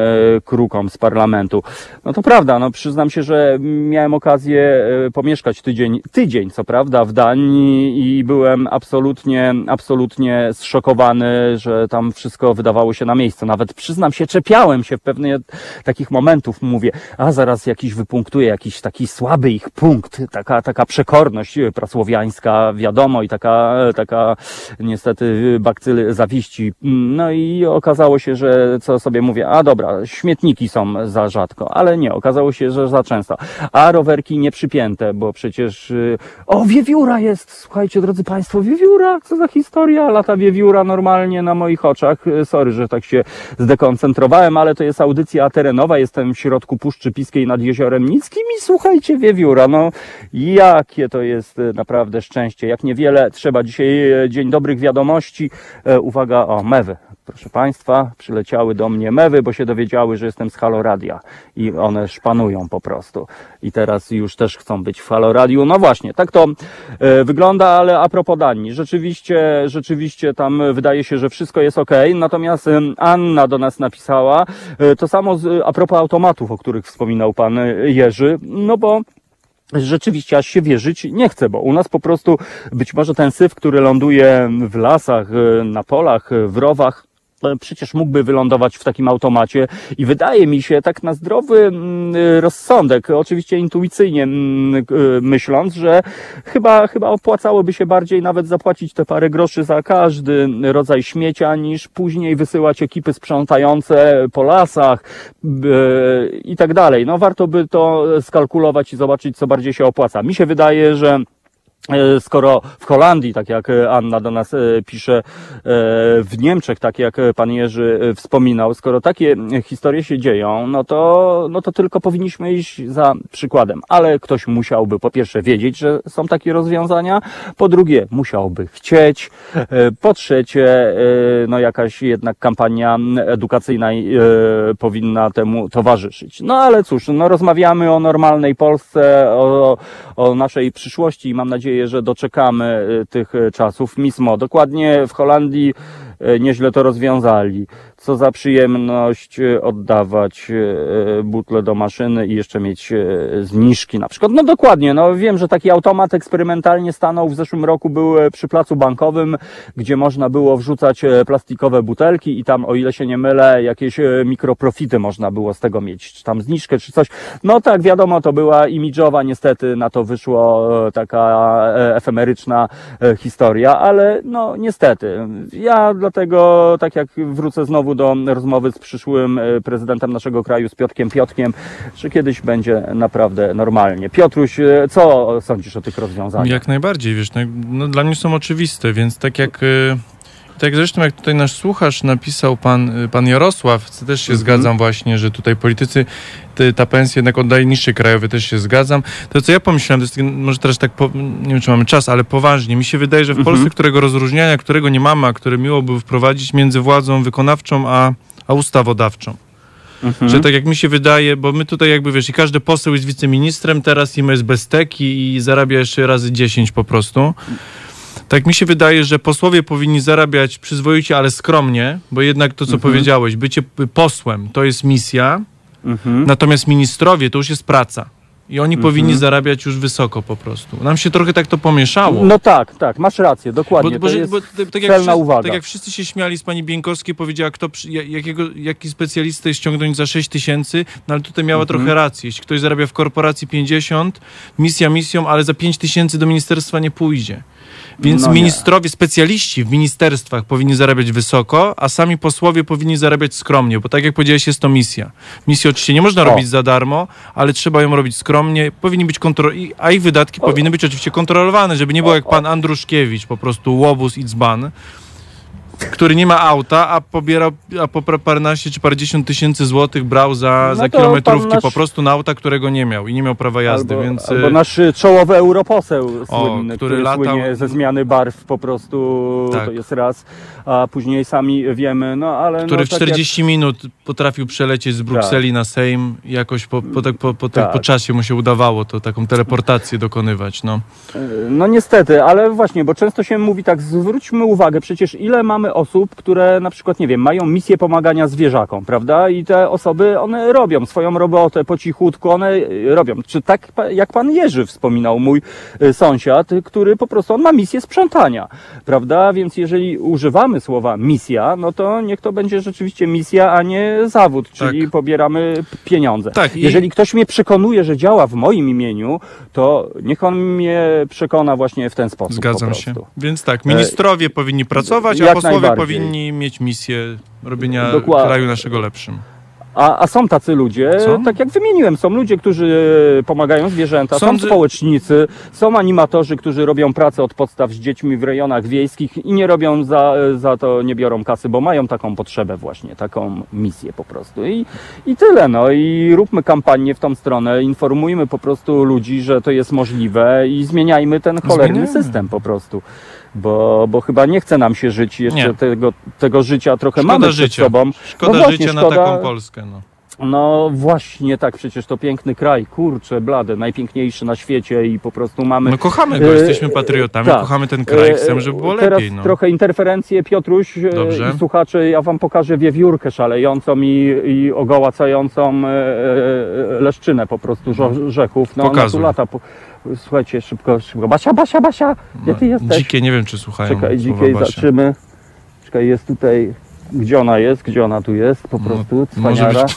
krukom z parlamentu. No to prawda, no przyznam się, że miałem okazję e, pomieszkać tydzień, tydzień co prawda w Danii i byłem absolutnie, absolutnie zszokowany, że tam wszystko wydawało się na miejsce. Nawet przyznam się, czepiałem się w pewnych takich momentów, mówię, a zaraz jakiś wypunktuje, jakiś taki słaby ich punkt, taka, taka przekorność prasłowiańska, wiadomo, i taka, taka niestety bakcyl zawiści. No i okazało się, że co sobie mówię, a dobra, śmietniki są za rzadko, ale nie, okazało się, że za często. A rowerki nie przypięte, bo przecież, y, o, wiewióra jest, słuchajcie, drodzy Państwo, wiewióra, co za historia, lata wiewióra normalnie na moich oczach. Y, Sorry, że tak się zdekoncentrowałem, ale to jest audycja terenowa, jestem w środku Puszczy Piskiej nad Jeziorem Nickim i słuchajcie, wiewióra, no jakie to jest y, naprawdę szczęście, jak niewiele trzeba dzisiaj, dzień dobrych wiadomości, uwaga, o, mewy. Proszę Państwa, przyleciały do mnie mewy, bo się dowiedziały, że jestem z Haloradia i one szpanują po prostu. I teraz już też chcą być w Haloradiu. No właśnie, tak to e, wygląda, ale a propos Danii. Rzeczywiście, rzeczywiście tam wydaje się, że wszystko jest ok. Natomiast Anna do nas napisała e, to samo z, a propos automatów, o których wspominał Pan e, Jerzy. No bo rzeczywiście aż się wierzyć nie chce, bo u nas po prostu być może ten syf, który ląduje w lasach, e, na polach, e, w rowach, przecież mógłby wylądować w takim automacie i wydaje mi się tak na zdrowy mm, e, rozsądek, oczywiście intuicyjnie mm, e, myśląc, że chyba, chyba opłacałoby się bardziej nawet zapłacić te parę groszy za każdy rodzaj śmiecia, niż później wysyłać ekipy sprzątające po lasach b- i tak dalej. No warto by to skalkulować i zobaczyć, co bardziej się opłaca. Mi się wydaje, że E, Skoro w Holandii, tak jak e, Anna do nas e, pisze, e, w Niemczech, tak jak e, pan Jerzy e, wspominał, skoro takie e, historie się dzieją, no to, no to tylko powinniśmy iść za przykładem. Ale ktoś musiałby po pierwsze wiedzieć, że są takie rozwiązania, po drugie musiałby chcieć, e, po trzecie e, no jakaś jednak kampania edukacyjna e, powinna temu towarzyszyć. No ale cóż, no rozmawiamy o normalnej Polsce, o, o naszej przyszłości i mam nadzieję, że doczekamy y, tych y, czasów. Mismo, dokładnie w Holandii y, nieźle to rozwiązali. Co za przyjemność y, oddawać y, butle do maszyny i jeszcze mieć zniżki na przykład. No dokładnie, no wiem, że taki automat eksperymentalnie stanął w zeszłym roku, był e, przy placu bankowym, gdzie można było wrzucać e, plastikowe butelki i tam, o ile się nie mylę, jakieś e, mikroprofity można było z tego mieć, czy tam zniżkę, czy coś. No tak, wiadomo, to była imidżowa, niestety na to wyszło e, taka e, efemeryczna e, historia, ale no niestety. Ja dlatego, tak jak wrócę znowu do rozmowy z przyszłym e, prezydentem naszego kraju, z Piotkiem Piotkiem, że kiedyś będzie naprawdę normalnie. Piotruś, e, co sądzisz o tych rozwiązaniach? Jak najbardziej, wiesz, no, no, dla mnie są oczywiste, więc tak jak, tak zresztą jak tutaj nasz słuchacz napisał pan, y, pan Jarosław, też się Mhm. zgadzam właśnie, że tutaj politycy ty, ta pensja jednak oddaje niższy krajowy, też się zgadzam. To co ja pomyślałem, to jest może teraz tak, po, nie wiem czy mamy czas, ale poważnie, mi się wydaje, że w Mhm. Polsce, którego rozróżniania, którego nie mamy, a które miło by wprowadzić między władzą wykonawczą a, a ustawodawczą. Mhm. Że tak jak mi się wydaje, bo my tutaj jakby wiesz, i każdy poseł jest wiceministrem teraz i jest bez teki i zarabia jeszcze razy 10 po prostu. Tak mi się wydaje, że posłowie powinni zarabiać przyzwoicie, ale skromnie, bo jednak to, co powiedziałeś, bycie posłem to jest misja, Mhm. natomiast ministrowie to już jest praca. I oni powinni zarabiać już wysoko po prostu. Nam się trochę tak to pomieszało. No tak, tak, masz rację, dokładnie. Bo, bo, to jest bo, tak, jak celna wszyscy, uwaga. tak jak wszyscy się śmiali z pani Bieńkowskiej, powiedziała, kto, jakiego, jaki specjalistę ściągnąć za 6 tysięcy, no ale tutaj miała Mhm. trochę rację. Jeśli ktoś zarabia w korporacji 50, misja misją, ale za 5 tysięcy do ministerstwa nie pójdzie. Więc No ministrowie, specjaliści w ministerstwach powinni zarabiać wysoko, a sami posłowie powinni zarabiać skromnie, bo tak jak powiedziałeś, jest to misja. Misję oczywiście nie można O. robić za darmo, ale trzeba ją robić skromnie, powinni być kontro- i- a ich wydatki powinny być oczywiście kontrolowane, żeby nie było jak pan Andruszkiewicz, po prostu łobuz i dzban, który nie ma auta, a pobiera a po paręnaście czy parędziesiąt tysięcy złotych brał za, No za kilometrówki nasz- po prostu na auta, którego nie miał i nie miał prawa jazdy, albo, więc... albo y, nasz y, czołowy europoseł słynny, który który, latał- słynie ze zmiany barw po prostu, Tak. to jest raz, a później sami wiemy, no ale... który no, w tak 40 minut potrafił przelecieć z Brukseli na Sejm i jakoś po, po, tak- po, po, tak, po Tak. czasie mu się udawało to taką teleportację dokonywać. No. Jak, no niestety, ale właśnie, bo często się mówi tak, zwróćmy uwagę, przecież ile mamy osób, które na przykład, nie wiem, mają misję pomagania zwierzakom, prawda? I te osoby, one robią swoją robotę po cichutku, one y, robią. Czy tak jak pan Jerzy wspominał, mój y, sąsiad, który po prostu, on ma misję sprzątania, prawda? Więc jeżeli używamy słowa misja, no to niech to będzie rzeczywiście misja, a nie zawód, czyli Tak. pobieramy pieniądze. Tak, i- Jeżeli ktoś mnie przekonuje, że działa w moim imieniu, to niech on mnie przekona właśnie w ten sposób. Zgadzam się. Więc tak, ministrowie powinni pracować, a jak posłowie najbardziej. powinni mieć misję robienia Dokładnie. kraju naszego lepszym. A, a są tacy ludzie, Co? tak jak wymieniłem, są ludzie, którzy pomagają zwierzęta, Sądzę- są społecznicy, są animatorzy, którzy robią pracę od podstaw z dziećmi w rejonach wiejskich i nie robią za, za to, nie biorą kasy, bo mają taką potrzebę właśnie, taką misję po prostu. I, I tyle, no i róbmy kampanię w tą stronę, informujmy po prostu ludzi, że to jest możliwe i zmieniajmy ten cholerny system po prostu. Bo, bo chyba nie chce nam się żyć jeszcze Nie. tego, tego życia trochę Szkoda mamy życia. przed sobą. Szkoda No właśnie, życia na szkoda- taką Polskę. No. No właśnie tak, przecież to piękny kraj, kurczę, blady, najpiękniejszy na świecie i po prostu mamy... My kochamy go, E, jesteśmy patriotami, tak. kochamy ten kraj, E, chcemy, żeby było Teraz lepiej. No. trochę interferencje, Piotruś e, Dobrze. i słuchacze, ja wam pokażę wiewiórkę szalejącą i, i ogołacającą leszczynę po prostu żo- rzechów. No ona tu Pokazuj. lata. Po, słuchajcie, szybko, szybko. Basia, Basia, Basia, gdzie ty jesteś? Dzikie, nie wiem czy słuchają Czekaj, słowa dzikiej Basia. zatrzymy. Czekaj, jest tutaj, gdzie ona jest, gdzie ona tu jest, po prostu, No, może cwaniara. być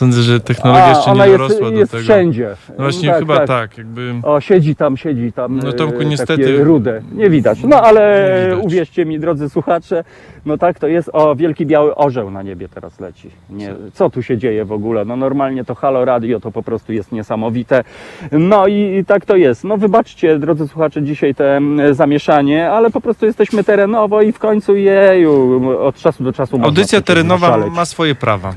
Sądzę, że technologia A, jeszcze ona nie jest, dorosła jest do tego. wszędzie. No właśnie chyba tak, jakby... O, siedzi tam, siedzi tam. No, Tomku, e, niestety- Takie rude. Nie widać. No ale Nie widać. uwierzcie mi, drodzy słuchacze, no tak to jest. O, wielki biały orzeł na niebie teraz leci. Nie, co tu się dzieje w ogóle? No normalnie to Halo Radio to po prostu jest niesamowite. No i, i tak to jest. No wybaczcie, drodzy słuchacze, dzisiaj te mm, zamieszanie, ale po prostu jesteśmy terenowo i w końcu jeju, od czasu do czasu można Audycja terenowa ma swoje prawa.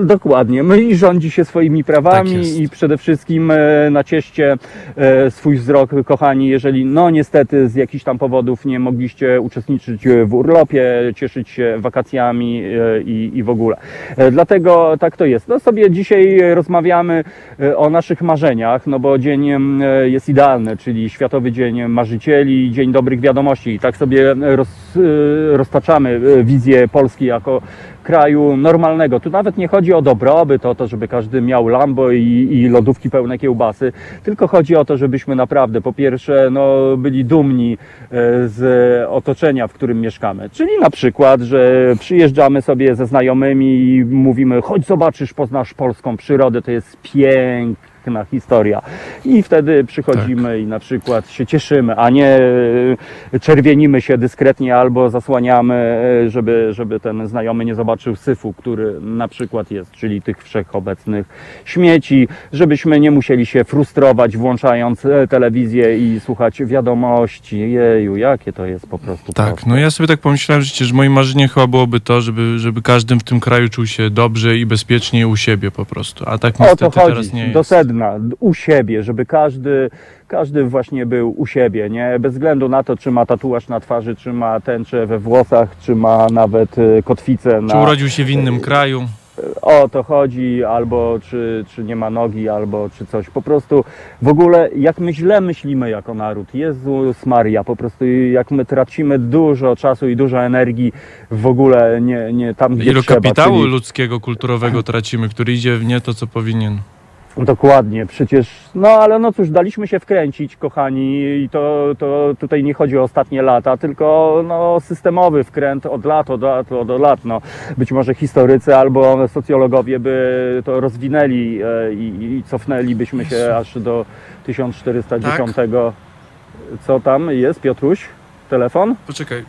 Dokładnie. My i rządzi się swoimi Tak prawami jest. i przede wszystkim e, nacieście e, swój wzrok, kochani, jeżeli no niestety z jakichś tam powodów nie mogliście uczestniczyć w urlopie, cieszyć się wakacjami e, i, i w ogóle. E, Dlatego tak to jest. No sobie dzisiaj rozmawiamy e, o naszych marzeniach, no bo dzień e, jest idealny, czyli Światowy Dzień Marzycieli, Dzień Dobrych Wiadomości i tak sobie roz, e, roztaczamy e, wizję Polski jako kraju normalnego. Tu nawet nie chodzi o dobrobyt, o to, żeby każdy miał Lambo i, i lodówki pełne kiełbasy, tylko chodzi o to, żebyśmy naprawdę po pierwsze no, byli dumni e, z otoczenia, w którym mieszkamy. Czyli na przykład, że przyjeżdżamy sobie ze znajomymi i mówimy, chodź zobaczysz, poznasz polską przyrodę, to jest piękna historia. I wtedy przychodzimy i na przykład się cieszymy, a nie e, czerwienimy się dyskretnie albo zasłaniamy, e, żeby, żeby ten znajomy nie zobaczył syfu, który na przykład jest, czyli tych wszechobecnych śmieci, żebyśmy nie musieli się frustrować włączając e, telewizję i słuchać wiadomości. Jeju, jakie to jest po prostu Tak, proste. no ja sobie tak pomyślałem, że że moim marzeniem chyba byłoby to, żeby, żeby każdy w tym kraju czuł się dobrze i bezpiecznie u siebie po prostu. A tak O niestety to chodzi, teraz nie do jest. U siebie, żeby każdy, każdy właśnie był u siebie, nie? Bez względu na to, czy ma tatuaż na twarzy, czy ma tęczę we włosach, czy ma nawet e, kotwicę na... Czy urodził się w innym kraju? o to chodzi, albo czy, czy nie ma nogi, albo czy coś. Po prostu w ogóle jak my źle myślimy jako naród, Jezus Maria, po prostu jak my tracimy dużo czasu i dużo energii w ogóle nie, nie tam, gdzie Ilu trzeba. kapitału czyli- ludzkiego, kulturowego tracimy, który idzie w nie to, co powinien. Dokładnie, przecież, no ale no cóż, daliśmy się wkręcić, kochani, i to, to tutaj nie chodzi o ostatnie lata, tylko no, systemowy wkręt od lat, od lat, od lat. No. Być może historycy albo socjologowie by to rozwinęli e, i, i cofnęlibyśmy się aż do 1410. Co tam jest, Piotruś? Telefon? Poczekaj.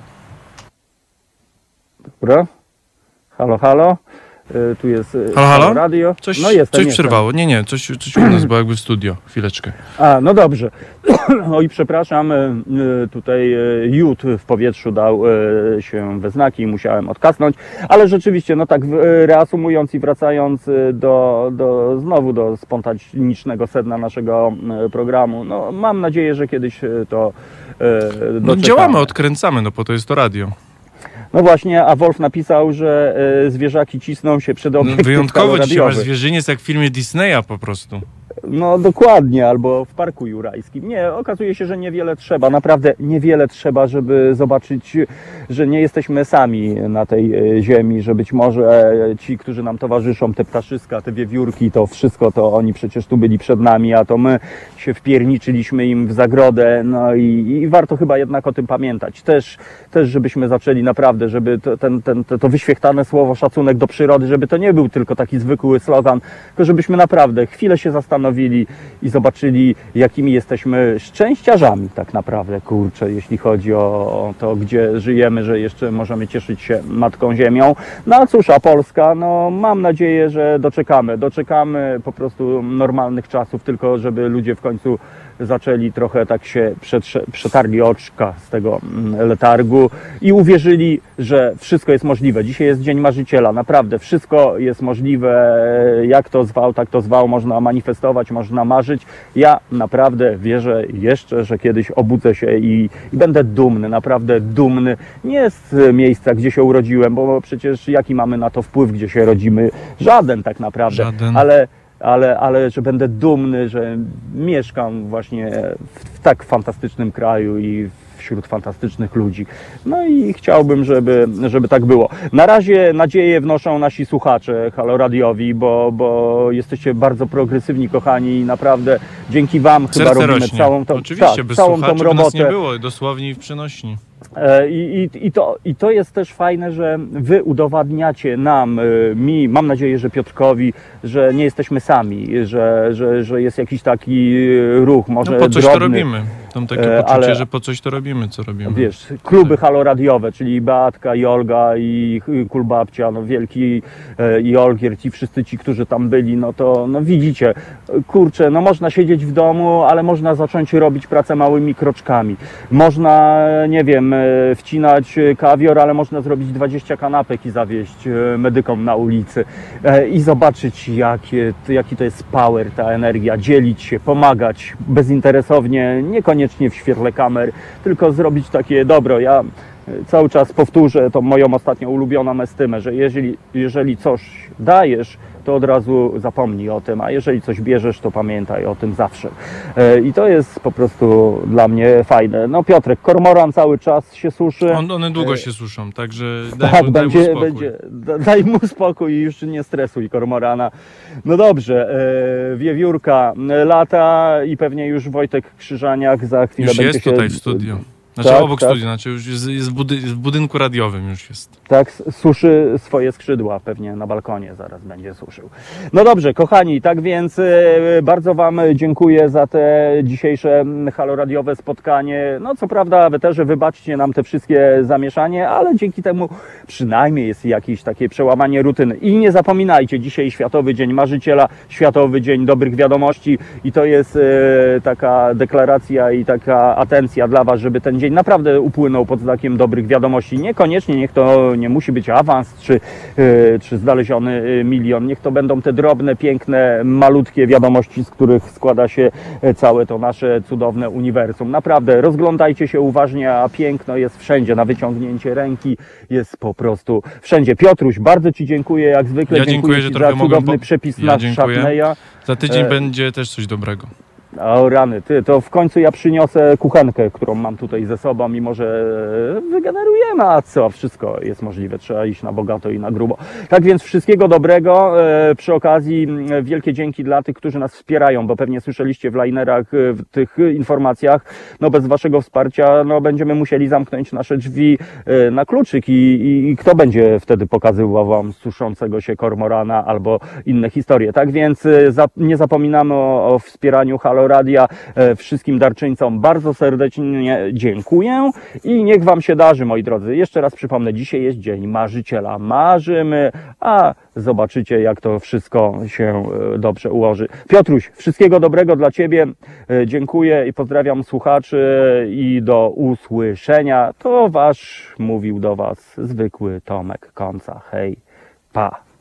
Dobra. Halo, halo. E, Tu jest e, Halo, halo? radio. Coś, no jestem, coś jestem. przerwało. Nie, nie, coś, coś u nas było jakby w studio. Chwileczkę. A, no dobrze. (clears throat) Oj, przepraszam, e, tutaj jód w powietrzu dał się we znaki i musiałem odkasnąć, ale rzeczywiście, no tak reasumując i wracając do, do znowu do spontanicznego sedna naszego programu, no mam nadzieję, że kiedyś to e, No, doczekamy. działamy, odkręcamy, no po to jest to radio. No właśnie, a Wolf napisał, że e, zwierzaki cisną się przed No, obiektem wyjątkowo dzisiaj masz zwierzyniec jak w filmie Disneya po prostu. No dokładnie, albo w Parku Jurajskim. Nie, okazuje się, że niewiele trzeba, naprawdę niewiele trzeba, żeby zobaczyć, że nie jesteśmy sami na tej e, ziemi, że być może e, ci, którzy nam towarzyszą, te ptaszyska, te wiewiórki, to wszystko, to oni przecież tu byli przed nami, a to my się wpierniczyliśmy im w zagrodę, no i, i warto chyba jednak o tym pamiętać. Też, też żebyśmy zaczęli naprawdę, żeby to, ten, ten, to, to wyświechtane słowo szacunek do przyrody, żeby to nie był tylko taki zwykły slogan, tylko żebyśmy naprawdę chwilę się zastanowili i zobaczyli, jakimi jesteśmy szczęściarzami tak naprawdę, kurczę, jeśli chodzi o, to, gdzie żyjemy, że jeszcze możemy cieszyć się Matką Ziemią. No a cóż, a Polska, no mam nadzieję, że doczekamy, doczekamy po prostu normalnych czasów, tylko żeby ludzie w końcu zaczęli trochę tak się przetarli oczka z tego mm, letargu i uwierzyli, że wszystko jest możliwe. Dzisiaj jest Dzień Marzyciela, naprawdę wszystko jest możliwe. Jak to zwał, tak to zwał, można manifestować, można marzyć. Ja naprawdę wierzę jeszcze, że kiedyś obudzę się i, i będę dumny, naprawdę dumny. Nie z miejsca, gdzie się urodziłem, bo przecież jaki mamy na to wpływ, gdzie się rodzimy? Żaden tak naprawdę. Żaden. Ale ale, ale że będę dumny, że mieszkam właśnie w, w tak fantastycznym kraju i wśród fantastycznych ludzi. No i chciałbym, żeby, żeby tak było. Na razie nadzieję wnoszą nasi słuchacze Halo Radiowi, bo, bo jesteście bardzo progresywni, kochani i naprawdę dzięki Wam chyba Serce robimy rośnie. całą tą, Oczywiście, bez całą słuchaczy tą by nas nie robotę. było, dosłownie i w przenośni. E, I, i, i, to, I to jest też fajne, że wy udowadniacie nam, e, mi, mam nadzieję, że Piotrkowi, że nie jesteśmy sami, że, że, że jest jakiś taki e, ruch, może No po coś drobny. to robimy. Tam takie poczucie, ale- że po coś to robimy, co robimy. Wiesz, kluby haloradiowe, czyli Beatka i Olga i Kulbabcia, no wielki i Olgier, ci wszyscy ci, którzy tam byli, no to no widzicie, kurczę, no można siedzieć w domu, ale można zacząć robić pracę małymi kroczkami. Można, nie wiem, wcinać e, kawior, ale można zrobić 20 kanapek i zawieźć e, medykom na ulicy E, i zobaczyć, jakie, jaki to jest power, ta energia, dzielić się, pomagać bezinteresownie, niekoniecznie w świetle kamer, tylko zrobić takie dobro. Ja e, cały czas powtórzę tą moją ostatnio ulubioną estymę, że jeżeli, jeżeli coś dajesz, to od razu zapomnij o tym, a jeżeli coś bierzesz, to pamiętaj o tym zawsze. E, I to jest po prostu dla mnie fajne. No Piotrek, kormoran cały czas się suszy. On, one długo się suszą, także daj, Tak, mu, daj mu będzie, spokój. będzie. da- Daj mu spokój i już nie stresuj kormorana. No dobrze, e, wiewiórka e, lata i pewnie już Wojtek Krzyżaniak za chwilę Już będzie jest się... tutaj w studiu. Znaczy Tak, obok tak. studia, znaczy już jest, jest w, budy, w budynku radiowym już jest. Tak, suszy swoje skrzydła, pewnie na balkonie zaraz będzie suszył. No dobrze, kochani, tak więc e, bardzo Wam dziękuję za te dzisiejsze haloradiowe spotkanie. No co prawda, Wy też wybaczcie nam te wszystkie zamieszanie, ale dzięki temu przynajmniej jest jakieś takie przełamanie rutyny. I nie zapominajcie, dzisiaj Światowy Dzień Marzyciela, Światowy Dzień Dobrych Wiadomości i to jest e, taka deklaracja i taka atencja dla Was, żeby ten dzień naprawdę upłynął pod znakiem dobrych wiadomości. Niekoniecznie niech to nie musi być awans czy, e, czy znaleziony e, milion. Niech to będą te drobne, piękne, malutkie wiadomości, z których składa się e, całe to nasze cudowne uniwersum. Naprawdę rozglądajcie się uważnie, a piękno jest wszędzie, na wyciągnięcie ręki jest po prostu wszędzie. Piotruś, bardzo Ci dziękuję, jak zwykle Ja dziękuję, dziękuję, że Ci trochę za cudowny przepis Ja na. Szatneja. Za tydzień E, będzie też coś dobrego. O rany, ty, to w końcu ja przyniosę kuchenkę, którą mam tutaj ze sobą, mimo że wygenerujemy, a co, wszystko jest możliwe, trzeba iść na bogato i na grubo. Tak więc wszystkiego dobrego, e, przy okazji wielkie dzięki dla tych, którzy nas wspierają, bo pewnie słyszeliście w linerach, e, w tych informacjach, no bez waszego wsparcia, no będziemy musieli zamknąć nasze drzwi e, na kluczyk i, i, i kto będzie wtedy pokazywał wam suszącego się kormorana albo inne historie. Tak więc e, za, nie zapominamy o, o wspieraniu Halo Radia. E, Wszystkim darczyńcom bardzo serdecznie dziękuję i niech wam się darzy, moi drodzy. Jeszcze raz przypomnę, dzisiaj jest Dzień Marzyciela. Marzymy, a zobaczycie, jak to wszystko się e, dobrze ułoży. Piotruś, wszystkiego dobrego dla ciebie. E, Dziękuję i pozdrawiam słuchaczy i do usłyszenia. To wasz mówił do was zwykły Tomek Konca. Hej, pa.